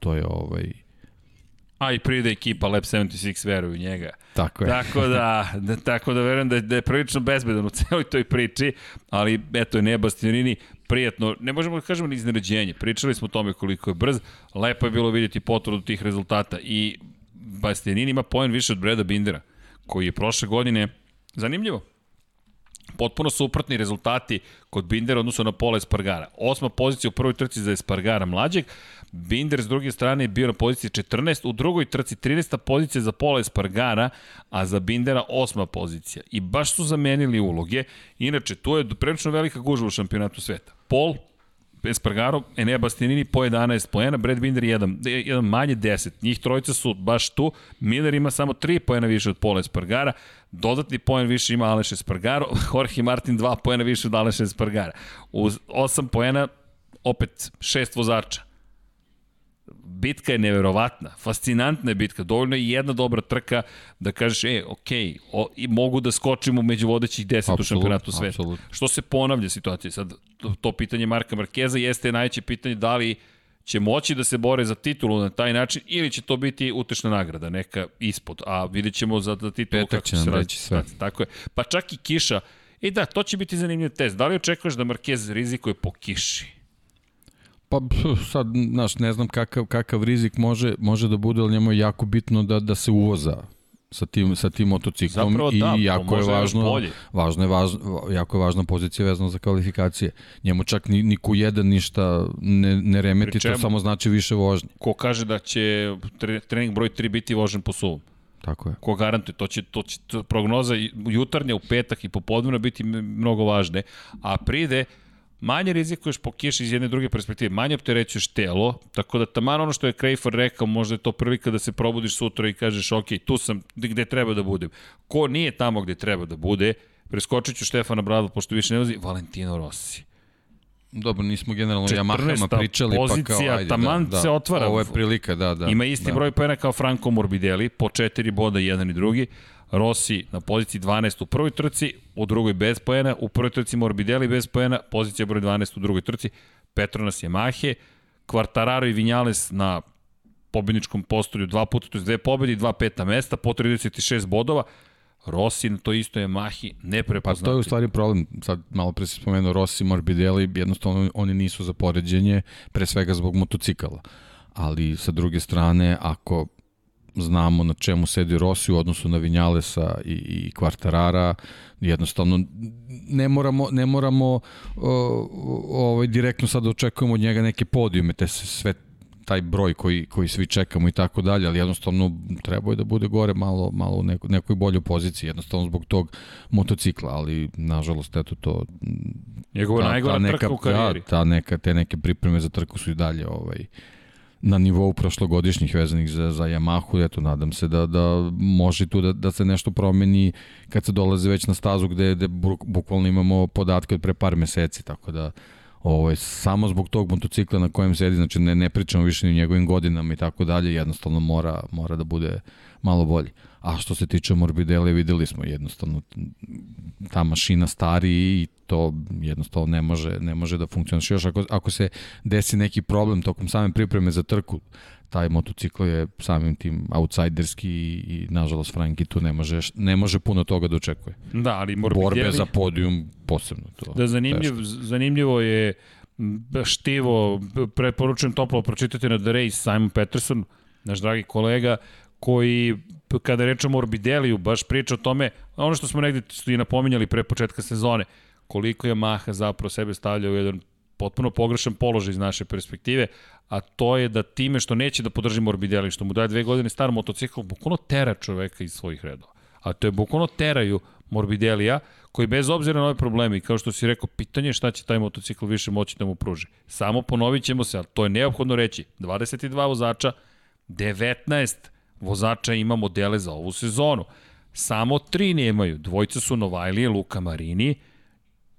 B: To je ovaj
A: A i pride ekipa Lab 76 veruju u njega.
B: Tako je.
A: Tako da, da, tako da verujem da je, da je prilično bezbedan u celoj toj priči, ali eto, ne Bastianini, prijatno, ne možemo da kažemo ni iznenađenje, pričali smo o tome koliko je brz, lepo je bilo vidjeti potvrdu tih rezultata. I Bastianini ima poen više od Breda Bindera, koji je prošle godine, zanimljivo, potpuno suprotni rezultati kod Bindera odnosno na pola Espargara. Osma pozicija u prvoj trci za Espargara mlađeg, Binder s druge strane je bio na poziciji 14, u drugoj trci 13. pozicija za Pola Espargara, a za Bindera 8. pozicija. I baš su zamenili uloge. Inače, tu je prilično velika gužva u šampionatu sveta. Pol, Espargaro, Enea Bastianini po 11 poena, Brad Binder jedan, jedan manje 10. Njih trojica su baš tu. Miller ima samo 3 poena više od Pola Espargara. Dodatni poen više ima Aleš Espargaro. Jorge Martin 2 poena više od Aleš Espargara. Uz 8 poena opet šest vozača bitka je neverovatna, fascinantna je bitka, dovoljno je jedna dobra trka da kažeš, e, ok, o, i mogu da skočimo među vodećih 10 absolut, u šampionatu sveta. Absolut. Što se ponavlja situacija? Sad, to, to pitanje Marka Markeza jeste najveće pitanje da li će moći da se bore za titulu na taj način ili će to biti utešna nagrada, neka ispod, a vidjet ćemo za, za titulu
B: Petak kako će nam reći sve.
A: Tako je. Pa čak i kiša, i da, to će biti zanimljiv test. Da li očekuješ da Marquez rizikuje po kiši?
B: Pa sad, znaš, ne znam kakav, kakav rizik može, može da bude, ali njemu je jako bitno da, da se uvoza sa tim, sa tim motociklom
A: Zapravo,
B: i
A: da,
B: jako je važno, važno je važno, jako je važna pozicija vezana za kvalifikacije. Njemu čak ni, ni Q1 ništa ne, ne remeti, to samo znači više vožnje.
A: Ko kaže da će trening broj 3 biti vožen po suvom?
B: Tako je.
A: Ko garantuje, to će, to će to, prognoza jutarnja u petak i popodnevno biti mnogo važne, a pride manje rizikuješ po kiši iz jedne druge perspektive, manje opterećuješ telo, tako da taman ono što je Krejfor rekao, možda je to prilika da se probudiš sutra i kažeš, ok, tu sam gde treba da budem. Ko nije tamo gde treba da bude, preskočit ću Štefana Bradla, pošto više ne vozi, Valentino Rossi.
B: Dobro, nismo generalno Yamahama pričali,
A: pa kao, ajde, taman da, da, se otvara.
B: Ovo je prilika, da, da.
A: Ima isti
B: da.
A: broj pojena kao Franco Morbidelli, po četiri boda jedan i drugi. Rossi na poziciji 12 u prvoj trci, u drugoj bez poena, u prvoj trci Morbidelli bez poena, pozicija broj 12 u drugoj trci, Petronas Yamahe, Quartararo i Vinales na pobedničkom postolju dva puta, to je dve pobedi, dva peta mesta, po 36 bodova, Rossi na to isto je Mahi neprepoznatljiv.
B: Pa to je u stvari problem, sad malo pre si spomenuo Rossi, Morbidelli, jednostavno oni nisu za poređenje, pre svega zbog motocikala. Ali sa druge strane, ako znamo na čemu sedi Rossi u odnosu na Vinjalesa i, i Kvartarara, jednostavno ne moramo, ne moramo o, ovaj, direktno sad da očekujemo od njega neke podijume, te se sve taj broj koji, koji svi čekamo i tako dalje, ali jednostavno trebao je da bude gore malo, malo u neko, nekoj boljoj poziciji, jednostavno zbog tog motocikla, ali nažalost eto to
A: Njegova najgora neka, trka u karijeri.
B: Da, ta neka, te neke pripreme za trku su i dalje ovaj, na nivou prošlogodišnjih vezanih za, za Yamahu, eto, nadam se da, da može tu da, da se nešto promeni kad se dolaze već na stazu gde, gde bukvalno imamo podatke od pre par meseci, tako da ovaj, samo zbog tog motocikla na kojem sedi, znači ne, ne pričamo više ni o njegovim godinama i tako dalje, jednostavno mora, mora da bude malo bolji. A što se tiče Morbidelli, videli smo jednostavno ta mašina stari i to jednostavno ne može, ne može da funkcioniše. Još ako, ako se desi neki problem tokom same pripreme za trku, taj motocikl je samim tim outsiderski i, i nažalost Franki tu ne može, ne može puno toga da očekuje.
A: Da, ali Morbidelli...
B: Borbe za podijum posebno. To
A: da, zanimljiv, zanimljivo je štivo, preporučujem toplo pročitati na The Race Simon Peterson, naš dragi kolega, koji kada rečemo Morbideliju baš priča o tome, ono što smo negde i napominjali pre početka sezone, koliko je Maha zapravo sebe stavlja u jedan potpuno pogrešan položaj iz naše perspektive, a to je da time što neće da podrži Morbidelli, što mu daje dve godine star motocikl, bukvalno tera čoveka iz svojih redova. A to je bukvalno teraju Morbidelija, koji bez obzira na ove probleme, i kao što si rekao, pitanje je šta će taj motocikl više moći da mu pruži. Samo ponovit ćemo se, ali to je neophodno reći, 22 vozača, 19 vozača ima modele za ovu sezonu. Samo tri nemaju. Dvojca su Novajli i Luka Marini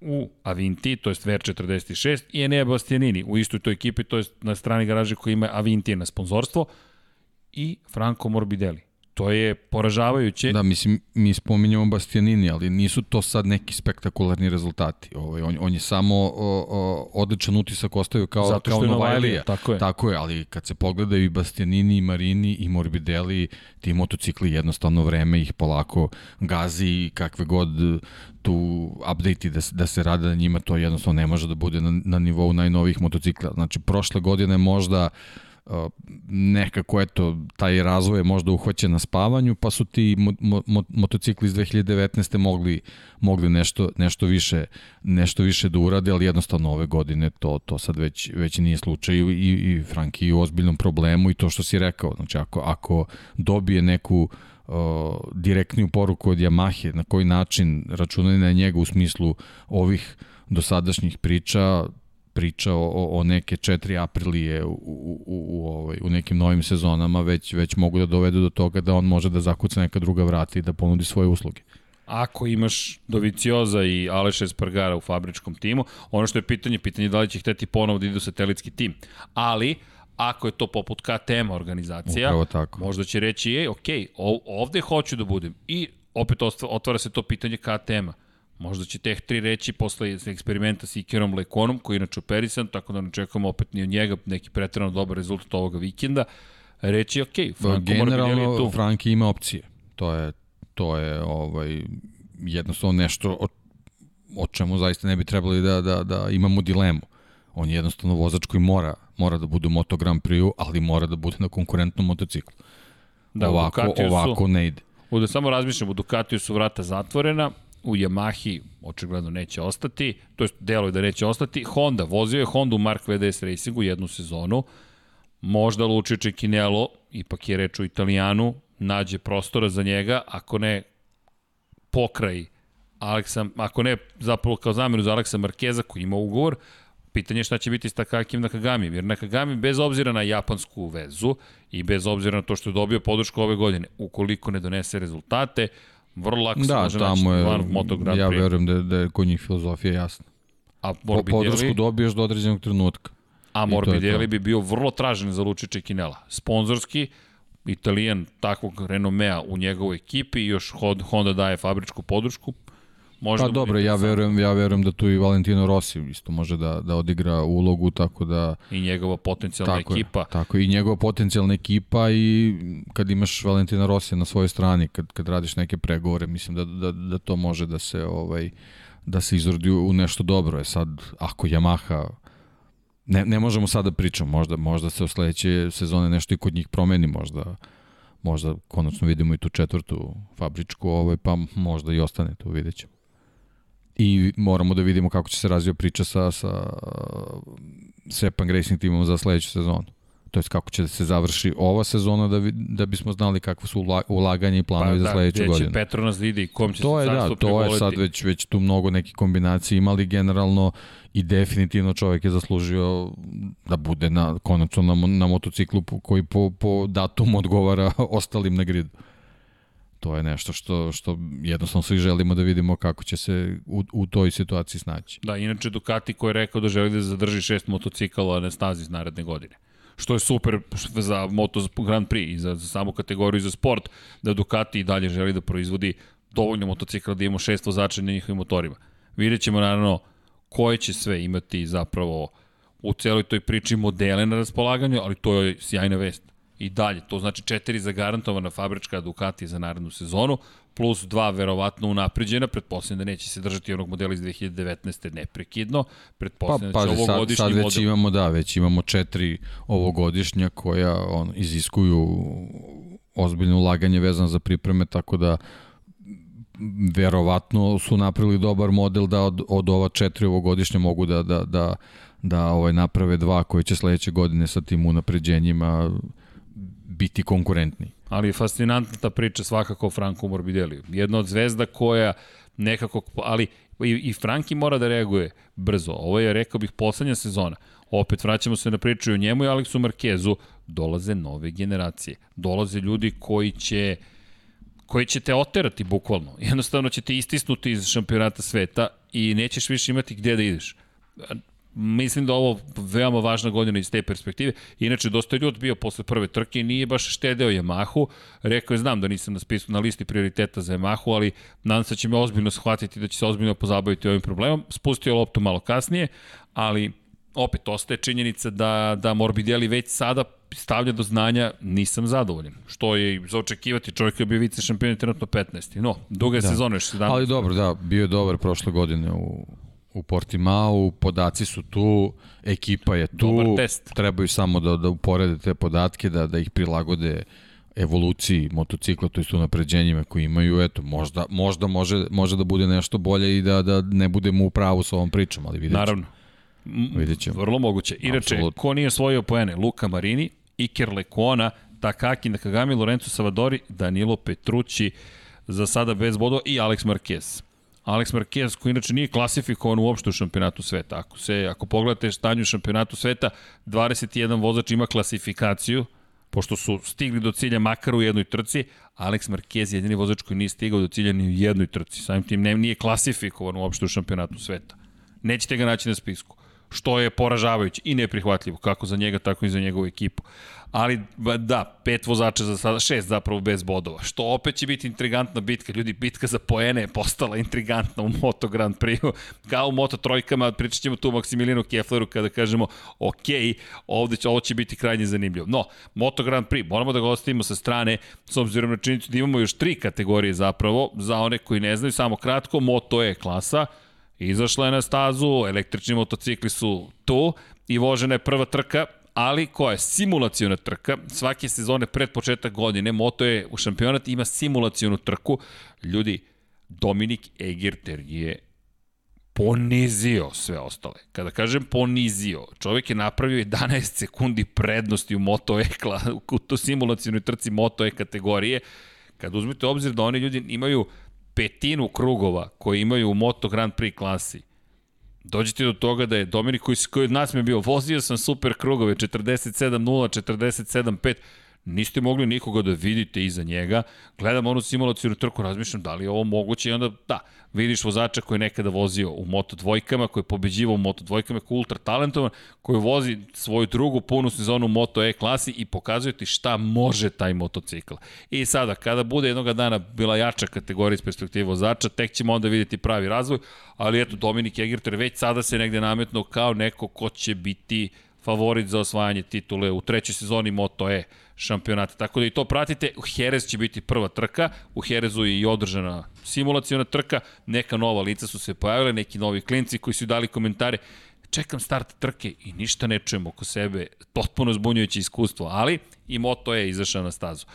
A: u Avinti, to je VR46 i Enea Bastianini u istoj toj ekipi, to je na strani garaže koji ima Avinti na sponzorstvo i Franco Morbidelli. To je poražavajuće.
B: Da, mislim, mi spominjamo Bastianini, ali nisu to sad neki spektakularni rezultati. Ovaj, on, on je samo o, o, odličan utisak ostavio kao, Zato kao Novajlija.
A: Tako je.
B: Tako je, ali kad se pogledaju i Bastianini, i Marini, i Morbidelli, ti motocikli jednostavno vreme ih polako gazi kakve god tu update da, da se rade na njima, to jednostavno ne može da bude na, na nivou najnovijih motocikla. Znači, prošle godine možda nekako eto taj razvoj je možda uhvaćen na spavanju pa su ti mo, mo, motocikli iz 2019. mogli mogli nešto nešto više nešto više da urade ali jednostavno ove godine to to sad već već nije slučaj i i Franki u ozbiljnom problemu i to što si rekao znači ako ako dobije neku direktniju poruku od Yamahe na koji način računaju na njega u smislu ovih dosadašnjih priča priča o, o neke 4 aprilije u, u, u, u, ovaj, u nekim novim sezonama već, već mogu da dovedu do toga da on može da zakuca neka druga vrata i da ponudi svoje usluge.
A: Ako imaš Dovicioza i Aleša Espargara u fabričkom timu, ono što je pitanje, pitanje je da li će hteti ponovo da idu satelitski tim. Ali, Ako je to poput KTM organizacija,
B: tako.
A: možda će reći, ej, ok, ovde hoću da budem. I opet otvara se to pitanje KTM-a. Možda će teh tri reći posle eksperimenta s Ikerom Lekonom, koji je inače operisan, tako da ne čekamo opet ni od njega neki pretredno dobar rezultat ovoga vikenda. Reći, ok,
B: Franko Generalno, tu. Franki ima opcije. To je, to je ovaj, jednostavno nešto o, o čemu zaista ne bi trebali da, da, da imamo dilemu. On je jednostavno vozač koji mora, mora da bude u Moto Grand Prix, ali mora da bude na konkurentnom motociklu. Da, ovako, ovako su, ne ide.
A: Da samo razmišljam, u Ducatiju su vrata zatvorena, u Yamahi očigledno neće ostati, to je delo je da neće ostati. Honda, vozio je Honda u Mark VDS Racingu jednu sezonu, možda Lucio Cecchinello, ipak je reč o Italijanu, nađe prostora za njega, ako ne pokraj Aleksa, ako ne zapravo kao zamenu za Aleksa Markeza koji ima ugovor, pitanje je šta će biti s Takakim Nakagami, jer Nakagami bez obzira na japansku vezu i bez obzira na to što je dobio podršku ove godine, ukoliko ne donese rezultate, vrlo lako da, se može naći je, van Moto Grand
B: Ja verujem da, da je kod njih filozofija jasna. A Morbidelli... Po, podršku dobiješ do određenog trenutka.
A: A Morbidelli bi bio vrlo tražen za Luči Čekinela. Sponzorski, Italijan takvog renomea u njegovoj ekipi i još Honda daje fabričku podršku,
B: Možda pa dobro, ja verujem, ja verujem da tu i Valentino Rossi isto može da, da odigra ulogu, tako da...
A: I njegova potencijalna
B: tako
A: ekipa.
B: Je, tako, i njegova potencijalna ekipa i kad imaš Valentina Rossi na svojoj strani, kad, kad radiš neke pregovore, mislim da, da, da to može da se ovaj da se izrodi u nešto dobro. Je sad, ako Yamaha ne, ne možemo sad da pričamo, možda, možda se u sledeće sezone nešto i kod njih promeni, možda možda konačno vidimo i tu četvrtu fabričku, ovaj, pa možda i ostane tu, vidjet ćemo i moramo da vidimo kako će se razvija priča sa, sa Sepang Racing timom za sledeću sezonu. To je kako će da se završi ova sezona da, bi, da bismo znali kakve su ulaganje i planovi pa, za sledeću godinu.
A: Da, Petronas vidi kom će
B: to
A: se
B: je, da, to je sad već, već tu mnogo nekih kombinacija imali generalno i definitivno čovjek je zaslužio da bude na, konačno na, na motociklu koji po, po datumu odgovara ostalim na gridu to je nešto što, što jednostavno svi želimo da vidimo kako će se u, u toj situaciji snaći.
A: Da, inače Ducati koji je rekao da želi da zadrži šest motocikala na stazi naredne godine što je super za Moto Grand Prix i za, za samu kategoriju za sport, da Ducati i dalje želi da proizvodi dovoljno motocikla da imamo šest vozača na njihovim motorima. Vidjet ćemo naravno koje će sve imati zapravo u celoj toj priči modele na raspolaganju, ali to je sjajna vest i dalje. To znači četiri zagarantovana fabrička Ducati za narednu sezonu, plus dva verovatno unapređena, pretpostavljam da neće se držati onog modela iz 2019. neprekidno, pretpostavljam pa, da će ovogodišnji
B: sad, sad već
A: model...
B: imamo, da, već imamo četiri ovogodišnja koja on, iziskuju ozbiljno ulaganje vezano za pripreme, tako da verovatno su napravili dobar model da od, od ova četiri ovogodišnja mogu da, da, da, da ovaj naprave dva koji će sledeće godine sa tim unapređenjima biti konkurentni.
A: Ali je fascinantna ta priča svakako o Franku Morbideliju. Jedna od zvezda koja nekako, ali i, i Franki mora da reaguje brzo. Ovo je, rekao bih, poslednja sezona. Opet vraćamo se na priču o njemu i Aleksu Markezu. Dolaze nove generacije. Dolaze ljudi koji će koji će te oterati bukvalno. Jednostavno će te istisnuti iz šampionata sveta i nećeš više imati gde da ideš mislim da ovo veoma važna godina iz te perspektive. Inače, dosta ljud bio posle prve trke i nije baš štedeo Yamahu. Rekao je, znam da nisam na spisu na listi prioriteta za Yamahu, ali nadam se da će me ozbiljno shvatiti da će se ozbiljno pozabaviti ovim problemom. Spustio loptu malo kasnije, ali opet ostaje činjenica da, da Morbidelli već sada stavlja do znanja nisam zadovoljan. Što je za očekivati čovjek je bio vice šampion trenutno 15. No, duga je da. sezona još 17.
B: Ali dobro, da, bio je dobar prošle godine u u Portimao, podaci su tu, ekipa je tu, trebaju samo da, da uporede te podatke, da, da ih prilagode evoluciji motocikla, to jest unapređenjima koji imaju, eto, možda, možda može, može da bude nešto bolje i da, da ne budemo u pravu sa ovom pričom, ali vidjet ćemo.
A: Naravno. Vidjet ćemo. Vrlo moguće. Inače, Absolut. ko nije osvojio poene? Luka Marini, Iker Lekona, Takaki Nakagami, Lorenzo Savadori, Danilo Petrucci, za sada bez bodova i Alex Marquez. Alex Marquez, koji inače nije klasifikovan uopšte u šampionatu sveta. Ako, se, ako pogledate stanju u šampionatu sveta, 21 vozač ima klasifikaciju, pošto su stigli do cilja makar u jednoj trci, Alex Marquez je jedini vozač koji nije stigao do cilja ni u jednoj trci. Samim tim ne, nije klasifikovan uopšte u šampionatu sveta. Nećete ga naći na spisku. Što je poražavajuće i neprihvatljivo, kako za njega, tako i za njegovu ekipu. Ali, da, pet vozača za sada, šest zapravo bez bodova, što opet će biti intrigantna bitka. Ljudi, bitka za poene je postala intrigantna u Moto Grand Prix, kao u Moto Trojkama, pričat ćemo tu o Maksimilinu Kefleru kada kažemo, ok, ovde će, ovo će biti krajnje zanimljivo. No, Moto Grand Prix, moramo da ga ostavimo sa strane, s obzirom na činjenicu da imamo još tri kategorije zapravo, za one koji ne znaju, samo kratko, Moto E klasa, Izašla je na stazu, električni motocikli su tu i vožena je prva trka, ali koja je simulacijona trka, svake sezone pred početak godine, Moto je u šampionat ima simulacijonu trku. Ljudi, Dominik Egerter je ponizio sve ostale. Kada kažem ponizio, čovjek je napravio 11 sekundi prednosti u Moto E, u to simulacijonoj trci Moto E kategorije. Kad uzmete obzir da oni ljudi imaju petinu krugova koje imaju u Moto Grand Prix klasi, dođete do toga da je Dominik koji, koji od nas mi je bio, vozio sam super krugove, 47-0, 47-5, niste mogli nikoga da vidite iza njega, gledam onu simulacijnu trku, razmišljam da li je ovo moguće i onda da, vidiš vozača koji je nekada vozio u Moto dvojkama, koji je pobeđivao u Moto dvojkama, koji je ultra talentovan, koji vozi svoju drugu punu sezonu u Moto E klasi i pokazuje ti šta može taj motocikl. I sada, kada bude jednog dana bila jača kategorija iz perspektive vozača, tek ćemo onda videti pravi razvoj, ali eto, Dominik Egerter već sada se negde nametno kao neko ko će biti favorit za osvajanje titule u trećoj sezoni Moto E šampionata. Tako da i to pratite. U Jerez će biti prva trka. U Jerezu je i održana simulacijona trka. Neka nova lica su se pojavile, neki novi klinci koji su dali komentare. Čekam start trke i ništa ne čujem oko sebe. Potpuno zbunjujuće iskustvo, ali i Moto je izašao na stazu.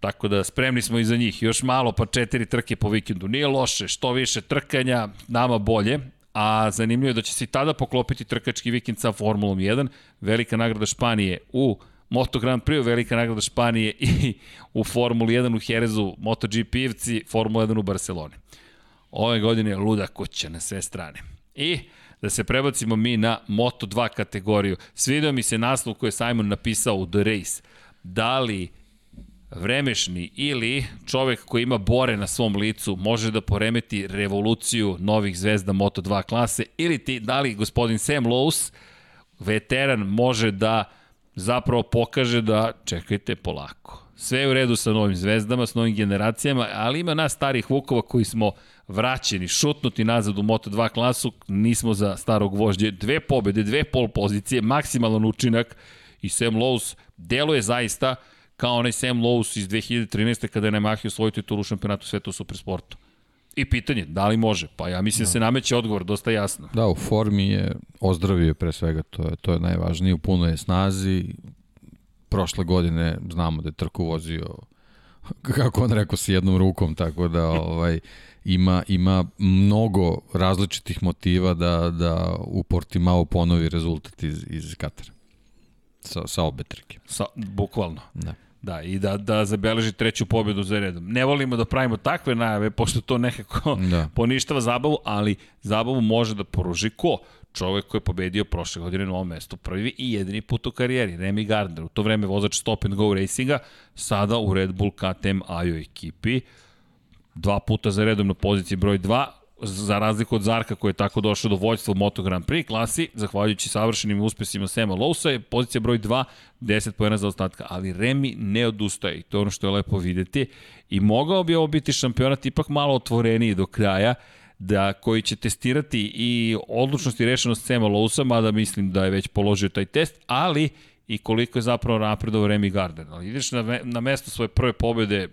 A: Tako da spremni smo i za njih. Još malo pa četiri trke po vikendu. Nije loše, što više trkanja, nama bolje a zanimljivo je da će se i tada poklopiti trkački vikend sa Formulom 1, velika nagrada Španije u Moto Grand Prix, velika nagrada Španije i u Formuli 1 u Jerezu, MotoGP-evci, Formula 1 u Barceloni. Ove godine je luda kuća na sve strane. I da se prebacimo mi na Moto2 kategoriju. Svidio mi se naslov koji je Simon napisao u The Race. Da li vremešni ili čovek koji ima bore na svom licu može da poremeti revoluciju novih zvezda Moto2 klase ili ti, da li gospodin Sam Lowe's, veteran, može da zapravo pokaže da čekajte polako. Sve je u redu sa novim zvezdama, s novim generacijama, ali ima nas starih vukova koji smo vraćeni, šutnuti nazad u Moto2 klasu, nismo za starog vožđe. Dve pobede, dve pol pozicije, maksimalan učinak i Sam Lowe's deluje zaista kao onaj Sam Lowe's iz 2013. kada je namahio svoju titulu u šampionatu sveta u supersportu. I pitanje, da li može? Pa ja mislim da, se nameće odgovor, dosta jasno.
B: Da, u formi je, ozdravio pre svega, to je, to je najvažnije, u punoj je snazi. Prošle godine znamo da je trku vozio, kako on rekao, sa jednom rukom, tako da ovaj, ima, ima mnogo različitih motiva da, da u Portimao ponovi rezultat iz, iz Katara. Sa, sa obe trke.
A: Sa, bukvalno. Da. Da, i da, da zabeleži treću pobedu za redom. Ne volimo da pravimo takve najave, pošto to nekako da. poništava zabavu, ali zabavu može da poruži ko? Čovek koji je pobedio prošle godine na ovom mestu prvi i jedini put u karijeri, Remy Gardner. U to vreme vozač Stop and Go Racinga, sada u Red Bull KTM AJO ekipi. Dva puta za redom na poziciji broj 2, za razliku od Zarka koji je tako došao do vođstva u Moto Grand Prix klasi, zahvaljujući savršenim uspesima Sema Lousa, je pozicija broj 2, 10 pojena za ostatka, ali Remi ne odustaje i to je ono što je lepo videti i mogao bi ovo biti šampionat ipak malo otvoreniji do kraja, da koji će testirati i odlučnost i rešenost Sema Lousa, mada mislim da je već položio taj test, ali i koliko je zapravo napredao Remy Gardner. Ali ideš na, na mesto svoje prve pobede,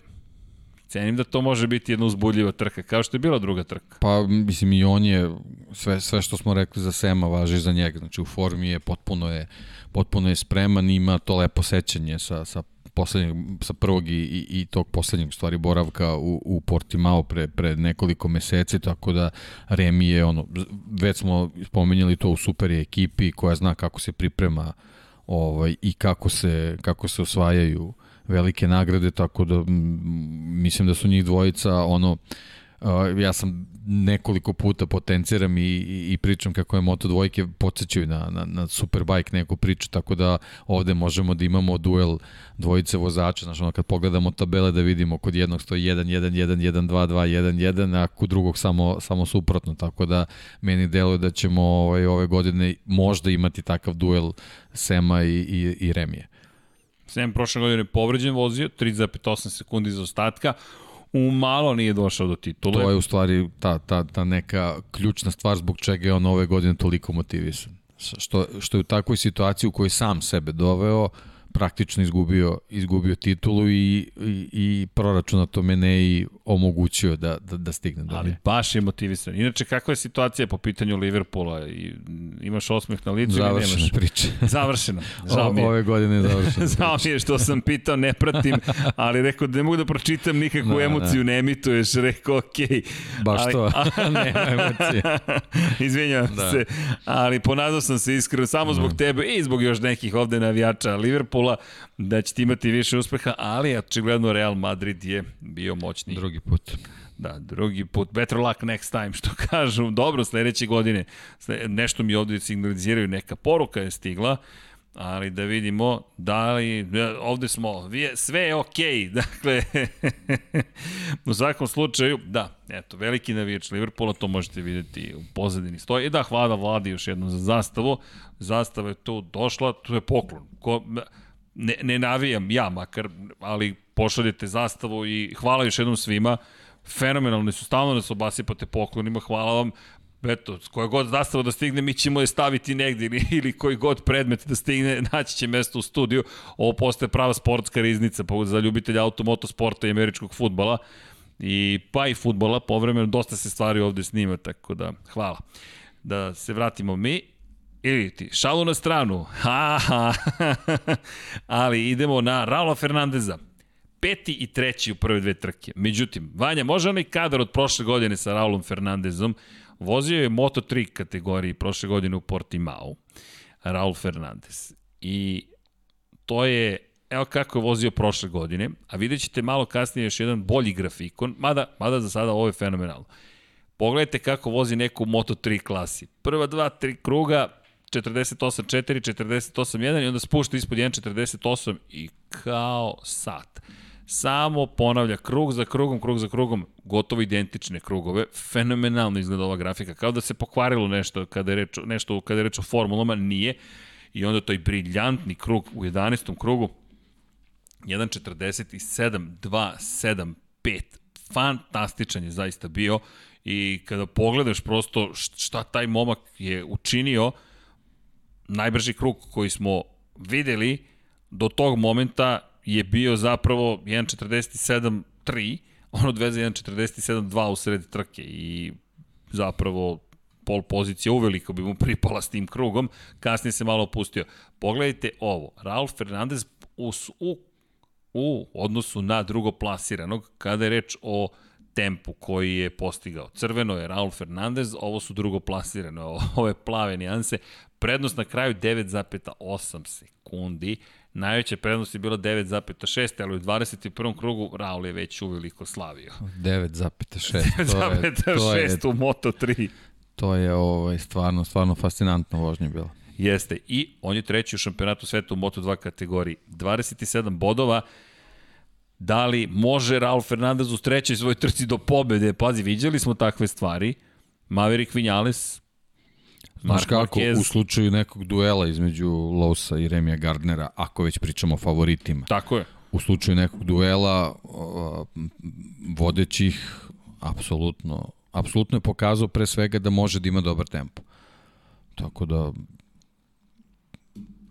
A: Cenim da to može biti jedna uzbudljiva trka, kao što je bila druga trka.
B: Pa, mislim, i on je, sve, sve što smo rekli za Sema važi za njega. Znači, u formi je, potpuno je, potpuno je spreman, ima to lepo sećanje sa, sa poslednjeg, sa prvog i, i, i tog poslednjeg stvari boravka u, u Portimao pre, pre nekoliko meseci, tako da Remi je ono, već smo spomenjali to u super ekipi koja zna kako se priprema ovaj, i kako se, kako se osvajaju velike nagrade, tako da mislim da su njih dvojica ono ja sam nekoliko puta potenciram i, i, i pričam kako je Moto dvojke podsjećaju na, na, na Superbike neku priču, tako da ovde možemo da imamo duel dvojice vozača, znači ono kad pogledamo tabele da vidimo kod jednog stoji 1, 1, 1, 1, 2, 2, 1, 1, a kod drugog samo, samo suprotno, tako da meni deluje da ćemo ovaj, ove godine možda imati takav duel Sema i, i, i Remije.
A: Sem prošle godine povređen vozio, 3,8 sekundi za ostatka, u malo nije došao do titule.
B: To je u stvari ta, ta, ta neka ključna stvar zbog čega je on ove godine toliko motivisan. Što, što je u takvoj situaciji u kojoj sam sebe doveo, praktično izgubio, izgubio titulu i, i, i proračunato mene i omogućio da, da, da stigne do
A: Ali baš je motivisan. Inače, kakva je situacija po pitanju Liverpoola? I, imaš osmeh na licu
B: Završena
A: nemaš?
B: priča.
A: Završeno. Žao mi je.
B: Ove godine je završena
A: Žao mi je što sam pitao, ne pratim, ali rekao da ne mogu da pročitam nikakvu da, emociju, da. ne emituješ, rekao okej. Okay.
B: Baš ali, to, nema emocije.
A: Izvinjavam da. se, ali ponadao sam se iskreno samo zbog da. tebe i zbog još nekih ovde navijača Liverpoola da ćete imati više uspeha, ali očigledno Real Madrid je bio moćniji.
B: Drugi put.
A: Da, drugi put. Better luck next time, što kažu. Dobro, sledeće godine. Nešto mi ovde signaliziraju, neka poruka je stigla ali da vidimo da li, ovde smo, sve je okej, okay. dakle, u svakom slučaju, da, eto, veliki navijač Liverpoola, to možete videti u pozadini stoji, da, hvala vladi još jednom za zastavu, zastava je tu došla, tu je poklon, Ko, ne, ne navijam ja makar, ali pošaljete zastavu i hvala još jednom svima, fenomenalni su, stalno nas obasipate poklonima, hvala vam, eto, koja god zastava da stigne, mi ćemo je staviti negdje ili, ili koji god predmet da stigne, naći će mesto u studiju. Ovo postaje prava sportska riznica za ljubitelja automotosporta i američkog futbala. I pa i futbola, povremeno dosta se stvari ovde snima, tako da hvala. Da se vratimo mi ili ti, šalu na stranu, ha, ha, ali idemo na Raula Fernandeza, peti i treći u prve dve trke. Međutim, Vanja, može onaj kadar od prošle godine sa Raulom Fernandezom, vozio je Moto3 kategoriji prošle godine u Portimao, Raul Fernandez. I to je, evo kako je vozio prošle godine, a vidjet ćete malo kasnije još jedan bolji grafikon, mada, mada za sada ovo je fenomenalno. Pogledajte kako vozi neku Moto3 klasi. Prva dva, tri kruga, 48.4, 48.1 i onda spušta ispod 1.48 i kao sat. Samo ponavlja krug za krugom, krug za krugom, gotovo identične krugove. Fenomenalno izgleda ova grafika, kao da se pokvarilo nešto kada je reč, nešto kada je reč o formulama, nije. I onda to briljantni krug u 11. krugu, 1.47, 2, 7, 5. Fantastičan je zaista bio i kada pogledaš prosto šta taj momak je učinio, najbrži krug koji smo videli do tog momenta je bio zapravo 1.47.3, on odveze 1.47.2 u sred trke i zapravo pol pozicija uveliko bi mu pripala s tim krugom, kasnije se malo opustio. Pogledajte ovo, Raul Fernandez u, u, u odnosu na drugo plasiranog, kada je reč o tempu koji je postigao. Crveno je Raul Fernandez, ovo su drugo plasirane, ove plave nijanse. Prednost na kraju 9,8 sekundi. Najveća prednost je bila 9,6, ali u 21. krugu Raul je već uveliko slavio.
B: 9,6.
A: 9,6 u Moto3.
B: To je ovaj, stvarno, stvarno fascinantno vožnje bilo.
A: Jeste. I on je treći u šampionatu sveta u Moto2 kategoriji. 27 bodova. Da li može Raul Fernandez u trećoj svoj trci do pobede? Pazi, viđali smo takve stvari. Maverick Vinales
B: Znaš kako, Marquez. u slučaju nekog duela između Lousa i Remija Gardnera, ako već pričamo o favoritima.
A: Tako je.
B: U slučaju nekog duela, vodećih, apsolutno, apsolutno je pokazao pre svega da može da ima dobar tempo. Tako da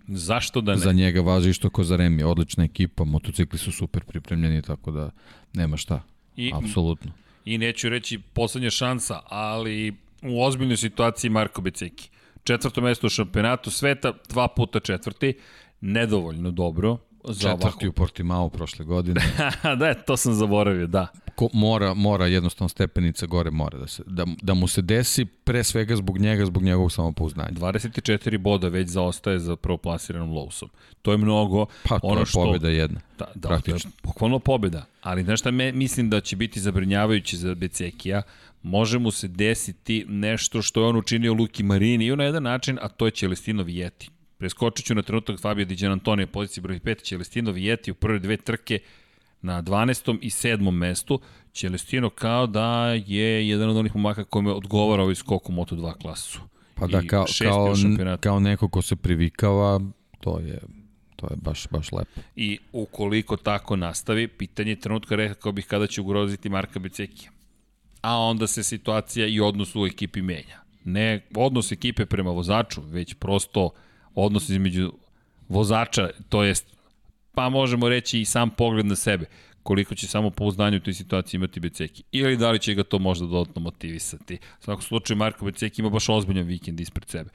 A: Zašto da ne?
B: Za njega važi išto ko za Remi, odlična ekipa, motocikli su super pripremljeni, tako da nema šta. I, Apsolutno.
A: I neću reći poslednja šansa, ali u ozbiljnoj situaciji Marko Beceki. Četvrto mesto u šampionatu sveta, dva puta četvrti, nedovoljno dobro.
B: Za četvrti ovako. u Portimao prošle godine.
A: da, to sam zaboravio, da.
B: Ko, mora, mora jednostavno stepenica gore mora da, se, da, da mu se desi pre svega zbog njega, zbog njegovog samopouznanja.
A: 24 boda već zaostaje za prvoplasiranom Lowsom. To je mnogo.
B: Pa to ono je što, pobjeda jedna.
A: Da, da, praktično. To je bukvalno pobjeda. Ali znaš šta me, mislim da će biti zabrinjavajuće za Becekija? Može mu se desiti nešto što je on učinio Luki Marini i na jedan način, a to je Celestino Vijeti. Preskočit ću na trenutak Fabio Di Antonio, pozicije broj 5, Celestino Vijeti u prve dve trke na 12. i 7. mestu. Celestino kao da je jedan od onih momaka kome odgovara ovaj skok u Moto2 klasu.
B: Pa da, kao, kao, kao neko ko se privikava, to je to je baš, baš lepo.
A: I ukoliko tako nastavi, pitanje trenutka rekao bih kada će ugroziti Marka Becekija. A onda se situacija i odnos u ekipi menja. Ne odnos ekipe prema vozaču, već prosto odnos između vozača, to jest, pa možemo reći i sam pogled na sebe koliko će samo pouzdanje u toj situaciji imati Beceki. Ili da li će ga to možda dodatno motivisati. U svakom slučaju Marko Beceki ima baš ozbiljan vikend ispred sebe.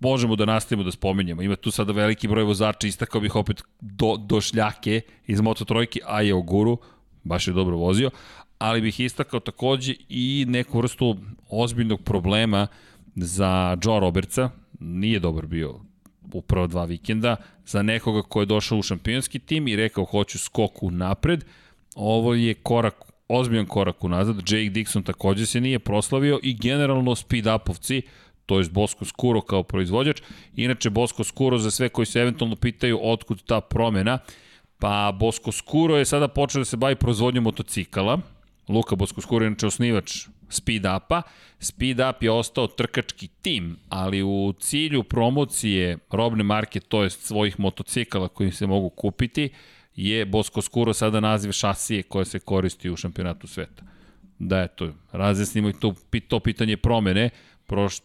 A: Možemo da nastavimo da spomenjamo. Ima tu sada veliki broj vozača, istakao bih opet do, do šljake iz Moto Trojke, a je Oguru, baš je dobro vozio, ali bih istakao takođe i neku vrstu ozbiljnog problema za Joe Robertsa, nije dobar bio u prva dva vikenda, za nekoga ko je došao u šampionski tim i rekao hoću skoku napred, ovo je korak, ozbiljan korak unazad, Jake Dixon takođe se nije proslavio i generalno speed-upovci, to je Bosko Skuro kao proizvođač. Inače, Bosko Skuro, za sve koji se eventualno pitaju otkud ta promena, pa Bosko Skuro je sada počeo da se bavi proizvodnjom motocikala. Luka Bosko Skuro je osnivač Speed Upa. Speed Up je ostao trkački tim, ali u cilju promocije robne marke, to je svojih motocikala koji se mogu kupiti, je Bosko Skuro sada naziv šasije koje se koristi u šampionatu sveta. Da, eto, razjasnimo i to, to pitanje promene,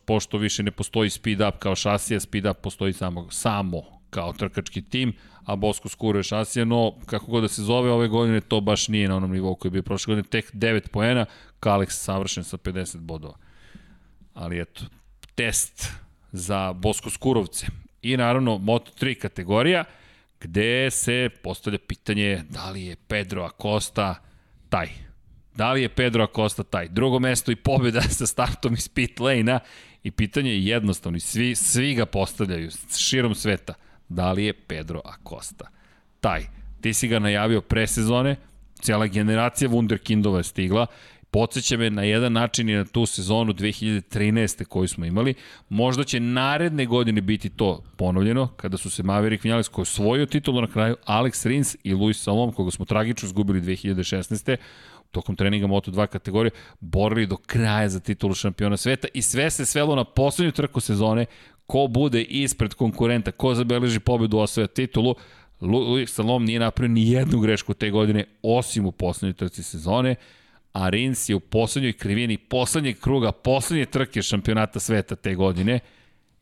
A: pošto više ne postoji speed up kao šasija, speed up postoji samo, samo kao trkački tim, a Bosko Skuro šasija, no kako god da se zove ove godine, to baš nije na onom nivou koji je bio prošle godine, tek 9 poena, Kalex savršen sa 50 bodova. Ali eto, test za Bosko Skurovce. I naravno Moto3 kategorija, gde se postavlja pitanje da li je Pedro Acosta taj Da li je Pedro Acosta taj? Drugo mesto i pobjeda sa startom iz pit lane-a i pitanje je jednostavno, svi, svi ga postavljaju širom sveta. Da li je Pedro Acosta taj? Ti si ga najavio pre sezone, cijela generacija Wunderkindova je stigla, podsjeća me na jedan način i na tu sezonu 2013. koju smo imali. Možda će naredne godine biti to ponovljeno, kada su se Maverick Vinales koji osvojio titulu na kraju, Alex Rins i Luis Salom, koga smo tragično zgubili 2016 tokom treninga Moto2 kategorije borili do kraja za titulu šampiona sveta i sve se svelo na poslednju trku sezone ko bude ispred konkurenta, ko zabeleži pobedu osvoja titulu, Louis Salom nije napravio ni jednu grešku te godine, osim u poslednjoj trci sezone, a Rins je u poslednjoj krivini poslednjeg kruga, poslednje trke šampionata sveta te godine,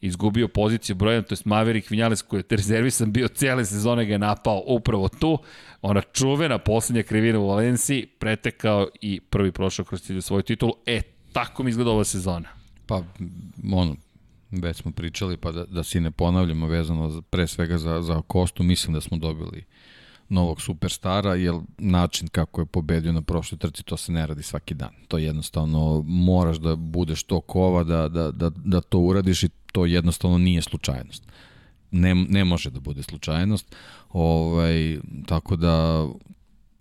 A: izgubio poziciju brojem, to je Maverick Vinales koji je rezervisan bio cijele sezone ga je napao upravo tu, ona čuvena poslednja krivina u Valenciji, pretekao i prvi prošao kroz cilju svoju titulu. E, tako mi izgleda ova sezona.
B: Pa, ono, već smo pričali, pa da, da si ne ponavljamo vezano pre svega za, za Kostu, mislim da smo dobili novog superstara, jer način kako je pobedio na prošloj trci, to se ne radi svaki dan. To jednostavno moraš da budeš to kova, da, da, da, da to uradiš i to jednostavno nije slučajnost. Ne, ne može da bude slučajnost. Ovaj, tako da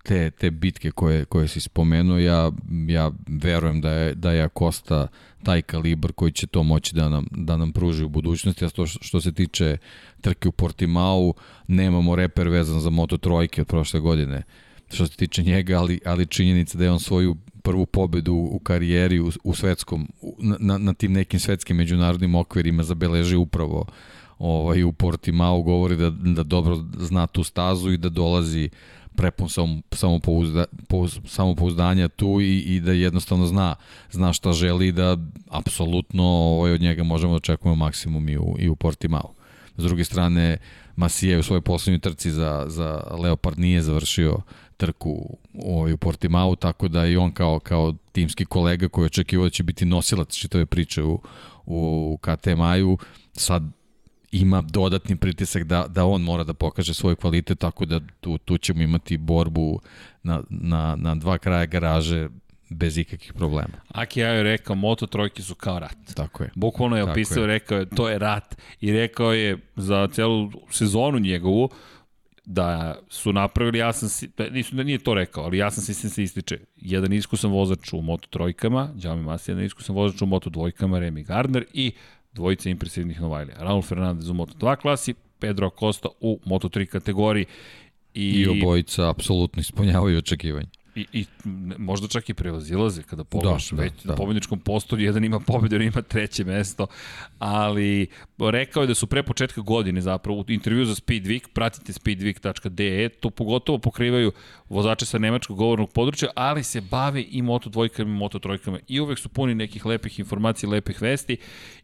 B: te, te bitke koje, koje si spomenuo, ja, ja verujem da je, da je Kosta taj kalibar koji će to moći da nam, da nam pruži u budućnosti, a što, što se tiče trke u Portimao, nemamo reper vezan za Moto Trojke od prošle godine, što se tiče njega, ali, ali činjenica da je on svoju prvu pobedu u karijeri u, u svetskom, na, na tim nekim svetskim međunarodnim okvirima zabeleži upravo ovaj, u Portimao, govori da, da dobro zna tu stazu i da dolazi prepun samo, samopouzda, pouz, samopouzdanja tu i, i da jednostavno zna, zna šta želi da apsolutno ovaj, od njega možemo da očekujemo maksimum i u, i u Portimao. S druge strane, Masija u svojoj poslednjoj trci za, za Leopard nije završio trku ovaj, u Portimao, tako da i on kao, kao timski kolega koji očekivao da će biti nosilac čitave priče u, u KTM-aju, sad ima dodatni pritisak da, da on mora da pokaže svoj kvalitet, tako da tu, tu ćemo imati borbu na, na, na dva kraja garaže bez ikakvih problema.
A: Aki ja je rekao, moto trojke su kao rat.
B: Tako je.
A: Bukvalno je opisao, je. rekao je, to je rat. I rekao je za celu sezonu njegovu, da su napravili jasan, da nisu, da nije to rekao, ali jasan sistem se ističe. Jedan iskusan vozač u Moto trojkama, Jaume Masi, jedan iskusan vozač u Moto dvojkama, Remy Gardner i dvojica impresivnih Novajlija. Raul Fernandez u Moto 2 klasi, Pedro Acosta u Moto 3 kategoriji.
B: I, I obojica apsolutno ispunjavaju očekivanje.
A: I, I možda čak i prevazilaze kada pogledaš da, već da, da. na pobedničkom postu, jedan ima pobedu, jedan ima treće mesto, ali rekao je da su pre početka godine zapravo u intervju za Speedweek, pratite speedweek.de, to pogotovo pokrivaju vozače sa nemačkog govornog područja, ali se bave i moto dvojkama i moto trojkama i uvek su puni nekih lepih informacija, lepih vesti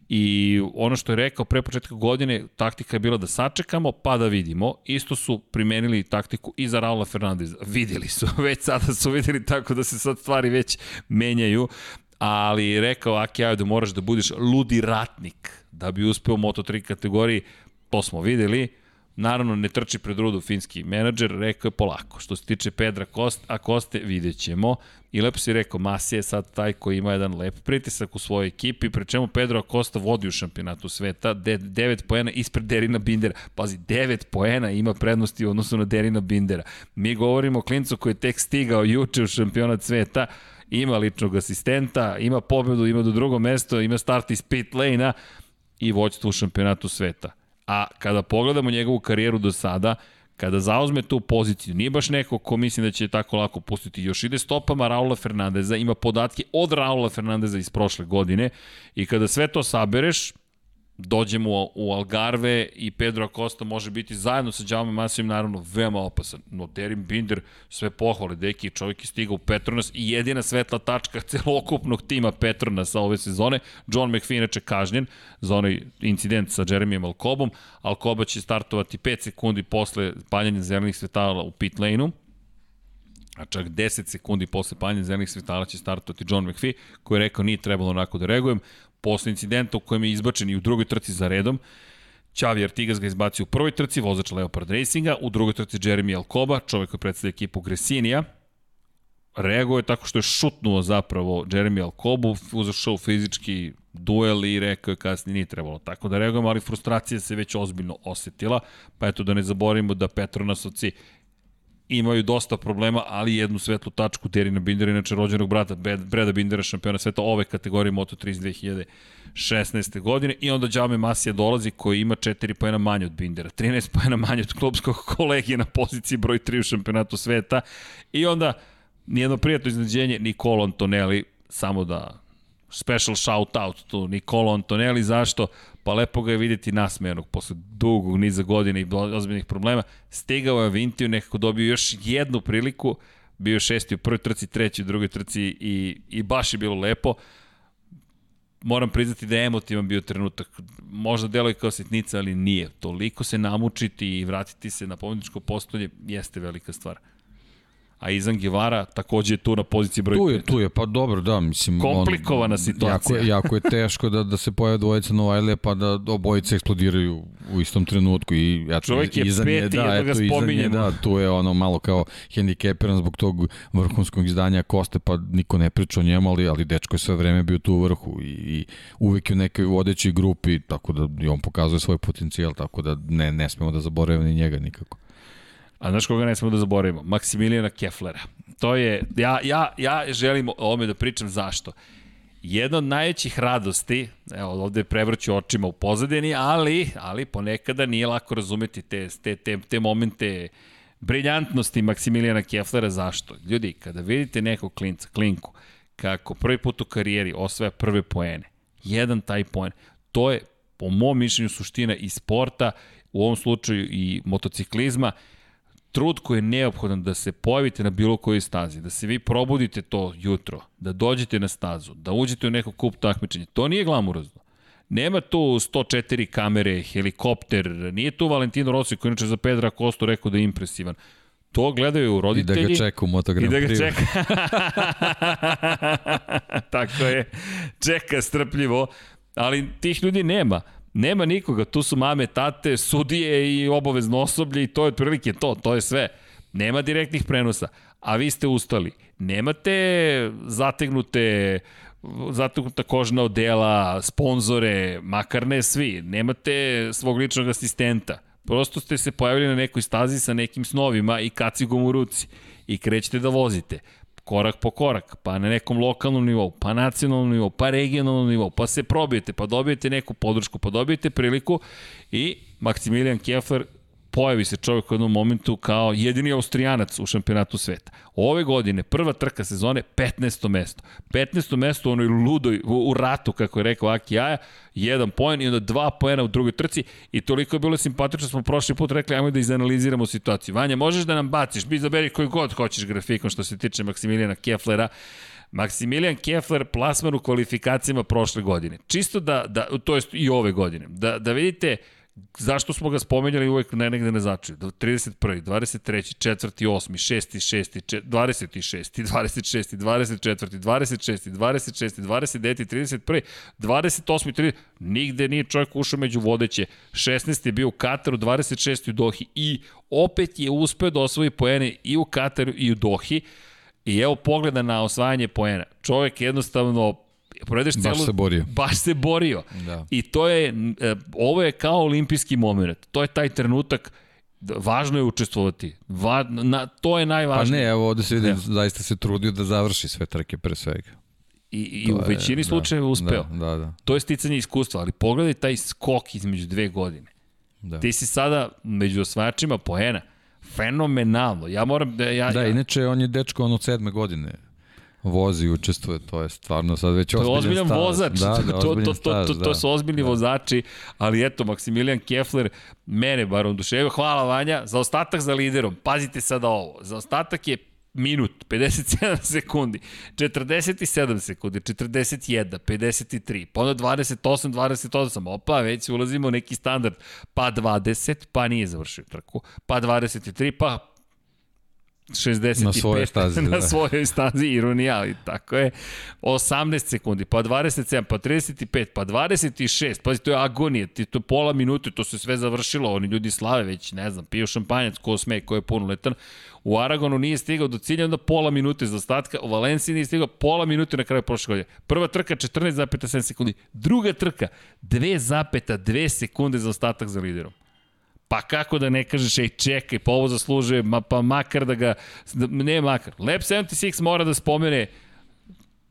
A: I ono što je rekao pre početka godine, taktika je bila da sačekamo pa da vidimo. Isto su primenili taktiku i za Raula Fernandeza. Videli su, već sada su videli tako da se sad stvari već menjaju. Ali rekao Aki Ajo da moraš da budeš ludi ratnik da bi uspeo u Moto3 kategoriji. To smo videli Naravno, ne trči pred rudu finski menadžer, rekao je polako. Što se tiče Pedra Kost, a Koste vidjet ćemo. I lepo si rekao, Masi je sad taj koji ima jedan lep pritisak u svojoj ekipi, pre čemu Pedro Acosta vodi u šampionatu sveta, 9 poena ispred Derina Bindera. Pazi, 9 poena ima prednosti u odnosu na Derina Bindera. Mi govorimo o klincu koji je tek stigao juče u šampionat sveta, ima ličnog asistenta, ima pobedu, ima do drugo mesto, ima start iz pit lane-a i vođstvo u šampionatu sveta A kada pogledamo njegovu karijeru do sada, kada zauzme tu poziciju, nije baš neko ko misli da će tako lako pustiti. Još ide stopama Raula Fernandeza, ima podatke od Raula Fernandeza iz prošle godine i kada sve to sabereš, dođemo u Algarve i Pedro Acosta može biti zajedno sa Jaume Masijom naravno veoma opasan. No Derin Binder sve pohvale, deki čovjek je stigao u Petronas i jedina svetla tačka celokupnog tima Petronasa ove sezone. John McPhee inače kažnjen za onaj incident sa Jeremijem Alcobom. Alcoba će startovati 5 sekundi posle paljanja zelenih svetala u pit lane-u a čak 10 sekundi posle paljanja zelenih svetala će startovati John McPhee, koji je rekao nije trebalo onako da reagujem posle incidenta u kojem je izbačen i u drugoj trci za redom, Čavi Artigas ga izbacio u prvoj trci, vozač Leopard Racinga, u drugoj trci Jeremy Alcoba, čovjek koji predstavlja ekipu Gresinija, reagovao je tako što je šutnuo zapravo Jeremy Alcobu, uzašao fizički duel i rekao je kasnije nije trebalo tako da reagujemo, ali frustracija se već ozbiljno osetila, pa eto da ne zaboravimo da Petronasovci imaju dosta problema, ali jednu svetlu tačku Terina Bindera, inače rođenog brata Breda Bindera, šampiona sveta ove kategorije Moto3 iz 2016. godine i onda Đame Masija dolazi koji ima 4 pojena manje od Bindera, 13 pojena manje od klubskog kolegija na poziciji broj 3 u šampionatu sveta i onda nijedno prijatno izneđenje Nicolo Antonelli, samo da special shout out tu Nicolo Antonelli, zašto? pa lepo ga je videti nasmejanog posle dugog niza godina i ozbiljnih problema. Stigao je Vintiju, nekako dobio još jednu priliku, bio šesti u prvoj trci, treći u drugoj trci i, i baš je bilo lepo. Moram priznati da je emotivan bio trenutak. Možda deluje kao sitnica, ali nije. Toliko se namučiti i vratiti se na pobjedičko postolje jeste velika stvar a Izan Givara takođe je tu na poziciji broj
B: 5. Tu je, tu je, pa dobro, da, mislim...
A: Komplikovana on, situacija.
B: Jako je, jako je teško da, da se pojave dvojica Novajlije pa da obojice eksplodiraju u istom trenutku i
A: eto, Čovjek je Izan peti, je, da, eto, Izan je,
B: da, tu je ono malo kao hendikepiran zbog tog vrhunskog izdanja Koste, pa niko ne priča o njemu, ali, ali dečko je sve vreme bio tu u vrhu i, i uvek je u nekoj vodećoj grupi, tako da i on pokazuje svoj potencijal, tako da ne, ne smemo da zaboravimo ni njega nikako.
A: A znaš koga ne smemo da zaboravimo? Maksimilijana Keflera. To je, ja, ja, ja želim o ovome da pričam zašto. Jedna od najvećih radosti, evo ovde prevrću očima u pozadini, ali, ali ponekada nije lako razumeti te, te, te, te momente briljantnosti Maksimilijana Keflera. Zašto? Ljudi, kada vidite nekog klinca, klinku, kako prvi put u karijeri osvaja prve poene, jedan taj poen, to je po mom mišljenju suština i sporta, u ovom slučaju i motociklizma, trud koji je neophodan da se pojavite na bilo kojoj stazi, da se vi probudite to jutro, da dođete na stazu, da uđete u neko kup takmičenja, to nije glamurozno. Nema tu 104 kamere, helikopter, nije tu Valentino Rossi koji inače za Pedra Kostu rekao da je impresivan. To gledaju roditelji.
B: I da ga čeka u Moto
A: I da ga čeka. Tako je. Čeka strpljivo. Ali tih ljudi nema. Nema nikoga, tu su mame, tate, sudije i obavezno osoblje i to je otprilike to, to je sve. Nema direktnih prenosa, a vi ste ustali. Nemate zategnute zategnuta kožna odela, sponzore, makar ne svi. Nemate svog ličnog asistenta. Prosto ste se pojavili na nekoj stazi sa nekim snovima i kacigom u ruci i krećete da vozite korak po korak, pa na nekom lokalnom nivou, pa nacionalnom nivou, pa regionalnom nivou, pa se probijete, pa dobijete neku podršku, pa dobijete priliku i Maksimilijan Kefler pojavi se čovjek u jednom momentu kao jedini austrijanac u šampionatu sveta. Ove godine, prva trka sezone, 15. mesto. 15. mesto u onoj ludoj, u, u ratu, kako je rekao Aki Aja, jedan poen i onda dva poena u drugoj trci i toliko je bilo simpatično, smo prošli put rekli, ajmo da izanaliziramo situaciju. Vanja, možeš da nam baciš, bi izaberi koji god hoćeš grafikon što se tiče Maksimilijana Keflera, Maksimilijan Kefler plasman u kvalifikacijama prošle godine. Čisto da, da to jest i ove godine. Da, da vidite zašto smo ga spomenjali uvek ne negde na začelju? 31. 23. 4. 8. 6. 6. 26. 26. 24. 26. 26. 29. 31. 28. 30. Nigde nije čovjek ušao među vodeće. 16. je bio u Kataru, 26. u Dohi i opet je uspeo da osvoji poene i u Kataru i u Dohi. I evo pogleda na osvajanje poena. Čovjek jednostavno provedeš
B: baš
A: celu...
B: se borio.
A: Baš se borio.
B: Da.
A: I to je, e, ovo je kao olimpijski moment. To je taj trenutak, važno je učestvovati. Va, na, to je najvažnije.
B: Pa ne, evo ovde se vidi, zaista se trudio da završi sve trke pre svega.
A: I, i u većini
B: da,
A: slučajeva uspeo.
B: Da, da, da.
A: To je sticanje iskustva, ali pogledaj taj skok između dve godine.
B: Da.
A: Ti si sada među osvajačima poena. Fenomenalno. Ja moram da... Ja,
B: da,
A: ja,
B: inače on je dečko on od sedme godine vozi i učestvuje, to je stvarno sad već ozbiljan,
A: ozbiljan
B: staž.
A: vozač,
B: Da, da,
A: to,
B: ozbiljan
A: to, to, to, to
B: da.
A: su ozbiljni
B: da.
A: vozači, ali eto, Maksimilijan Kefler, mene bar oduševio, hvala Vanja, za ostatak za liderom, pazite sada ovo, za ostatak je minut, 57 sekundi, 47 sekundi, 41, 53, pa onda 28, 28, opa, već ulazimo u neki standard, pa 20, pa nije završio trku, pa 23, pa 65
B: Na svojoj stazi,
A: na
B: da.
A: svojoj stazi ironija, ali tako je. 18 sekundi, pa 27, pa 35, pa 26, pa to je agonija, ti to pola minute, to se sve završilo, oni ljudi slave već, ne znam, piju šampanjac, ko sme, ko je punoletan. U Aragonu nije stigao do cilja, onda pola minute za ostatka, u Valenciji nije stigao pola minute na kraju prošle godine. Prva trka 14,7 sekundi, druga trka 2,2 sekunde za ostatak za liderom. Pa kako da ne kažeš, ej čekaj, pa ovo zaslužuje, ma, pa makar da ga, ne makar, Lab 76 mora da spomene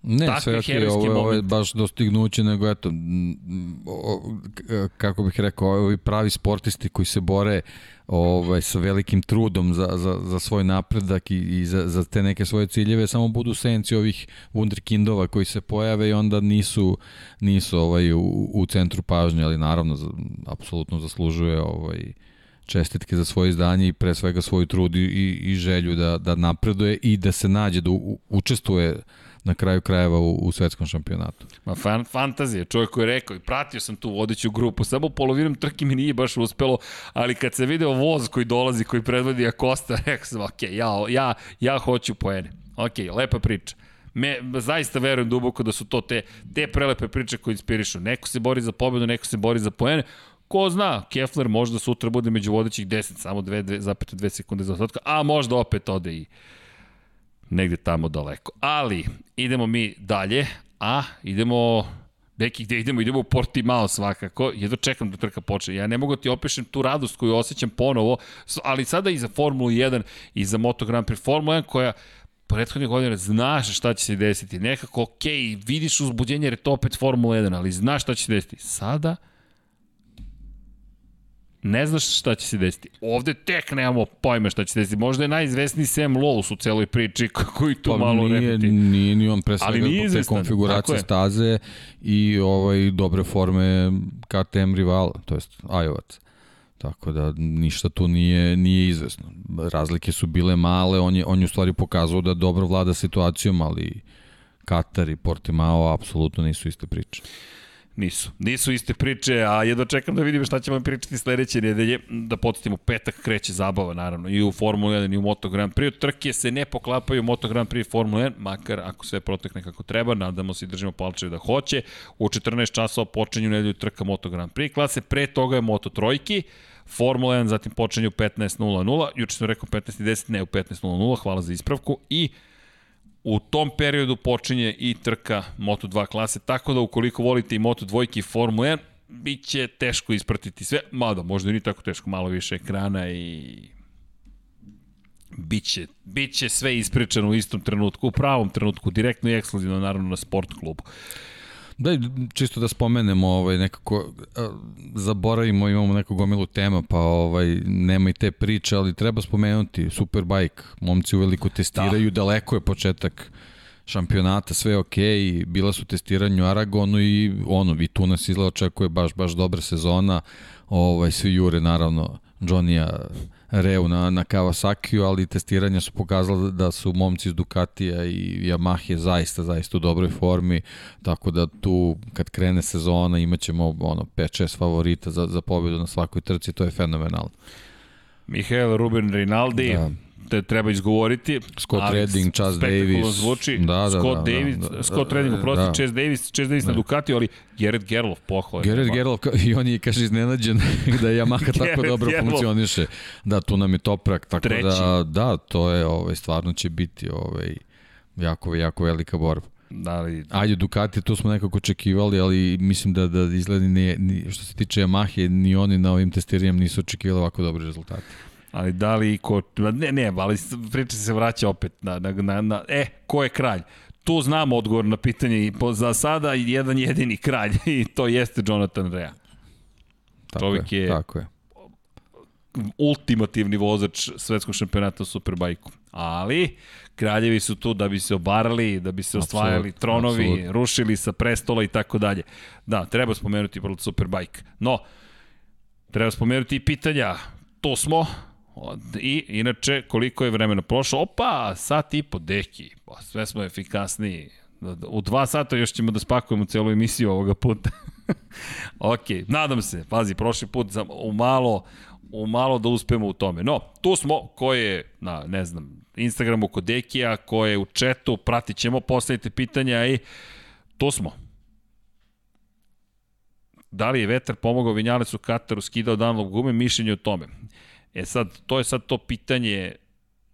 B: Ne, sve ok,
A: herojski
B: ovo, je- ovo je baš dostignuće, nego eto, o- kako bih rekao, ovi pravi sportisti koji se bore ovaj, sa velikim trudom za, za, za svoj napredak i, i za, za te neke svoje ciljeve, samo budu senci ovih wunderkindova koji se pojave i onda nisu, nisu ovaj, u, u centru pažnje, ali naravno, za, apsolutno zaslužuje ovaj, čestitke za svoje izdanje i pre svega svoj trud i, i želju da, da napreduje i da se nađe, da u, učestvuje na kraju krajeva u, u svetskom šampionatu.
A: Ma fan, fantazija, čovjek koji je rekao i pratio sam tu vodeću grupu, samo polovinom trke mi nije baš uspelo, ali kad se video voz koji dolazi, koji predvodi Akosta, rekao sam, ok, ja, ja, ja hoću poene. Ok, lepa priča. Me, zaista verujem duboko da su to te, te prelepe priče koje inspirišu. Neko se bori za pobedu, neko se bori za poene. Ko zna, Kefler možda sutra bude među vodećih 10, samo 2,2 sekunde za ostatka, a možda opet ode i negde tamo daleko. Ali, idemo mi dalje, a idemo neki gde idemo, idemo u Portimao svakako, jedno čekam da trka počne. Ja ne mogu da ti opišem tu radost koju osjećam ponovo, ali sada i za Formulu 1 i za Moto Grand Prix. Formula 1 koja prethodne godine znaš šta će se desiti. Nekako, okej, vidiš uzbuđenje jer je to opet Formula 1, ali znaš šta će se desiti. Sada, ne znaš šta će se desiti. Ovde tek nemamo pojma šta će se desiti. Možda je najizvesniji Sam Lowe's u celoj priči koji tu
B: Pa
A: malo
B: nije,
A: repeti.
B: nije ni on pre svega zbog te konfiguracije
A: je.
B: staze i ovaj dobre forme KTM rivala, to jest Ajovac. Tako da ništa tu nije nije izvesno. Razlike su bile male, on je on je u stvari pokazao da dobro vlada situacijom, ali Katar i Portimao apsolutno nisu iste priče.
A: Nisu. Nisu iste priče, a jedno čekam da vidim šta ćemo pričati sledeće nedelje. Da podsjetimo, petak kreće zabava, naravno, i u Formula 1 i u Moto Grand Prix. Trke se ne poklapaju Moto Grand Prix i Formula 1, makar ako sve protekne kako treba, nadamo se i držimo palčeve da hoće. U 14 časova počinju nedelju trka Moto Grand Prix klase, pre toga je Moto Trojki, Formula 1 zatim počinje u 15.00, juče sam rekao 15.10, ne u 15.00, hvala za ispravku, i u tom periodu počinje i trka Moto2 klase, tako da ukoliko volite i Moto2 i Formula 1, biće teško ispratiti sve, mada možda i nije tako teško, malo više ekrana i biće, biće sve ispričano u istom trenutku, u pravom trenutku, direktno i ekskluzivno naravno na sport klubu.
B: Da, čisto da spomenemo, ovaj, nekako, zaboravimo, imamo neku gomilu tema, pa ovaj, nema i te priče, ali treba spomenuti Superbike. Momci uveliko testiraju, da. daleko je početak šampionata, sve je okej, okay, bila su testiranju Aragonu i ono, i tu nas izgleda očekuje baš, baš dobra sezona, ovaj, svi jure naravno Johnny-a Reu na, na Kawasaki-u, ali testiranja su pokazala da su momci iz Ducatija i Yamaha zaista, zaista u dobroj formi, tako da tu kad krene sezona imaćemo ono 5-6 favorita za, za pobedu na svakoj trci, to je fenomenalno.
A: Mihael Ruben Rinaldi, da te treba izgovoriti.
B: Scott Redding, Chas Davis.
A: zvuči. Da, da, Scott da, Davis, da, da, Scott Redding, uprosti, da. Chas Davis, Chas Davis da. na Ducati, ali Gerrit Gerlof pohvala.
B: Gerrit Gerlof, i on je, kaže, iznenađen da je Yamaha tako dobro Gerlof. funkcioniše. Da, tu nam je Toprak, tako Treći. da, da, to je, ovaj, stvarno će biti ovaj, jako, jako velika borba.
A: Da li...
B: Ajde, Ducati, to smo nekako očekivali, ali mislim da, da izgledi, ni, ni, što se tiče Yamahe, ni oni na ovim testiranjem nisu očekivali ovako dobre rezultate.
A: Ali da li ko... Ne, ne, ali priča se vraća opet na, na, na, na... E, ko je kralj? Tu znamo odgovor na pitanje i po, za sada jedan jedini kralj i to jeste Jonathan Rea.
B: Tako Čovjek je, je tako je
A: ultimativni vozač svetskog šampionata u Superbajku. Ali, kraljevi su tu da bi se obarali, da bi se osvajali tronovi, absolut. rušili sa prestola i tako dalje. Da, treba spomenuti World Superbike. No, treba spomenuti i pitanja. Tu smo, I inače, koliko je vremena prošlo? Opa, sat i po deki. Pa, sve smo efikasniji. U dva sata još ćemo da spakujemo celu emisiju ovoga puta. ok, nadam se. Pazi, prošli put za, u malo u malo da uspemo u tome. No, tu smo, ko je na, ne znam, Instagramu kod Dekija, ko je u četu, pratit ćemo, postavite pitanja i tu smo. Da li je vetar pomogao Vinjalecu Kataru, skidao Danlov gume, mišljenje o tome. E sad, to je sad to pitanje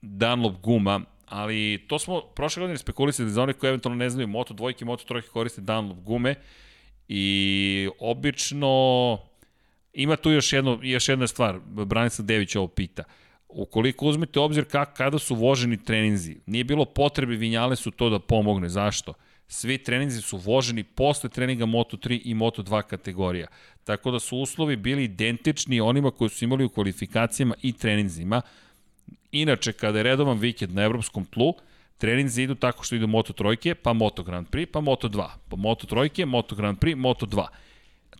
A: Dunlop guma, ali to smo prošle godine spekulisali za one koji eventualno ne znaju, Moto dvojke, Moto trojke koriste Dunlop gume i obično ima tu još, jedno, još jedna stvar, Branislav Dević ovo pita. Ukoliko uzmete obzir kak, kada su voženi treninzi, nije bilo potrebe Vinjale su to da pomogne. Zašto? Svi treninzi su voženi posle treninga Moto3 i Moto2 kategorija. Tako da su uslovi bili identični onima koji su imali u kvalifikacijama i treninzima. Inače, kada je redovan vikend na evropskom tlu, treninzi idu tako što idu Moto trojke, pa Moto Grand Prix, pa Moto 2. Pa Moto trojke, Moto Grand Prix, Moto 2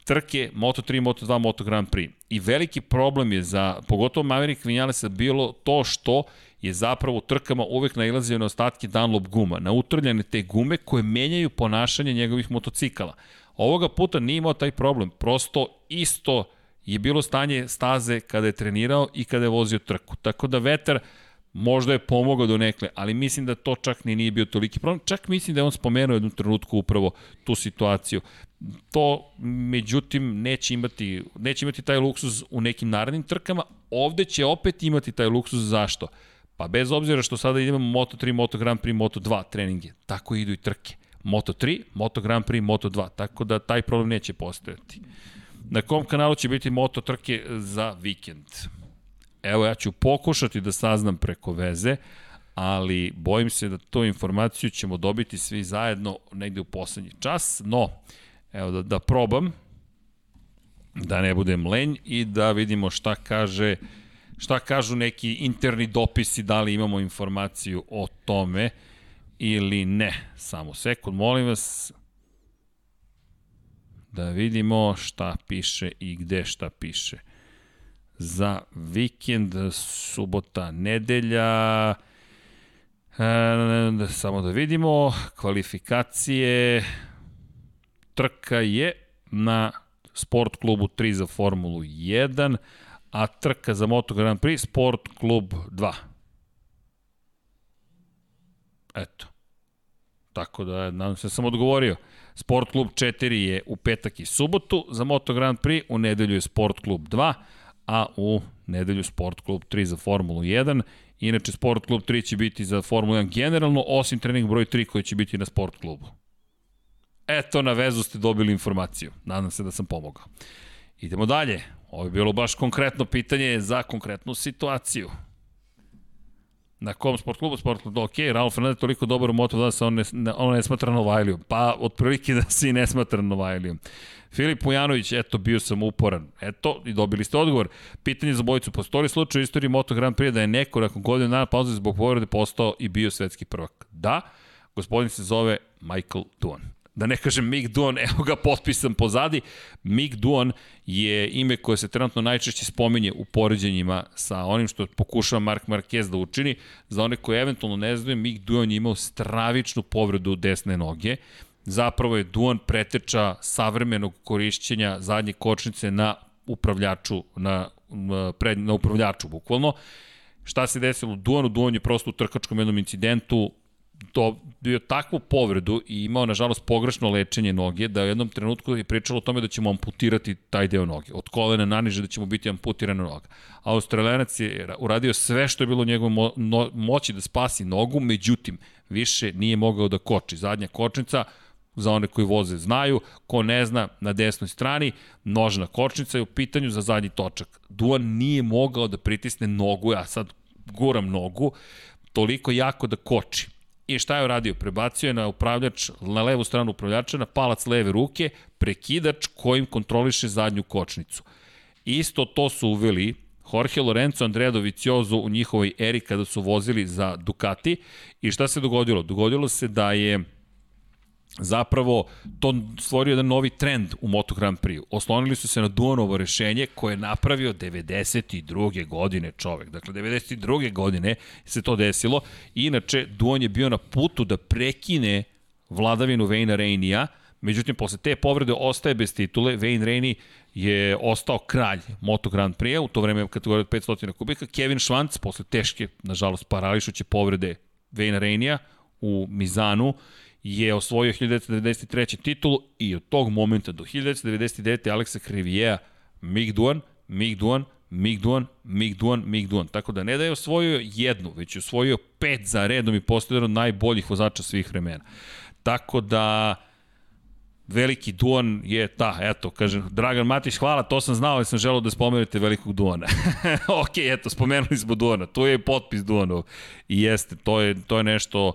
A: trke Moto 3, Moto 2, Moto Grand Prix. I veliki problem je za, pogotovo Maverick Vinjalesa, bilo to što je zapravo u trkama uvek nailazio na ostatke Dunlop guma, na utrljene te gume koje menjaju ponašanje njegovih motocikala. Ovoga puta nije imao taj problem, prosto isto je bilo stanje staze kada je trenirao i kada je vozio trku. Tako da vetar možda je pomogao do nekle, ali mislim da to čak ni nije bio toliki problem. Čak mislim da je on spomenuo jednu trenutku upravo tu situaciju. To, međutim, neće imati, neće imati taj luksuz u nekim narednim trkama. Ovde će opet imati taj luksuz. Zašto? Pa bez obzira što sada idemo Moto3, Moto Grand Prix, Moto 2 treninge, tako idu i trke. Moto 3, Moto Grand Prix, Moto 2, tako da taj problem neće postojati. Na kom kanalu će biti moto trke za vikend? Evo, ja ću pokušati da saznam preko veze, ali bojim se da tu informaciju ćemo dobiti svi zajedno negde u poslednji čas, no, evo da, da probam, da ne budem lenj i da vidimo šta kaže šta kažu neki interni dopisi, da li imamo informaciju o tome ili ne. Samo sekund, molim vas da vidimo šta piše i gde šta piše. Za vikend, subota, nedelja, e, samo da vidimo, kvalifikacije, trka je na Sport klubu 3 za Formulu 1, a trka za Moto Grand Prix Sport klub 2. Eto. Tako da, nadam se da sam odgovorio. Sport klub 4 je u petak i subotu za Moto Grand Prix, u nedelju je Sport klub 2, a u nedelju Sport klub 3 za Formulu 1. Inače, Sport klub 3 će biti za Formulu 1 generalno, osim trening broj 3 koji će biti na Sport klubu. Eto, na vezu ste dobili informaciju. Nadam se da sam pomogao. Idemo dalje. Ovo je bilo baš konkretno pitanje za konkretnu situaciju. Na kom sport klubu? Sport klubu, ok, Raul Fernandez toliko dobar u Moto2 da se on ne, on ne smatra Novajlijom. Pa, otprilike da se i ne smatra Novajlijom. Filip Pujanović, eto, bio sam uporan. Eto, i dobili ste odgovor. Pitanje za bojicu. Postoji slučaj u istoriji Moto Grand Prix da je neko nakon godina dana pauze zbog povrede postao i bio svetski prvak? Da, gospodin se zove Michael Duan da ne kažem Mick Duon, evo ga potpisan pozadi. Mick Duon je ime koje se trenutno najčešće spominje u poređenjima sa onim što pokušava Mark Marquez da učini. Za one koje eventualno ne znaju, Mick Duon je imao stravičnu povredu desne noge. Zapravo je Duon preteča savremenog korišćenja zadnje kočnice na upravljaču, na, pred, na upravljaču bukvalno. Šta se desilo Duonu? Duon je prosto u trkačkom jednom incidentu to bio takvu povredu i imao nažalost pogrešno lečenje noge da u jednom trenutku je pričalo o tome da ćemo amputirati taj deo noge. Od kolena naniže da ćemo biti amputirana noga. Australijanac je uradio sve što je bilo u njegovom mo no, moći da spasi nogu, međutim, više nije mogao da koči. Zadnja kočnica, za one koji voze znaju, ko ne zna, na desnoj strani, nožna kočnica je u pitanju za zadnji točak. Duan nije mogao da pritisne nogu, ja sad guram nogu, toliko jako da koči I šta je uradio? Prebacio je na upravljač, na levu stranu upravljača, na palac leve ruke, prekidač kojim kontroliše zadnju kočnicu. Isto to su uveli Jorge Lorenzo, Andrea Doviciozo u njihovoj eri kada su vozili za Ducati. I šta se dogodilo? Dogodilo se da je zapravo to stvorio jedan novi trend u Moto Grand Prix. Oslonili su se na Duonovo rešenje koje je napravio 92. godine čovek. Dakle, 92. godine se to desilo. Inače, Duon je bio na putu da prekine vladavinu Vejna Rejnija, međutim, posle te povrede ostaje bez titule. Vejn Rejni je ostao kralj Moto Grand Prix, u to vreme kategorije od 500 kubika. Kevin Schwantz, posle teške, nažalost, parališuće povrede Vejna Rejnija u Mizanu, je osvojio 1993. titulu i od tog momenta do 1999. Aleksa Krivijeja Mig Duan, Mig Duan, Mig Duan, Duan, Duan. Tako da ne da je osvojio jednu, već je osvojio pet za redom i postoje jedan od najboljih vozača svih vremena. Tako da veliki Duan je ta, eto, kažem, Dragan Matić, hvala, to sam znao, ali sam želao da spomenete velikog Duana. ok, eto, spomenuli smo Duana, tu je potpis Duanov i jeste, to je, to je nešto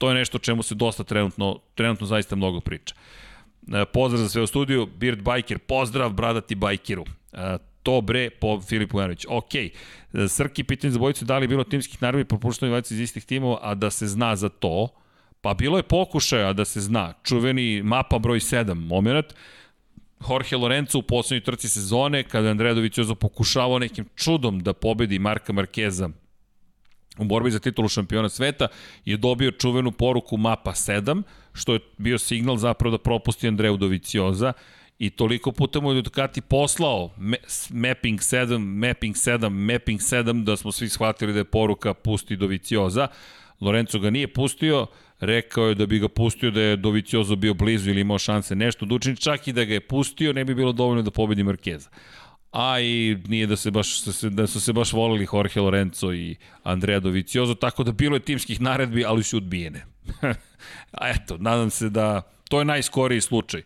A: to je nešto čemu se dosta trenutno, trenutno zaista mnogo priča. E, pozdrav za sve u studiju, Beard Biker, pozdrav bradati bajkeru. E, to bre po Filipu Janović. Ok, e, Srki, pitanje za bojicu, da li je bilo timskih naravni propušteni vajci iz istih timova, a da se zna za to, pa bilo je pokušaja da se zna. Čuveni mapa broj 7, moment, Jorge Lorenzo u poslednjoj trci sezone, kada je Andreja Doviciozo pokušavao nekim čudom da pobedi Marka Markeza u borbi za titulu šampiona sveta je dobio čuvenu poruku mapa 7, što je bio signal zapravo da propusti Andreju Dovicioza i toliko puta mu je Ducati poslao mapping 7, mapping 7, mapping 7 da smo svi shvatili da je poruka pusti Dovicioza. Lorenzo ga nije pustio, rekao je da bi ga pustio da je Doviciozo bio blizu ili imao šanse nešto da učini, čak i da ga je pustio ne bi bilo dovoljno da pobedi Markeza a i nije da se baš da su se baš volili Jorge Lorenzo i Andrea Dovizioso, tako da bilo je timskih naredbi, ali su odbijene. a eto, nadam se da to je najskoriji slučaj.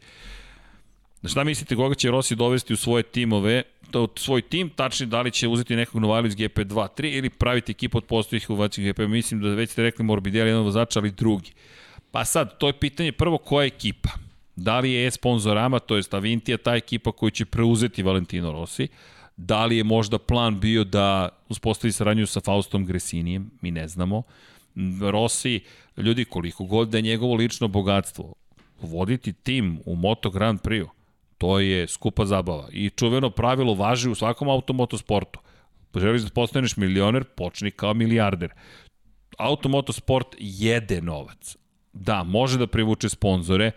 A: Šta mislite koga će Rossi dovesti u svoje timove, to, svoj tim, tačnije da li će uzeti nekog Novajla iz GP2, 3 ili praviti ekipu od postojih u GP, mislim da već ste rekli Morbidelli jedan vozač, ali drugi. Pa sad, to je pitanje prvo koja ekipa. Da li je e-sponzorama, to je Avintija, ta ekipa koja će preuzeti Valentino Rossi, da li je možda plan bio da uspostavi saradnju sa Faustom Gresinijem, mi ne znamo. Rossi, ljudi, koliko god da je njegovo lično bogatstvo, voditi tim u Moto Grand Prix, to je skupa zabava. I čuveno pravilo važi u svakom automotosportu. Želiš da postaneš milioner, počni kao milijarder. Automotosport jede novac. Da, može da privuče sponzore,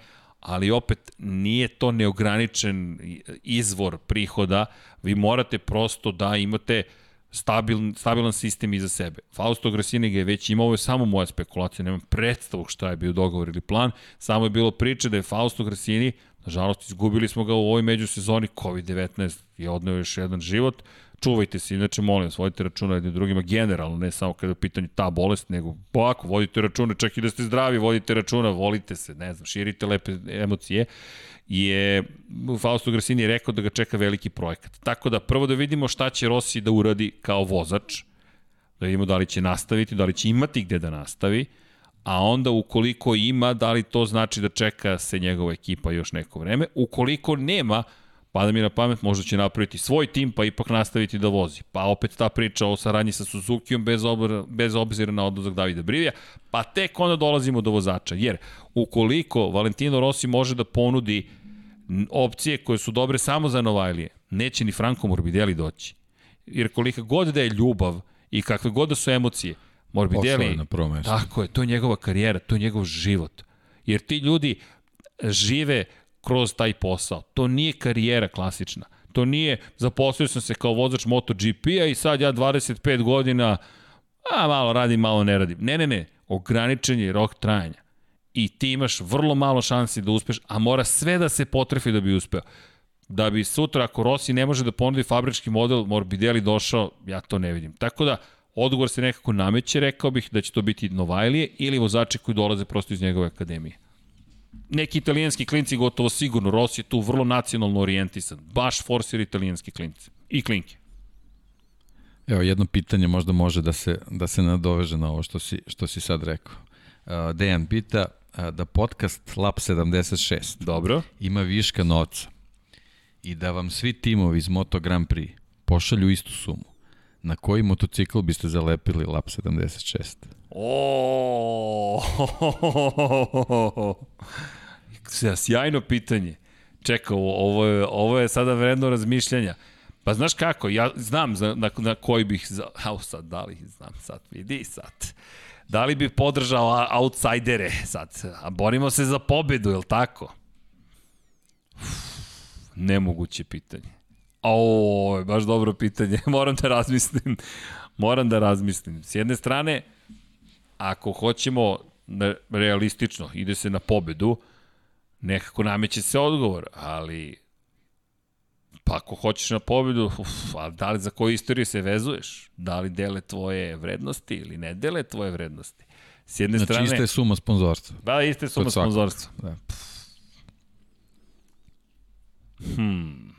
A: ali opet nije to neograničen izvor prihoda, vi morate prosto da imate stabilan, stabilan sistem iza sebe. Fausto Grasini ga je već imao, ovo je samo moja spekulacija, nemam predstavu šta je bio dogovor ili plan, samo je bilo priče da je Fausto Grasini, nažalost izgubili smo ga u ovoj međusezoni, COVID-19 je odneo još jedan život, Čuvajte se, inače molim vas, računa jednim drugima generalno, ne samo kada je u pitanju ta bolest, nego ovako, vodite računa, čak i da ste zdravi, vodite računa, volite se, ne znam, širite lepe emocije je Fausto Grasini rekao da ga čeka veliki projekat. Tako da prvo da vidimo šta će Rossi da uradi kao vozač, da vidimo da li će nastaviti, da li će imati gde da nastavi, a onda ukoliko ima, da li to znači da čeka se njegova ekipa još neko vreme. Ukoliko nema, pada mi na pamet, možda će napraviti svoj tim, pa ipak nastaviti da vozi. Pa opet ta priča o saradnji sa Suzukijom bez, obra, bez obzira na odlazak Davida Brivija, pa tek onda dolazimo do vozača. Jer ukoliko Valentino Rossi može da ponudi opcije koje su dobre samo za Novajlije, neće ni Franco Morbidelli doći. Jer kolika god da je ljubav i kakve god da su emocije, Morbidelli,
B: na prvo mesto.
A: tako je, to je njegova karijera, to je njegov život. Jer ti ljudi žive kroz taj posao. To nije karijera klasična. To nije, zaposlio sam se kao vozač MotoGP-a i sad ja 25 godina, a malo radim, malo ne radim. Ne, ne, ne, ograničen je rok trajanja. I ti imaš vrlo malo šansi da uspeš, a mora sve da se potrefi da bi uspeo. Da bi sutra, ako Rossi ne može da ponudi fabrički model, Morbidelli došao, ja to ne vidim. Tako da, odgovor se nekako nameće, rekao bih da će to biti Novajlije ili vozači koji dolaze prosto iz njegove akademije neki italijanski klinci gotovo sigurno, Rossi je tu vrlo nacionalno orijentisan, baš forsir italijanski klinci i klinke.
B: Evo, jedno pitanje možda može da se, da se nadoveže na ovo što si, što si sad rekao. Uh, Dejan pita uh, da podcast Lab 76
A: Dobro.
B: ima viška novca i da vam svi timovi iz Moto Grand Prix pošalju istu sumu. Na koji motocikl biste zalepili Lab 76?
A: O, sjajno pitanje. Čekaj, ovo je, ovo je sada vredno razmišljanja. Pa znaš kako, ja znam za, na, na koji bih, za, au sad, da li znam sad, vidi sad. Da li bih podržao outsidere sad, a borimo se za pobedu, je li tako? Uf, nemoguće pitanje. O, baš dobro pitanje, moram da razmislim. Moram da razmislim. S jedne strane, ako hoćemo realistično, ide se na pobedu, nekako nameće se odgovor, ali pa ako hoćeš na pobedu, uf, a da li za koju istoriju se vezuješ? Da li dele tvoje vrednosti ili ne dele tvoje vrednosti?
B: S jedne znači, strane... Znači iste suma sponzorstva.
A: Da, iste suma sponzorstva. Da. Hmm.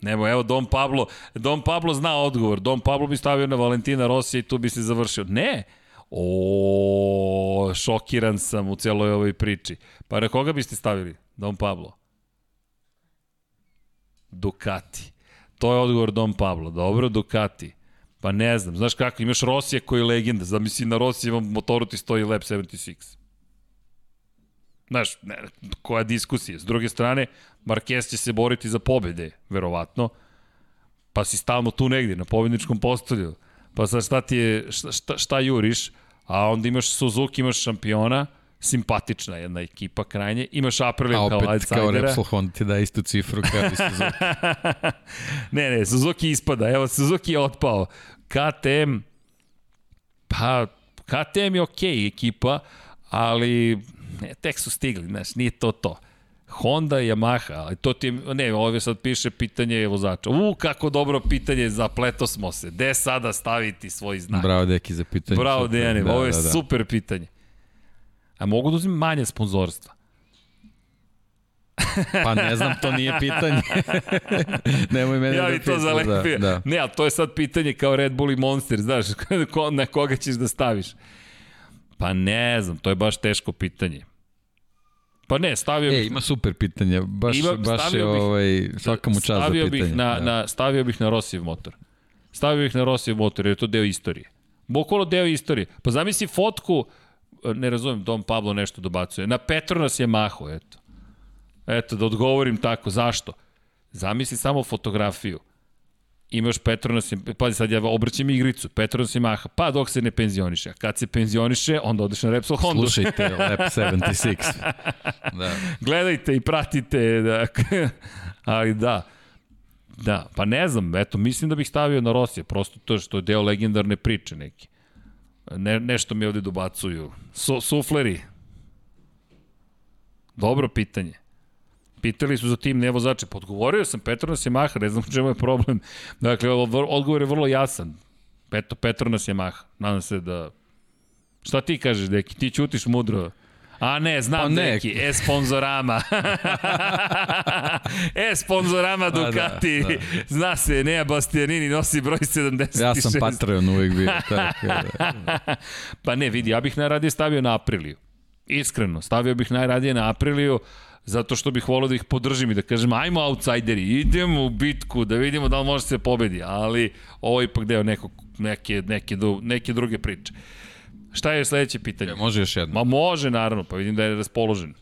A: Nemo, evo Dom Pablo, Dom Pablo zna odgovor. Dom Pablo bi stavio na Valentina Rosija i tu bi se završio. Ne, O, šokiran sam u celoj ovoj priči. Pa na koga biste stavili? Dom Pablo? Ducati. To je odgovor Dom Pablo. Dobro, Ducati. Pa ne znam, znaš kako, imaš Rosija koji je legenda, zamisli na Rosijevom motoru ti stoji Lab 76. Znaš, ne, koja diskusija. S druge strane, Marquez će se boriti za pobede, verovatno, pa si stalno tu negdje, na pobedničkom postolju. Pa sad šta ti je, šta, šta, šta juriš? A onda imaš Suzuki, imaš šampiona, simpatična jedna ekipa krajnje, imaš Aprilia kao outsidera. A opet
B: kao Repsol Honda ti da istu cifru kao i Suzuki.
A: ne, ne, Suzuki ispada, evo Suzuki je otpao. KTM, pa KTM je okej okay ekipa, ali ne, tek su stigli, znaš, nije to to. Honda Yamaha, ali to ti ne, ovdje sad piše pitanje vozača. U, kako dobro pitanje, zapleto smo se. Gde sada staviti svoj znak?
B: Bravo, Deki, za pitanje.
A: Bravo, Dejane, da, ovo je da, da. super pitanje. A mogu da uzim manje sponzorstva?
B: pa ne znam, to nije pitanje. Nemoj mene
A: ja
B: da
A: to zalepio. Da, da. Ne, ali to je sad pitanje kao Red Bull i Monster, znaš, na koga ćeš da staviš. Pa ne znam, to je baš teško pitanje. Pa ne, stavio
B: bih... E, ima super pitanje, baš, ima, baš je ovaj, svaka mu čast za pitanje.
A: Bih na, da. na, stavio bih na Rosijev motor. Stavio bih na Rosijev motor, jer je to deo istorije. Bukvalo deo istorije. Pa zamisli fotku, ne razumem, Dom Pablo nešto dobacuje, na Petronas je maho, eto. Eto, da odgovorim tako, zašto? Zamisli samo fotografiju imaš Petronas, pa sad ja obraćam igricu, Petronas i Maha, pa dok se ne penzioniše. A kad se penzioniše, onda odeš na Repsol Honda.
B: Slušajte Lab 76.
A: da. Gledajte i pratite. Da, ali da, da, pa ne znam, eto, mislim da bih stavio na Rosije, prosto to što je deo legendarne priče neki. Ne, nešto mi ovde dobacuju. Su, sufleri. Dobro pitanje. Pitali su za tim ne vozače. Podgovorio sam Petronas Yamaha, ne znam čemu je problem. Dakle, odgovor je vrlo jasan. Peto, Petronas Yamaha. Nadam se da... Šta ti kažeš, deki? Ti ćutiš mudro. A ne, znam pa ne. neki, e-sponzorama. e-sponzorama da, Ducati. Da, da. Zna se, Nea Bastianini nosi broj 76.
B: Ja sam Patreon uvijek bio. Tako,
A: da. pa ne, vidi, ja bih najradije stavio na Apriliju. Iskreno, stavio bih najradije na Apriliju, zato što bih volio da ih podržim i da kažem ajmo outsideri, idemo u bitku da vidimo da li može se pobedi, ali ovo je ipak deo nekog, neke, neke, neke druge priče. Šta je sledeće pitanje? Ja,
B: može još jedno.
A: Ma može, naravno, pa vidim da je raspoložen.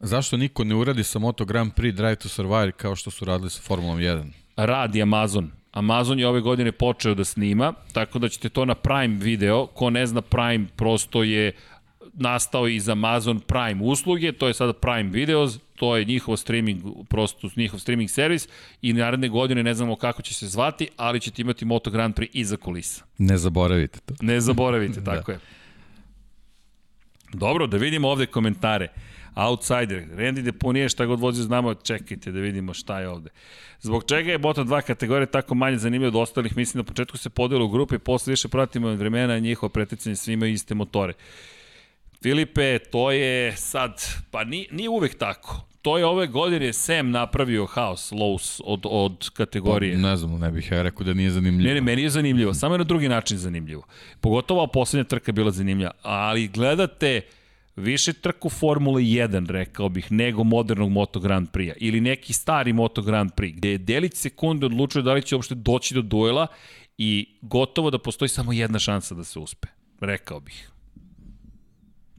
B: Zašto niko ne uradi sa Moto Grand Prix Drive to Survive kao što su radili sa Formulom 1?
A: Radi Amazon. Amazon je ove godine počeo da snima, tako da ćete to na Prime video. Ko ne zna Prime, prosto je nastao iz Amazon Prime usluge, to je sada Prime Videos, to je njihov streaming, prosto njihov streaming servis i naredne godine ne znamo kako će se zvati, ali ćete imati Moto Grand Prix iza kulisa.
B: Ne zaboravite to.
A: Ne zaboravite, tako da. je. Dobro, da vidimo ovde komentare. Outsider, Randy Deponije, šta god vozi znamo, čekajte da vidimo šta je ovde. Zbog čega je Moto 2 kategorije tako manje zanimljiva od ostalih? Mislim da na početku se podelo u grupe, posle više pratimo vremena njihovo preticanje, svi imaju iste motore. Filipe, to je sad, pa nije, nije uvek tako. To je ove godine Sam napravio haos, Lowe's od, od kategorije.
B: Pa, ne znam, ne bih ja rekao da nije zanimljivo.
A: Ne, ne, meni je zanimljivo, samo je na drugi način zanimljivo. Pogotovo poslednja trka je bila zanimljiva, ali gledate više trku Formule 1, rekao bih, nego modernog Moto Grand Prix-a ili neki stari Moto Grand Prix, gde je delić sekunde odlučuje da li će uopšte doći do duela i gotovo da postoji samo jedna šansa da se uspe, rekao bih.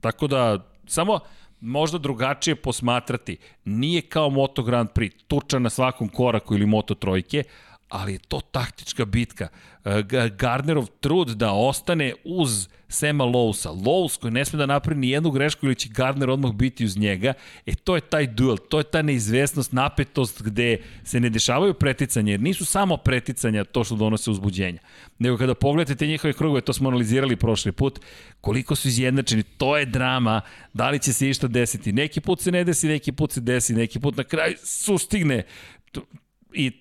A: Tako da, samo možda drugačije posmatrati. Nije kao Moto Grand Prix, tuča na svakom koraku ili Moto Trojke, ali je to taktička bitka. E, Gardnerov trud da ostane uz Sema Lowsa. Lows koji ne sme da napravi ni jednu grešku ili će Gardner odmah biti uz njega, e to je taj duel, to je ta neizvesnost, napetost gde se ne dešavaju preticanje, jer nisu samo preticanja to što donose uzbuđenja. Nego kada pogledate te njihove krugove, to smo analizirali prošli put, koliko su izjednačeni, to je drama, da li će se išta desiti. Neki put se ne desi, neki put se desi, neki put na kraju sustigne i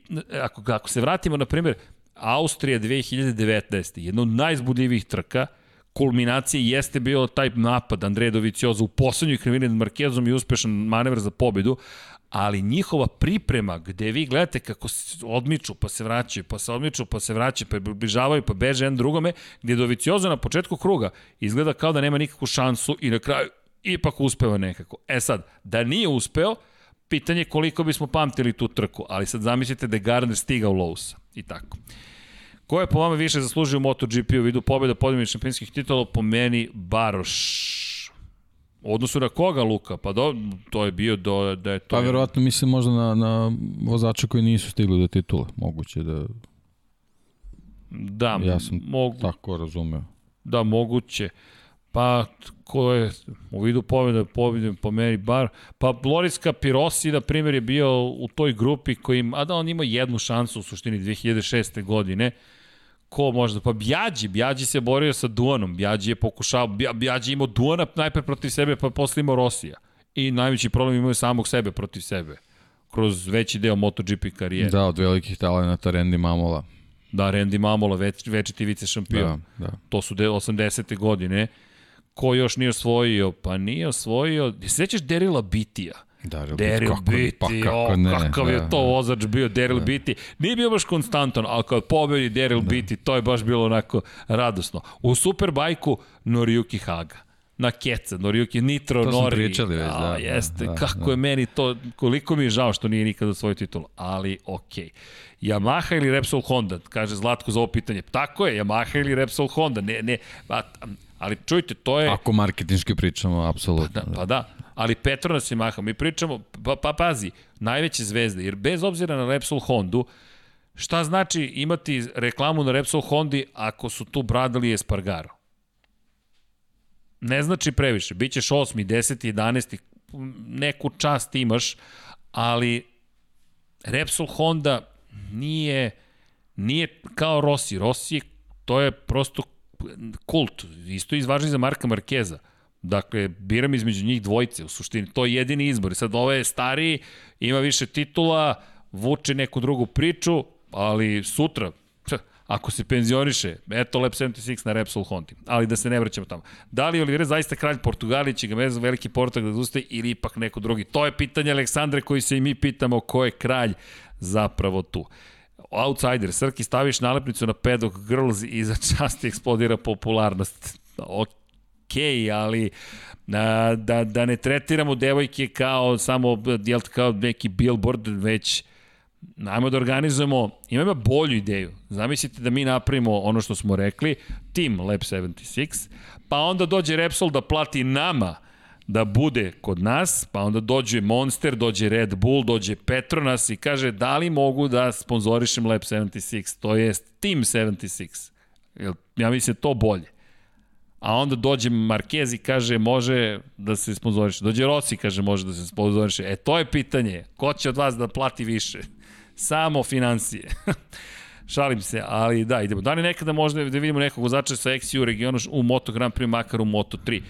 A: ako, ako se vratimo, na primjer, Austrija 2019. jedna od najzbudljivih trka, kulminacija jeste bio taj napad Andreja Dovicioza u poslednjoj krivini nad Markezom i uspešan manevar za pobedu, ali njihova priprema gde vi gledate kako se odmiču, pa se vraćaju, pa se odmiču, pa se vraćaju, pa približavaju, pa beže jedan drugome, gde Dovicioza na početku kruga izgleda kao da nema nikakvu šansu i na kraju ipak uspeva nekako. E sad, da nije uspeo, pitanje koliko bismo pamtili tu trku, ali sad zamislite da je Gardner stigao Lowsa i tako. Ko je po vama više zaslužio MotoGP u vidu pobjeda podijemnih šampionskih titula? Po meni Baroš. U odnosu na koga, Luka? Pa do, to je bio do, da je to...
B: Pa verovatno mislim možda na, na vozače koji nisu stigli do titula. Moguće da...
A: Da,
B: ja sam mogu... tako razumeo.
A: Da, moguće. Pa, ko je u vidu pobjede, pobjede po meni bar, pa Loris Capirosi, na primjer, je bio u toj grupi kojim, a da on ima jednu šansu u suštini 2006. godine, ko možda, pa Bjađi, Bjađi se borio sa Duanom, Bjađi je pokušao, Bjađi imao Duana najpre protiv sebe, pa posle imao Rosija. I najveći problem imao je samog sebe protiv sebe, kroz veći deo MotoGP karijere.
B: Da, od velikih talenata Randy Mamola.
A: Da, Randy Mamola, već, veći vice šampion. Da, da. To su 80. godine ko još nije osvojio? Pa nije osvojio. Sećaš Derila Bitija?
B: Daryl, Daryl Biti,
A: pa kako ne, kakav je da, to da. vozač bio Daryl da. Biti. Nije bio baš konstantan, ali kad pobedi Daryl da. Biti, to je baš bilo onako radosno. U Superbajku Noriyuki Haga na keca, Noriyuki Nitro
B: to
A: Nori. To smo
B: pričali već, da.
A: Jeste,
B: da,
A: kako da. je meni to, koliko mi je žao što nije nikada svoj titul, ali okej. Okay. Yamaha ili Repsol Honda, kaže Zlatko za ovo pitanje. Tako je, Yamaha ili Repsol Honda, ne, ne, a, Ali čujte, to je...
B: Ako marketinški pričamo, apsolutno.
A: Pa da, pa da. Ali Petronas i Maha, mi pričamo, pa, pa pazi, najveće zvezde, jer bez obzira na Repsol Hondu, šta znači imati reklamu na Repsol Hondi ako su tu Bradley i Espargaro? Ne znači previše, bit ćeš 8. 10. 11. neku čast imaš, ali Repsol Honda nije, nije kao Rossi. Rossi je, to je prosto kult, isto izvažni za Marka Markeza. Dakle, biram između njih dvojice, u suštini, to je jedini izbor. I sad ovo je stariji, ima više titula, vuče neku drugu priču, ali sutra, ako se penzioniše, eto Lab 76 na Repsol Honti, ali da se ne vraćamo tamo. Da li Oliveira zaista kralj Portugalije, će ga meza veliki Portug da zuste ili ipak neko drugi? To je pitanje Aleksandre koji se i mi pitamo ko je kralj zapravo tu. Outsider, Srki, staviš nalepnicu na pedok Girls i za čast eksplodira popularnost. Ok, ali da, da, da ne tretiramo devojke kao samo jel, kao neki billboard, već Ajmo da organizujemo, imamo bolju ideju. Zamislite da mi napravimo ono što smo rekli, Team Lab 76, pa onda dođe Repsol da plati nama da bude kod nas, pa onda dođe Monster, dođe Red Bull, dođe Petronas i kaže da li mogu da sponzorišem Lab 76, to jest Team 76. Ja mislim to bolje. A onda dođe Marquez i kaže može da se sponzoriše. Dođe Rossi kaže može da se sponzoriše. E to je pitanje. Ko će od vas da plati više? Samo financije. Šalim se, ali da, idemo. Da li nekada možda da vidimo nekog vozača sa XU regionu u Moto Grand Prix, makar u Moto 3?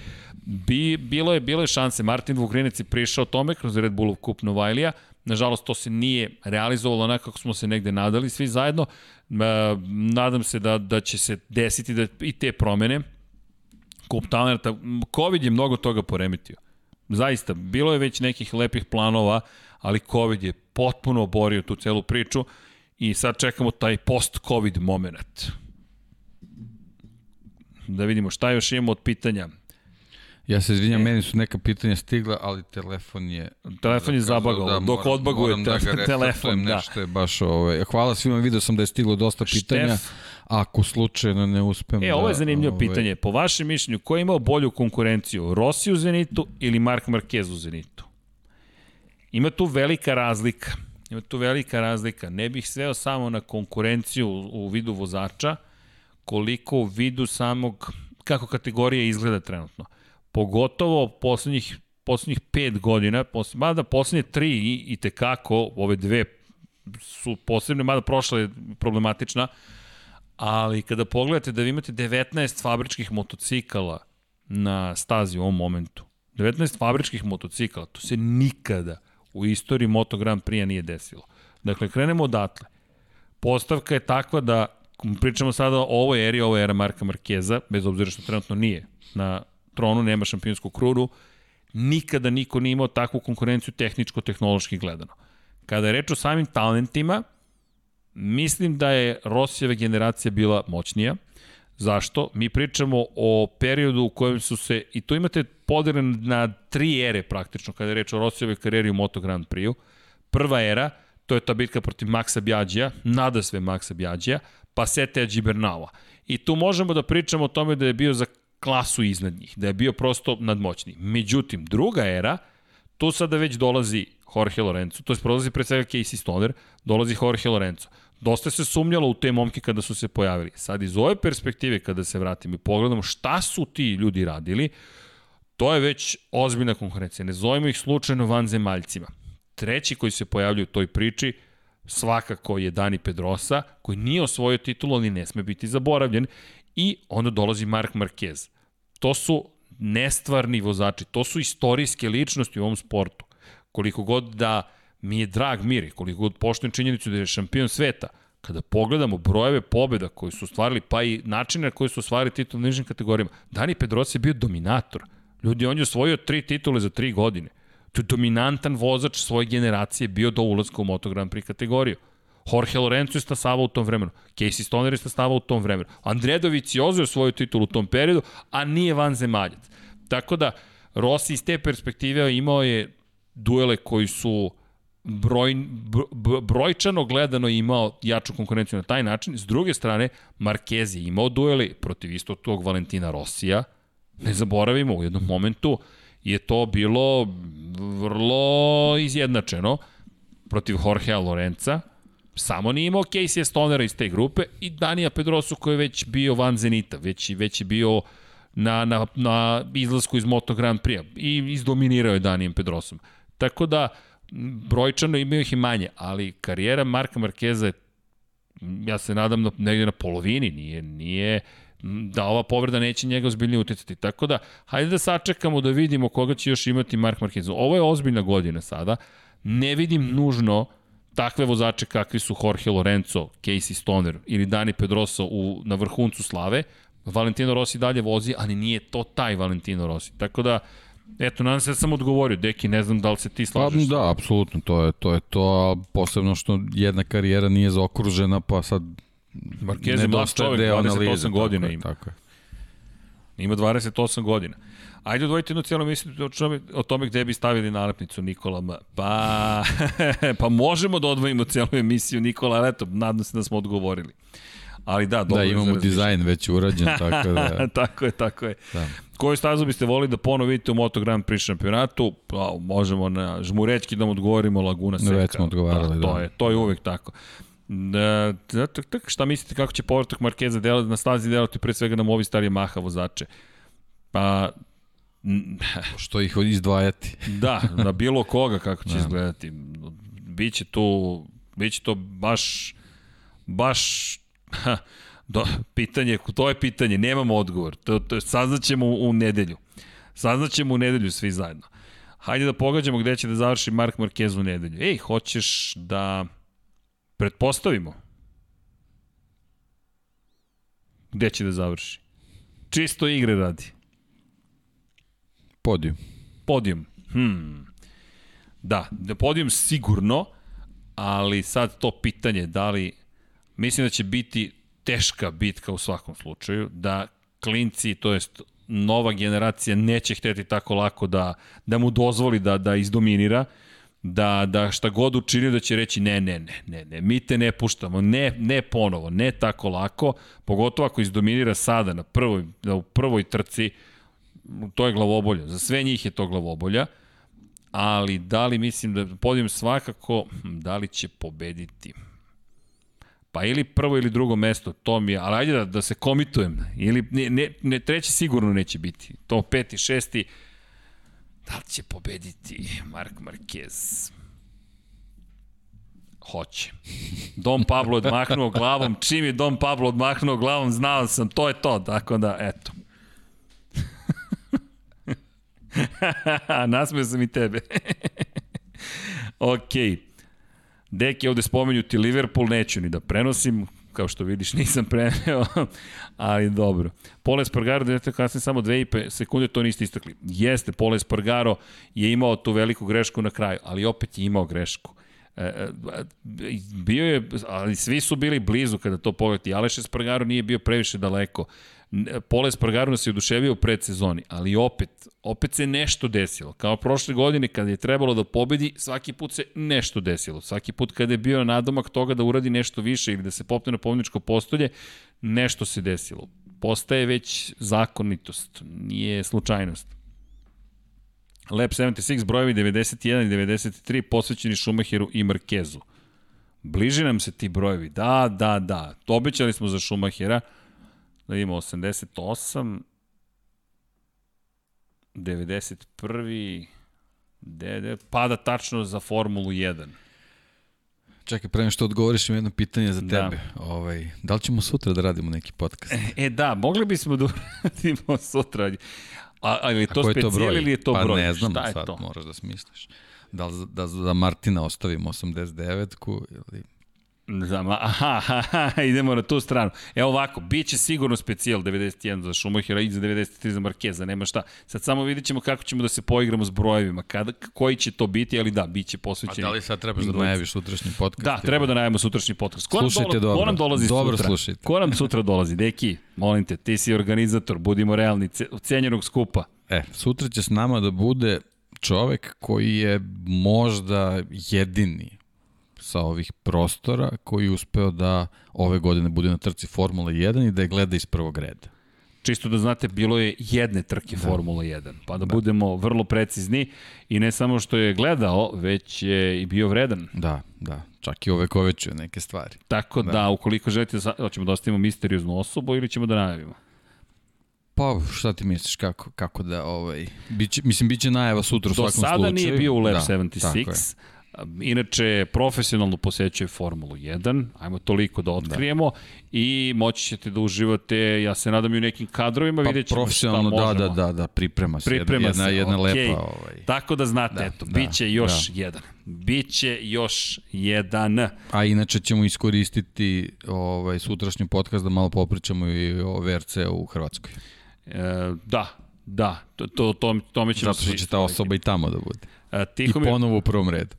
A: Bi, bilo je, bilo je šanse. Martin Vugrinec je prišao tome kroz Red Bullov kup Novajlija. Nažalost, to se nije realizovalo onako kako smo se negde nadali svi zajedno. Nadam se da, da će se desiti da i te promene. Kup talenata. Covid je mnogo toga poremetio. Zaista, bilo je već nekih lepih planova, ali COVID je potpuno oborio tu celu priču i sad čekamo taj post-COVID moment. Da vidimo šta još imamo od pitanja.
B: Ja se izvinjam, e. meni su neka pitanja stigla, ali telefon je...
A: Telefon je zabagao, da, dok odbaguje te, da telefon. Da.
B: Nešto je baš ove... Ovaj, hvala svima, vidio sam da je stiglo dosta pitanja. Štef, ako slučajno ne uspem
A: e,
B: da...
A: ovo je zanimljivo ove... pitanje. Po vašem mišljenju, ko je imao bolju konkurenciju? Rossi u Zenitu ili Mark Marquez u Zenitu? Ima tu velika razlika. Ima tu velika razlika. Ne bih sveo samo na konkurenciju u, u vidu vozača, koliko u vidu samog, kako kategorija izgleda trenutno. Pogotovo poslednjih, poslednjih pet godina, posle, mada poslednje tri i, i tekako, ove dve su posebne, mada prošla je problematična, ali kada pogledate da vi imate 19 fabričkih motocikala na stazi u ovom momentu, 19 fabričkih motocikala, to se nikada u istoriji Moto Grand Prix nije desilo. Dakle, krenemo odatle. Postavka je takva da, pričamo sada o ovoj eri, ovo je era Marka Markeza, bez obzira što trenutno nije na tronu, nema šampionsku kruru, nikada niko nije imao takvu konkurenciju tehničko-tehnološki gledano. Kada je reč o samim talentima, mislim da je Rosijeva generacija bila moćnija. Zašto? Mi pričamo o periodu u kojem su se, i tu imate podelen na tri ere praktično, kada je reč o Rosijevoj karijeri u Moto Grand Prix-u. Prva era, to je ta bitka protiv Maxa Bjađija, nada sve Maxa Bjađija, pa Seteja Gibernala. I tu možemo da pričamo o tome da je bio za klasu iznad njih, da je bio prosto nadmoćni. Međutim, druga era, tu sada već dolazi Jorge Lorenzo, to je prolazi pre svega Casey Stoner, dolazi Jorge Lorenzo. Dosta se sumnjalo u te momke kada su se pojavili. Sad iz ove perspektive kada se vratimo i pogledamo šta su ti ljudi radili, to je već ozbiljna konkurencija. Ne zovemo ih slučajno vanzemaljcima. Treći koji se pojavljaju u toj priči svakako je Dani Pedrosa, koji nije osvojio titulu, ali ne sme biti zaboravljen. I onda dolazi Mark Marquez. To su nestvarni vozači, to su istorijske ličnosti u ovom sportu. Koliko god da mi je drag Miri, koliko god poštujem činjenicu da je šampion sveta, kada pogledamo brojeve pobjeda koje su ostvarili, pa i načine na koje su ostvarili titul u nižim kategorijama, Dani Pedrosa je bio dominator. Ljudi, on je osvojio tri titule za tri godine. To je dominantan vozač svoje generacije bio do ulazka u Moto Grand Prix kategoriju. Jorge Lorenzo je stasavao u tom vremenu. Casey Stoner je stasavao u tom vremenu. Andrea Dovizioso je osvojio titul u tom periodu, a nije van zemaljac. Tako da, Rossi iz te perspektive imao je duele koji su broj, brojčano gledano imao jaču konkurenciju na taj način. S druge strane, Marquez je imao dueli protiv isto tog Valentina Rosija. Ne zaboravimo, u jednom momentu je to bilo vrlo izjednačeno protiv Jorgea Lorenza. Samo nije imao Casey Stonera iz te grupe i Danija Pedrosu koji je već bio van Zenita, već, već je bio na, na, na izlasku iz Moto Grand Prix i izdominirao je Danijem Pedrosom. Tako da, brojčano imaju ih i manje, ali karijera Marka Markeza je ja se nadam na, negde na polovini, nije, nije, da ova povreda neće njega ozbiljnije uticati. Tako da, hajde da sačekamo da vidimo koga će još imati Mark Marquez. Ovo je ozbiljna godina sada. Ne vidim nužno takve vozače kakvi su Jorge Lorenzo, Casey Stoner ili Dani Pedrosa u, na vrhuncu slave. Valentino Rossi dalje vozi, ali nije to taj Valentino Rossi. Tako da, Eto, nadam se da sam odgovorio. Deki, ne znam da li se ti slažeš.
B: Pa, da, apsolutno, to je to, je to a posebno što jedna karijera nije zaokružena, pa sad
A: Marquez je mlad čovjek, 28 analize, godina
B: tako
A: ima.
B: Tako je.
A: Ima 28 godina. Ajde odvojite jednu cijelu misli o tome, o tome gde bi stavili nalepnicu Nikola M. Pa, pa možemo da odvojimo cijelu emisiju Nikola, ali eto, nadam se da smo odgovorili. Ali da, dobro.
B: Da, imamo dizajn već urađen, tako da...
A: tako je, tako je. Da. Koju stazu biste volili da ponovo vidite u Moto Grand Prix šampionatu? Pa, možemo na žmurečki da mu odgovorimo Laguna Seca.
B: Već smo odgovarali,
A: da. To je, to je uvek tako. Da, tak, tak, šta mislite kako će povratak Markeza delati na stazi delati pre svega na ovi starije Maha vozače? Pa
B: što ih izdvajati.
A: da, na bilo koga kako će da. izgledati. Biće tu biće to baš baš ha, do, pitanje, to je pitanje, nemamo odgovor. To, to saznaćemo u, u nedelju. Saznaćemo u nedelju svi zajedno. Hajde da pogađamo gde će da završi Mark Marquez u nedelju. Ej, hoćeš da pretpostavimo gde će da završi? Čisto igre radi.
B: Podijum.
A: Podijum. Hmm. Da, da podijum sigurno, ali sad to pitanje da li mislim da će biti teška bitka u svakom slučaju, da klinci, to jest nova generacija neće hteti tako lako da, da mu dozvoli da, da izdominira, da, da šta god učini da će reći ne, ne, ne, ne, ne, mi te ne puštamo, ne, ne ponovo, ne tako lako, pogotovo ako izdominira sada na prvoj, na prvoj trci, to je glavobolja, za sve njih je to glavobolja, ali da li mislim da podijem svakako, hm, da li će pobediti? Pa ili prvo ili drugo mesto, to mi je, ali ajde da, da se komitujem, ili ne, ne, ne, treći sigurno neće biti, to peti, šesti, da li će pobediti Mark Marquez? Hoće. Dom Pablo odmahnuo glavom, čim je Dom Pablo odmahnuo glavom, znao sam, to je to, tako da, eto. Nasmeo sam i tebe. Okay. Deki ovde spomenju ti Liverpool, neću ni da prenosim, kao što vidiš nisam preneo, ali dobro. Pole Spargaro, da je kasnije samo 2,5 sekunde, to niste istakli. Jeste, Pole Spargaro je imao tu veliku grešku na kraju, ali opet je imao grešku. E, e bio je, ali svi su bili blizu kada to pogledati. Aleš Spargaro nije bio previše daleko. Pole nas je oduševio u predsezoni, ali opet, opet se nešto desilo. Kao prošle godine kada je trebalo da pobedi, svaki put se nešto desilo. Svaki put kada je bio nadomak toga da uradi nešto više ili da se popne na pobedničko postolje, nešto se desilo. Postaje već zakonitost, nije slučajnost. Lab 76 brojevi 91 i 93 posvećeni Šumacheru i Markezu. Bliži nam se ti brojevi, da, da, da. Obećali smo za Šumahera, Da ima 88, 91. Dede, pada tačno za Formulu 1.
B: Čekaj, pre što odgovoriš im jedno pitanje za da. tebe. Da. Ovaj, da li ćemo sutra da radimo neki podcast?
A: E, e da, mogli bismo da radimo sutra. A, ali je to specijal ili je to
B: pa
A: broj?
B: Pa ne znam, Šta sad to? moraš da smisliš. Da da, da Martina ostavimo 89-ku ili
A: Zama, aha, aha, idemo na tu stranu. Evo ovako, bit će sigurno specijal 91 za Schumachera i za 93 za Markeza, nema šta. Sad samo vidit ćemo kako ćemo da se poigramo s brojevima, kada, koji će to biti, ali da, bit će posvećeni.
B: A da li sad trebaš da najaviš sutrašnji podcast?
A: Da, treba da najavimo sutrašnji podcast. Ko
B: slušajte dola, dobro. Ko
A: nam dolazi
B: dobro
A: sutra?
B: Slušajte.
A: Ko nam sutra dolazi? Deki, molim te, ti si organizator, budimo realni, cenjenog skupa.
B: E, sutra će s nama da bude čovek koji je možda jedini sa ovih prostora koji je uspeo da ove godine bude na trci Formula 1 i da je gleda iz prvog reda.
A: Čisto da znate, bilo je jedne trke da. Formula 1, pa da, da budemo vrlo precizni i ne samo što je gledao, već je i bio vredan.
B: Da, da, čak i ove kovećuje neke stvari.
A: Tako da, da ukoliko želite, da hoćemo da ostavimo misterioznu osobu ili ćemo da najavimo?
B: Pa, šta ti misliš, kako, kako da, ovaj, biće, mislim, biće najava sutra u svakom slučaju.
A: Do sada nije bio u Lab da, 76, Inače, profesionalno posećuje Formulu 1, ajmo toliko da otkrijemo da. i moći ćete da uživate, ja se nadam i u nekim kadrovima,
B: pa,
A: vidjet ćemo
B: profesionalno,
A: šta
B: da,
A: možemo.
B: da, da, da, priprema se,
A: priprema
B: jedna,
A: se,
B: jedna
A: okay.
B: lepa. Ovaj.
A: Tako da znate, da, eto, da, bit će još da. jedan. Biće još jedan.
B: A inače ćemo iskoristiti ovaj, sutrašnji podcast da malo popričamo i o VRC u Hrvatskoj.
A: E, da, da, to, to, to, tome ćemo
B: Zato što će ta osoba i tamo da bude.
A: Tihomir...
B: I ponovo u prvom redu.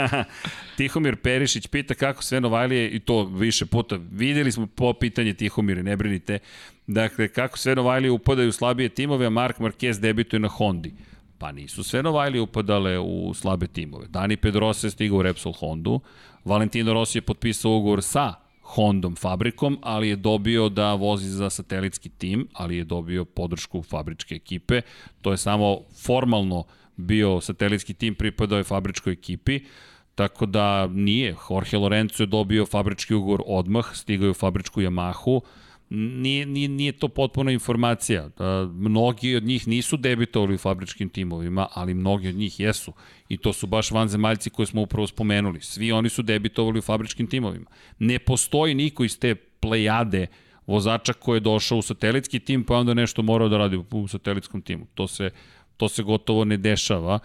A: Tihomir Perišić pita kako sve Novajlije, i to više puta, videli smo po pitanje Tihomire, ne brinite, dakle, kako sve Novajlije upadaju u slabije timove, a Mark Marquez debituje na Hondi. Pa nisu sve Novajlije upadale u slabe timove. Dani Pedrosa je stigao u Repsol Hondu, Valentino Rossi je potpisao ugovor sa Hondom fabrikom, ali je dobio da vozi za satelitski tim, ali je dobio podršku fabričke ekipe. To je samo formalno uh, bio satelitski tim, pripadao je fabričkoj ekipi, tako da nije. Jorge Lorenzo je dobio fabrički ugovor odmah, stigao je u fabričku Yamahu, nije, nije, nije to potpuna informacija. Mnogi od njih nisu debitovali u fabričkim timovima, ali mnogi od njih jesu. I to su baš vanzemaljci koje smo upravo spomenuli. Svi oni su debitovali u fabričkim timovima. Ne postoji niko iz te plejade vozača koji je došao u satelitski tim, pa onda nešto morao da radi u satelitskom timu. To se to se gotovo ne dešava.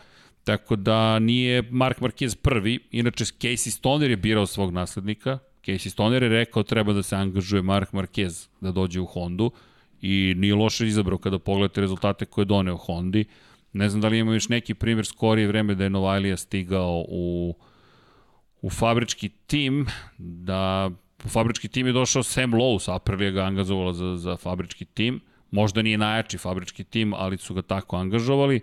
A: Tako da nije Mark Marquez prvi, inače Casey Stoner je birao svog naslednika, Casey Stoner je rekao treba da se angažuje Mark Marquez da dođe u Hondu. I nije loše izabrao kada pogledate rezultate koje je doneo Hondi. Ne znam da li imamo još neki primjer skorije vreme da je Novajlija stigao u, u fabrički tim, da u fabrički tim je došao Sam Lowe, Aprilia ga angažovala za, za fabrički tim, Možda nije najjači fabrički tim, ali su ga tako angažovali.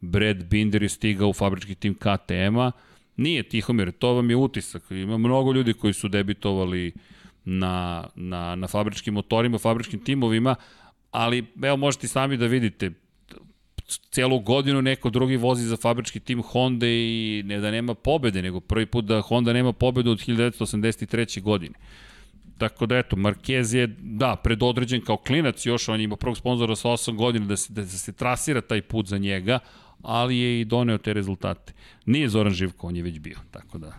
A: Brad Binder je stigao u fabrički tim KTM-a. Nije Tihomir, to vam je utisak. Ima mnogo ljudi koji su debitovali na, na, na fabričkim motorima, fabričkim timovima, ali evo možete sami da vidite, celu godinu neko drugi vozi za fabrički tim Honda i ne da nema pobede, nego prvi put da Honda nema pobedu od 1983. godine. Tako da eto, Marquez je, da, predodređen kao klinac još, on ima prvog sponzora sa 8 godina da se, da se trasira taj put za njega, ali je i doneo te rezultate. Nije Zoran Živko, on je već bio, tako da...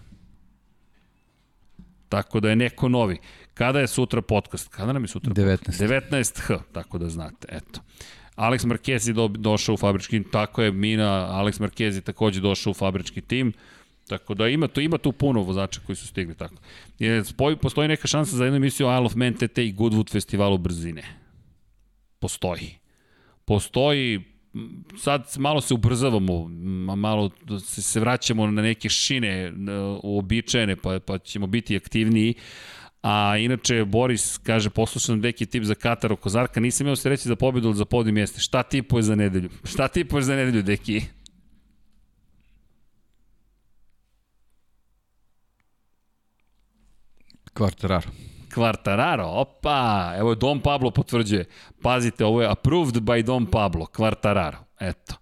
A: Tako da je neko novi. Kada je sutra podcast? Kada nam je sutra
B: 19.
A: podcast? 19h, tako da znate, eto. Alex Marquez je do, došao u fabrički, tako je Mina, Alex Marquez je takođe došao u fabrički tim. Tako da ima, to, ima tu puno vozača koji su stigli tako. Je, spoj, postoji neka šansa za jednu emisiju Isle of Man TT i Goodwood festivalu brzine. Postoji. Postoji, sad malo se ubrzavamo, malo se, se vraćamo na neke šine uobičajene, pa, pa ćemo biti aktivniji. A inače, Boris kaže, poslušam deki tip za Katar oko Zarka, nisam imao se reći za pobedu ili za podim mjeste. Šta tipuje za nedelju? Šta tipuješ za nedelju, deki?
B: Kvartararo.
A: Kvartararo, opa, evo je Dom Pablo potvrđuje. Pazite, ovo je approved by Dom Pablo, Kvartararo, eto.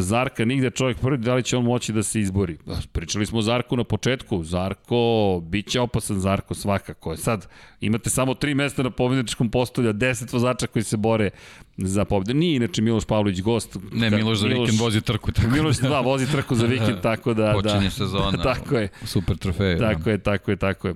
A: Zarka nigde čovjek prvi, da li će on moći da se izbori? Pričali smo o Zarku na početku. Zarko, bit će opasan Zarko svakako. Sad, imate samo tri mesta na pobedničkom postolju, deset vozača koji se bore za pobedu. Nije inače Miloš Pavlović gost.
B: Ne, Miloš za vikend vozi trku. Tako
A: Miloš, da, vozi trku za vikend, tako da...
B: Počinje
A: da,
B: sezona.
A: tako je.
B: Super trofej.
A: Tako da. je, tako je, tako je.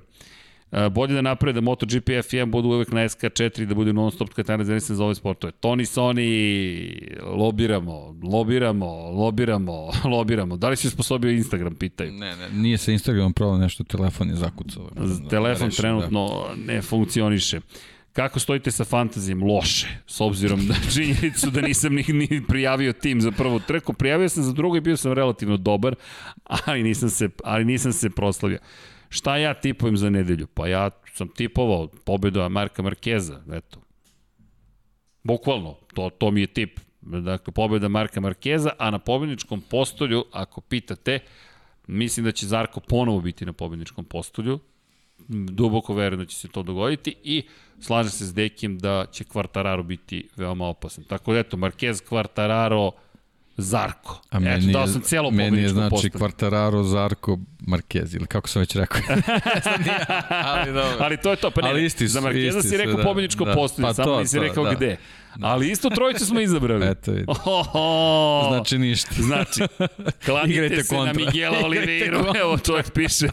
A: Bolje da naprave da MotoGP F1 budu uvek na SK4 da bude non stop katana za za ove sportove. Toni Sony, lobiramo, lobiramo, lobiramo, lobiramo. Da li si sposobio Instagram, pitaju.
B: Ne, ne, nije se Instagram probao nešto, telefon je zakucao.
A: Da, telefon reši, trenutno da. ne funkcioniše. Kako stojite sa fantazijem? Loše, s obzirom na činjenicu da nisam ni, ni prijavio tim za prvu trku. Prijavio sam za drugu i bio sam relativno dobar, ali nisam se, ali nisam se proslavio. Šta ja tipujem za nedelju? Pa ja sam tipovao pobedu Marka Markeza, eto. Bukvalno, to, to mi je tip. Dakle, pobeda Marka Markeza, a na pobedničkom postolju, ako pitate, mislim da će Zarko ponovo biti na pobedničkom postolju, duboko verujem da će se to dogoditi i slažem se s Dekim da će Kvartararo biti veoma opasan. Tako da eto, Marquez, Kvartararo, Zarko.
B: A meni
A: Eto, dao sam cijelo
B: meni je znači. Quartararo, Zarko, Marquez, ili kako sam već rekao. ali dobro.
A: Ali to je to, pa ne,
B: Ali isti su,
A: za Markeza si rekao
B: da,
A: pobedničko
B: da.
A: postavlje,
B: Pa
A: samo
B: to,
A: nisi
B: to,
A: rekao
B: da.
A: gde. Ali isto trojicu smo izabrali.
B: Eto vidi.
A: Ohoho.
B: Znači ništa.
A: Znači, kladite
B: Igrajte
A: se na
B: kontra.
A: Miguela
B: Igrajte
A: Oliveiru.
B: kontra.
A: Evo, čovjek piše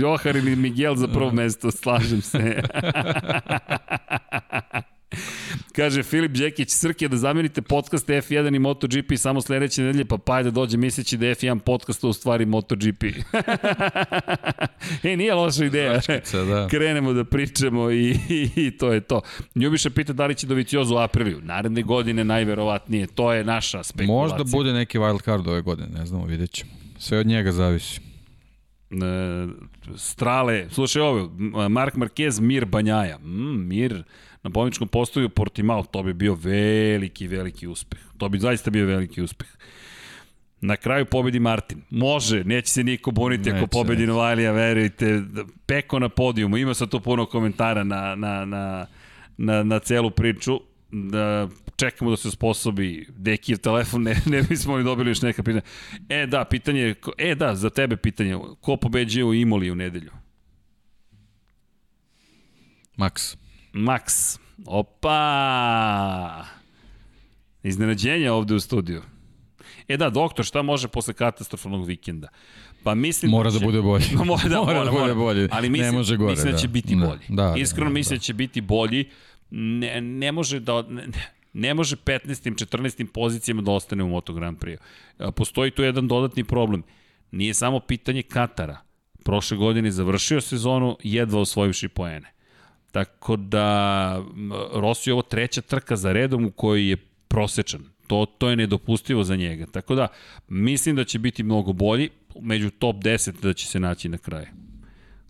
A: Johar ili Miguel za prvo mesto, slažem se. Kaže Filip Đekić, Srke, da zamenite podcast F1 i MotoGP samo sledeće nedelje, pa pa da dođe misleći da je F1 podcast u stvari MotoGP. e, nije loša ideja.
B: Raškica, da.
A: Krenemo da pričamo i, i, i to je to. Ljubiša pita da li će Doviciozo u Apriliju. Naredne godine najverovatnije. To je naša spekulacija.
B: Možda bude neki wild card ove godine, ne znamo, vidjet ćemo. Sve od njega zavisi.
A: E, strale, slušaj ovo, Mark Marquez, Mir Banjaja. Mm, Mir na bolničkom postoju Portimao, to bi bio veliki, veliki uspeh. To bi zaista bio veliki uspeh. Na kraju pobedi Martin. Može, neće se niko buniti ako
B: Neće,
A: pobedi
B: neće.
A: Novajlija, verujte. Peko na podijumu, ima sad tu puno komentara na, na, na, na, na celu priču. Da čekamo da se sposobi Dekijev telefon, ne, ne bismo li dobili još neka pitanja. E da, pitanje, e da, za tebe pitanje, ko pobeđuje u Imoli u nedelju?
B: Max.
A: Max. Opa! Iznenađenje ovde u studiju. E da, doktor, šta može posle katastrofalnog vikenda? Pa mislim
B: Mora da
A: će-
B: bude bolji.
A: Ma mora da,
B: Mora
A: mora,
B: da bude
A: mora.
B: bolji.
A: Ali
B: Ne
A: mislim,
B: može gore,
A: mislim da
B: da.
A: će biti
B: Da,
A: bolji.
B: da, da,
A: Iskreno
B: da,
A: mislim
B: da.
A: da će biti bolji. Ne, ne može da... Ne, ne može 15. 14. pozicijama da ostane u Moto Grand Prix. Postoji tu jedan dodatni problem. Nije samo pitanje Katara. Prošle godine završio sezonu jedva osvojivši poene. Tako da Rossi je ovo treća trka za redom u kojoj je prosečan. To, to je nedopustivo za njega. Tako da mislim da će biti mnogo bolji. Među top 10 da će se naći na kraju.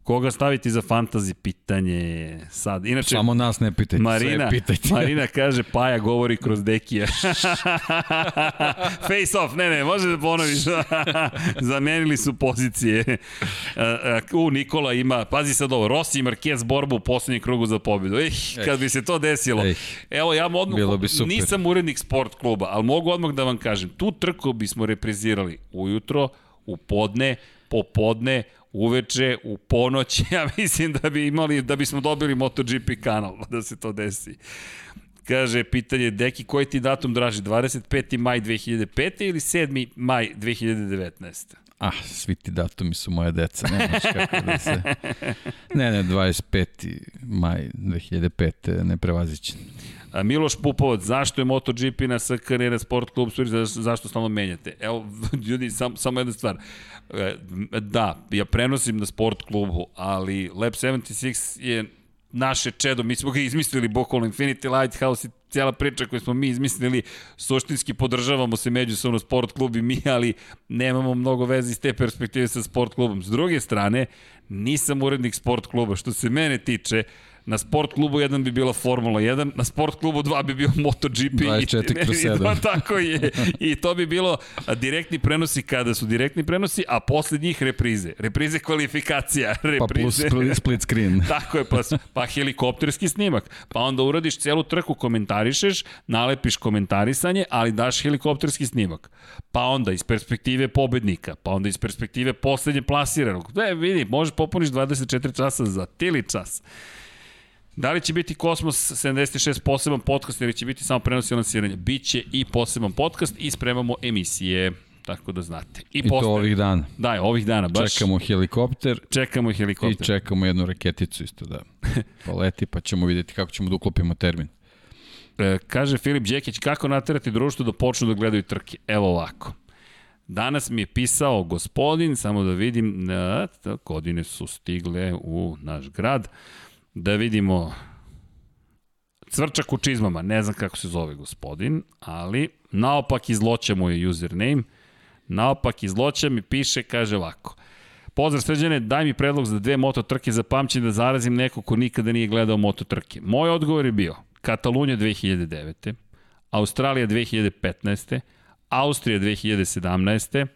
A: Koga staviti za fantasy pitanje sad? Inače,
B: Samo nas ne pitajte,
A: Marina,
B: sve pitajte.
A: Marina kaže Paja govori kroz Dekija. Face off, ne ne, može da ponoviš. Zamenili su pozicije. U, Nikola ima, pazi sad ovo, Rossi i Marquez borbu u poslednjem krugu za pobedu. Eh, kad bi se to desilo.
B: Ej.
A: Evo, ja odmah,
B: Bilo bi super.
A: nisam urednik sport kluba, ali mogu odmah da vam kažem, tu trku bismo reprizirali ujutro, u podne, popodne, uveče, u ponoć, ja mislim da bi imali, da bismo dobili MotoGP kanal, da se to desi. Kaže, pitanje, Deki, koji ti datum draži, 25. maj 2005. ili 7. maj 2019.
B: Ah, svi ti datumi su moje deca, nemaš kako da se... Ne, ne, 25. maj 2005. neprevazićen.
A: A Miloš Pupovac, zašto je MotoGP na SK, ne na Sport klub, zašto stalno menjate? Evo, ljudi, sam, samo jedna stvar. E, Da, ja prenosim na Sport klubu, ali Lab 76 je naše čedo, mi smo ga izmislili, bukvalno Infinity Lighthouse i cijela priča koju smo mi izmislili, suštinski podržavamo se međusobno sport klub i mi, ali nemamo mnogo veze iz te perspektive sa sport klubom. S druge strane, nisam urednik sport kluba. Što se mene tiče, na sport klubu 1 bi bila Formula 1, na sport klubu 2 bi bio MotoGP.
B: 24 kroz
A: I- i-
B: 7.
A: Tako je. I to bi bilo direktni prenosi kada su direktni prenosi, a posle njih reprize. Reprize kvalifikacija. Reprize.
B: Pa plus split- screen.
A: Tako je, pa, pa helikopterski snimak. Pa onda uradiš celu trku, komentarišeš, nalepiš komentarisanje, ali daš helikopterski snimak. Pa onda iz perspektive pobednika, pa onda iz perspektive poslednje plasiranog. E, vidi, možeš popuniš 24 časa za tili čas. Da li će biti Kosmos 76 poseban podcast ili će biti samo prenos i lansiranje? Biće i poseban podcast i spremamo emisije, tako da znate. I,
B: I to ovih dana.
A: Da, ovih dana, baš
B: Čekamo helikopter
A: čekamo i
B: i
A: helikopter.
B: čekamo jednu raketicu isto da poleti, pa ćemo vidjeti kako ćemo da uklopimo termin.
A: E, kaže Filip Đekić, kako naterati društvo da počnu da gledaju trke? Evo ovako. Danas mi je pisao gospodin, samo da vidim, na, ta, godine su stigle u naš grad, da vidimo Cvrčak u čizmama, ne znam kako se zove gospodin, ali naopak izloća mu je username, naopak izloća mi piše, kaže ovako. Pozdrav sređene, daj mi predlog za dve moto trke za pamćenje da zarazim neko ko nikada nije gledao moto trke. Moj odgovor je bio Katalunja 2009. Australija 2015. Austrija 2017.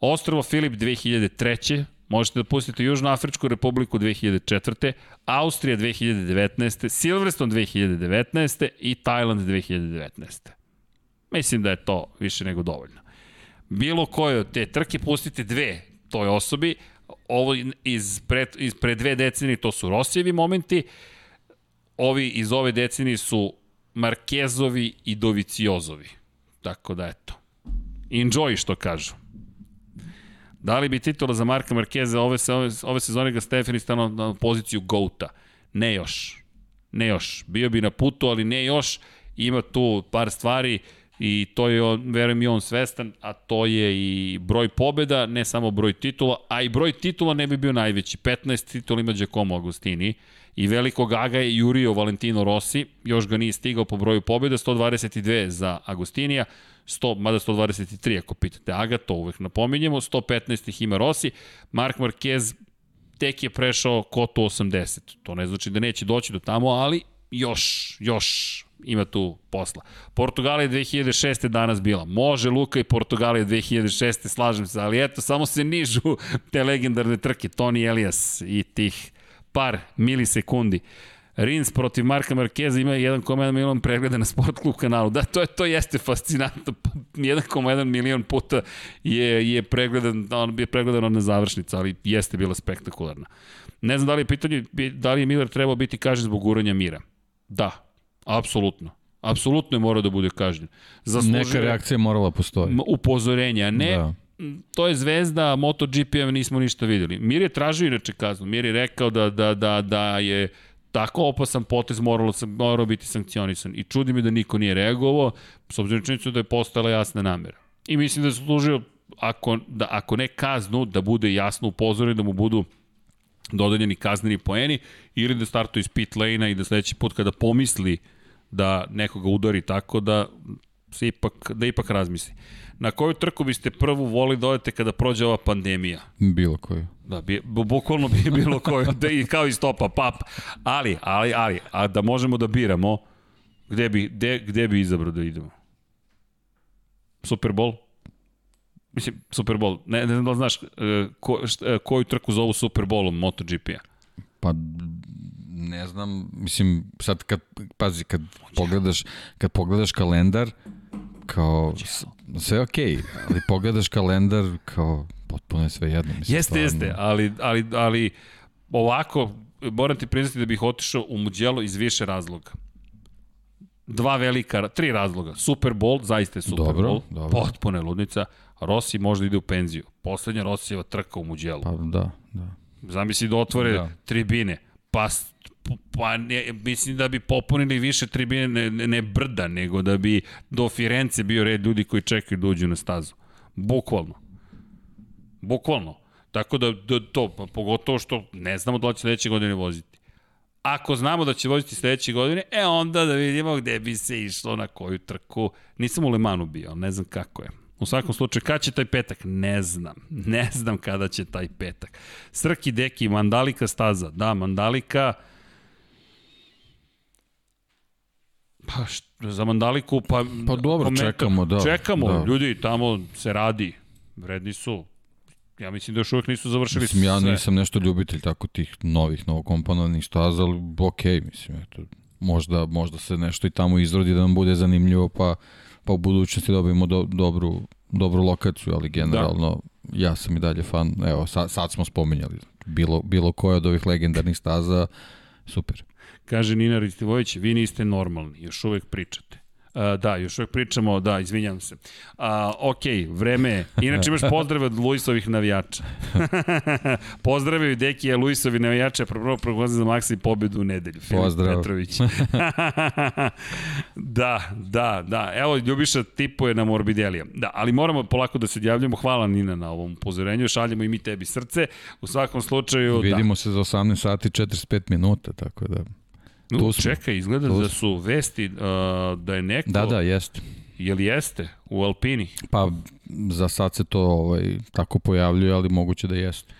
A: Ostrovo Filip 2003. Možete da pustite Južnoafričku republiku 2004. Austrija 2019. Silverstone 2019. i Tajland 2019. Mislim da je to više nego dovoljno. Bilo koje od te trke pustite dve toj osobi, ovo iz pre, iz pre dve decenije to su Rosijevi momenti, ovi iz ove decenije su Markezovi i Doviciozovi. Tako da eto. Enjoy što kažu. Da li bi titula za Marka Markeza ove, ove, ove sezone ga Stefani stano na poziciju GOAT-a? Ne još. Ne još. Bio bi na putu, ali ne još. Ima tu par stvari i to je, verujem i on svestan, a to je i broj pobeda, ne samo broj titula, a i broj titula ne bi bio najveći. 15 titula ima Giacomo Agostini i veliko gaga je jurio Valentino Rossi, još ga nije stigao po broju pobjeda, 122 za Agostinija, 100, mada 123 ako pitate Aga, to uvek napominjemo, 115 ih ima Rossi, Mark Marquez tek je prešao kotu 80. To ne znači da neće doći do tamo, ali još, još ima tu posla. Portugalija 2006. danas bila. Može Luka i Portugalija 2006. slažem se, ali eto, samo se nižu te legendarne trke, Toni Elias i tih par milisekundi. Rins protiv Marka Markeza ima 1,1 milion pregleda na Sport Klub kanalu. Da, to je to jeste fascinantno. 1,1 milion puta je je pregledan, on bi pregledan na završnica, ali jeste bila spektakularna. Ne znam da li je pitanje da li je Miller trebao biti kažnjen zbog uranja mira. Da, apsolutno. Apsolutno je morao da bude kažnjen.
B: Zaslužio Neka reakcija morala postoji.
A: Upozorenja, a ne da to je zvezda MotoGP-a nismo ništa videli. Mir je tražio inače kaznu. Mir je rekao da, da, da, da je tako opasan potez moralo, morao biti sankcionisan. I čudi mi da niko nije reagovao, s obzirom činjenicu da je postala jasna namera. I mislim da je služio, ako, da, ako ne kaznu, da bude jasno upozoren, da mu budu dodaljeni kazneni poeni, ili da startuje iz pit lane-a i da sledeći put kada pomisli da nekoga udari tako da se ipak, da ipak razmisli. Na koju trku biste prvu voli da odete kada prođe ova pandemija?
B: Bilo koju.
A: Da, bi, bukvalno bi bilo koju, da, i kao i stopa, pap. Ali, ali, ali, a da možemo da biramo, gde bi, gde, gde bi izabrao da idemo? Super Bowl? Mislim, Super Bowl. Ne, ne znam da znaš uh, ko, šta, uh, koju trku zovu Super Bowlom MotoGP-a.
B: Pa ne znam, mislim, sad kad, pazi, kad pogledaš, kad pogledaš kalendar, kao, sve okej, okay, ali pogledaš kalendar, kao, potpuno je sve jedno.
A: Mislim, jeste, jeste, ali, ali, ali ovako, moram ti priznati da bih otišao u Muđelo iz više razloga. Dva velika, tri razloga. Super Bowl, zaista je Super dobro, Bowl, dobro. potpuna je ludnica. Rossi možda ide u penziju. Poslednja Rossijeva trka u Muđelu.
B: Pa da, da.
A: Zamisli da otvore da. tribine. Pa pa ne, mislim da bi popunili više tribine ne, ne brda, nego da bi do Firence bio red ljudi koji čekaju da uđu na stazu. Bukvalno. Bukvalno. Tako da, da to, pa pogotovo što ne znamo da će sledeće godine voziti. Ako znamo da će voziti sledeće godine, e onda da vidimo gde bi se išlo na koju trku. Nisam u Lemanu bio, ne znam kako je. U svakom slučaju, kada će taj petak? Ne znam. Ne znam kada će taj petak. Srki, deki, Mandalika staza. Da, Mandalika... Pa što, za Mandaliku, pa...
B: Pa dobro, komentar, čekamo, da.
A: Čekamo, da. ljudi, tamo se radi. Vredni su. Ja mislim da još uvek nisu završili
B: mislim, ja sve. nisam nešto ljubitelj tako tih novih, novokomponovanih staza, ali ok, mislim, eto, možda, možda se nešto i tamo izrodi da nam bude zanimljivo, pa, pa u budućnosti dobijemo do, dobru, dobru lokaciju, ali generalno da. ja sam i dalje fan, evo, sad, sad smo spominjali, bilo, bilo koje od ovih legendarnih staza, super.
A: Kaže Nina Ristivojević, vi niste normalni, još uvek pričate. Uh, da, još uvek pričamo, da, izvinjam se. Uh, ok, vreme je. Inače imaš pozdrave od Luisovih navijača. Pozdravaju Dekija Luisovi navijača, prvo proglaze za Maksi pobedu u nedelju.
B: Pozdrav.
A: Petrović. da, da, da. Evo, Ljubiša tipuje na Morbidelija. Da, ali moramo polako da se odjavljamo. Hvala Nina na ovom upozorenju. Šaljemo i mi tebi srce. U svakom slučaju,
B: Vidimo da. Vidimo se za 18 sati 45 minuta, tako da...
A: Tu smo. Čekaj, izgleda da su vesti uh, da je neko...
B: Da, da, jeste.
A: Jel jeste u Alpini?
B: Pa za sad se to ovaj, tako pojavljuje, ali moguće da jeste.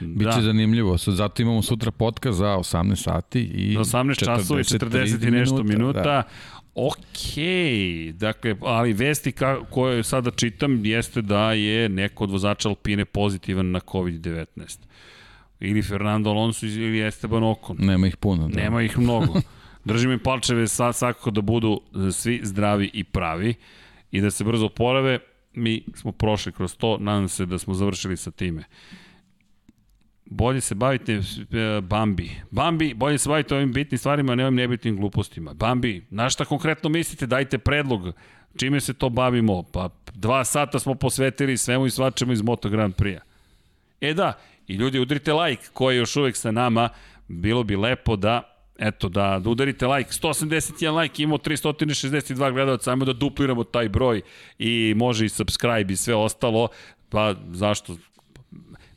B: Biće da. zanimljivo. Zato imamo sutra podcast za 18 sati i
A: za 18 časova i 40 i nešto minuta. minuta. Da. Ok, dakle, ali vesti ka, koje sada čitam jeste da je neko od vozača Alpine pozitivan na COVID-19 ili Fernando Alonso ili Esteban Ocon.
B: Nema ih puno. Da.
A: Nema ih mnogo. Držimo im palčeve sad svakako da budu svi zdravi i pravi i da se brzo porave. mi smo prošli kroz to, nadam se da smo završili sa time. Bolje se bavite e, Bambi. Bambi, bolje se bavite ovim bitnim stvarima, a ne ovim nebitnim glupostima. Bambi, na šta konkretno mislite? Dajte predlog. Čime se to bavimo? Pa dva sata smo posvetili svemu i svačemu iz Moto Grand Prix-a. E da, i ljudi udrite like ko je još uvek sa nama, bilo bi lepo da eto, da, da udarite like. 181 like, imamo 362 gledalca, ajmo da dupliramo taj broj i može i subscribe i sve ostalo. Pa zašto?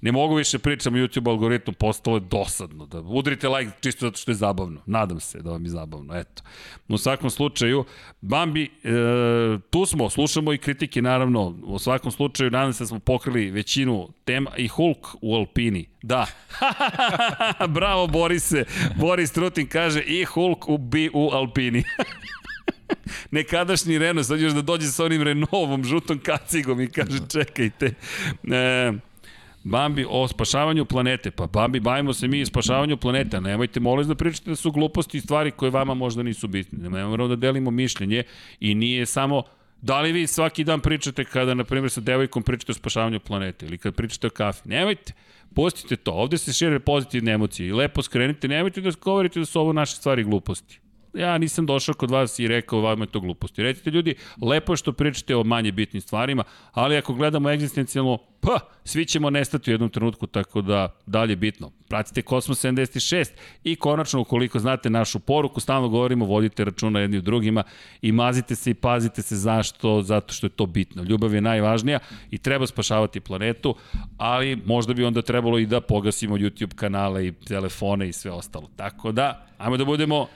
A: Ne mogu više pričam o YouTube algoritmu, postalo je dosadno. Da udrite like čisto zato što je zabavno. Nadam se da vam je zabavno. Eto. U svakom slučaju, Bambi, e, tu smo, slušamo i kritike naravno. U svakom slučaju, nadam se da smo pokrili većinu tema i Hulk u Alpini. Da. Bravo Borise. Boris Trutin kaže i Hulk u, bi u Alpini. nekadašnji Renault, sad još da dođe sa onim Renaultom, žutom kacigom i kaže čekajte. E, Bambi o spašavanju planete. Pa Bambi, bavimo se mi i spašavanju planete. Nemojte, molim da pričate da su gluposti i stvari koje vama možda nisu bitne. Ne moramo da delimo mišljenje i nije samo Da li vi svaki dan pričate kada, na primjer, sa devojkom pričate o spašavanju planete ili kada pričate o kafi? Nemojte. Pustite to. Ovde se šire pozitivne emocije i lepo skrenite. Nemojte da govorite da su ovo naše stvari gluposti ja nisam došao kod vas i rekao vam je to gluposti. Recite ljudi, lepo je što pričate o manje bitnim stvarima, ali ako gledamo egzistencijalno, pa, svi ćemo nestati u jednom trenutku, tako da dalje bitno. Pratite Kosmos 76 i konačno, ukoliko znate našu poruku, stalno govorimo, vodite računa jedni u drugima i mazite se i pazite se zašto, zato što je to bitno. Ljubav je najvažnija i treba spašavati planetu, ali možda bi onda trebalo i da pogasimo YouTube kanale i telefone i sve ostalo. Tako da, ajmo da budemo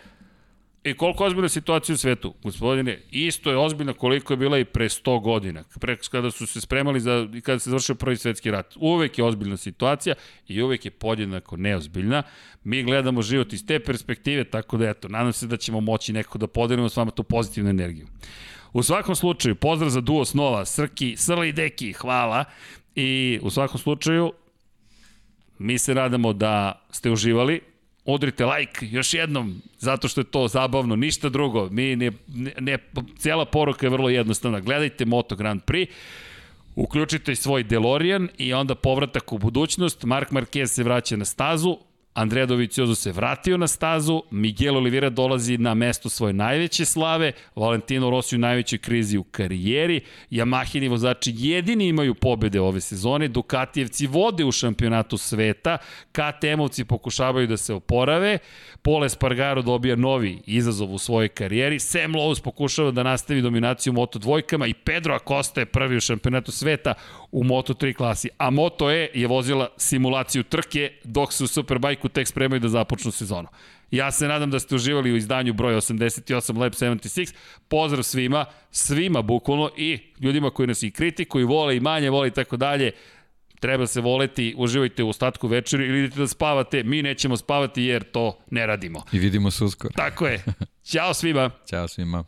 A: I koliko ozbiljna situacija u svetu, gospodine, isto je ozbiljna koliko je bila i pre 100 godina, pre kada su se spremali za, kada se završio prvi svetski rat. Uvek je ozbiljna situacija i uvek je podjednako neozbiljna. Mi gledamo život iz te perspektive, tako da eto, nadam se da ćemo moći neko da podelimo s vama tu pozitivnu energiju. U svakom slučaju, pozdrav za duo snova, Srki, Srli i Deki, hvala. I u svakom slučaju, mi se radamo da ste uživali, odrite like još jednom, zato što je to zabavno, ništa drugo. Mi ne, ne, ne, cijela poruka je vrlo jednostavna. Gledajte Moto Grand Prix, uključite svoj DeLorean i onda povratak u budućnost. Mark Marquez se vraća na stazu, Andrea Doviciozo se vratio na stazu, Miguel Oliveira dolazi na mesto svoje najveće slave, Valentino Rossi u najvećoj krizi u karijeri, Yamahini vozači jedini imaju pobede ove sezone, Ducatijevci vode u šampionatu sveta, KTM-ovci pokušavaju da se oporave, Pole Espargaro dobija novi izazov u svojoj karijeri, Sam Lowe's pokušava da nastavi dominaciju Moto dvojkama i Pedro Acosta je prvi u šampionatu sveta u Moto3 klasi, a Moto E je vozila simulaciju trke dok se u Superbajku tek spremaju da započnu sezonu. Ja se nadam da ste uživali u izdanju broj 88 Lab 76. Pozdrav svima, svima bukvalno i ljudima koji nas i kritikuju, vole i manje vole i tako dalje. Treba se voleti, uživajte u ostatku večeri ili idete da spavate. Mi nećemo spavati jer to ne radimo.
B: I vidimo se uskoro.
A: Tako je. Ćao svima.
B: Ćao svima.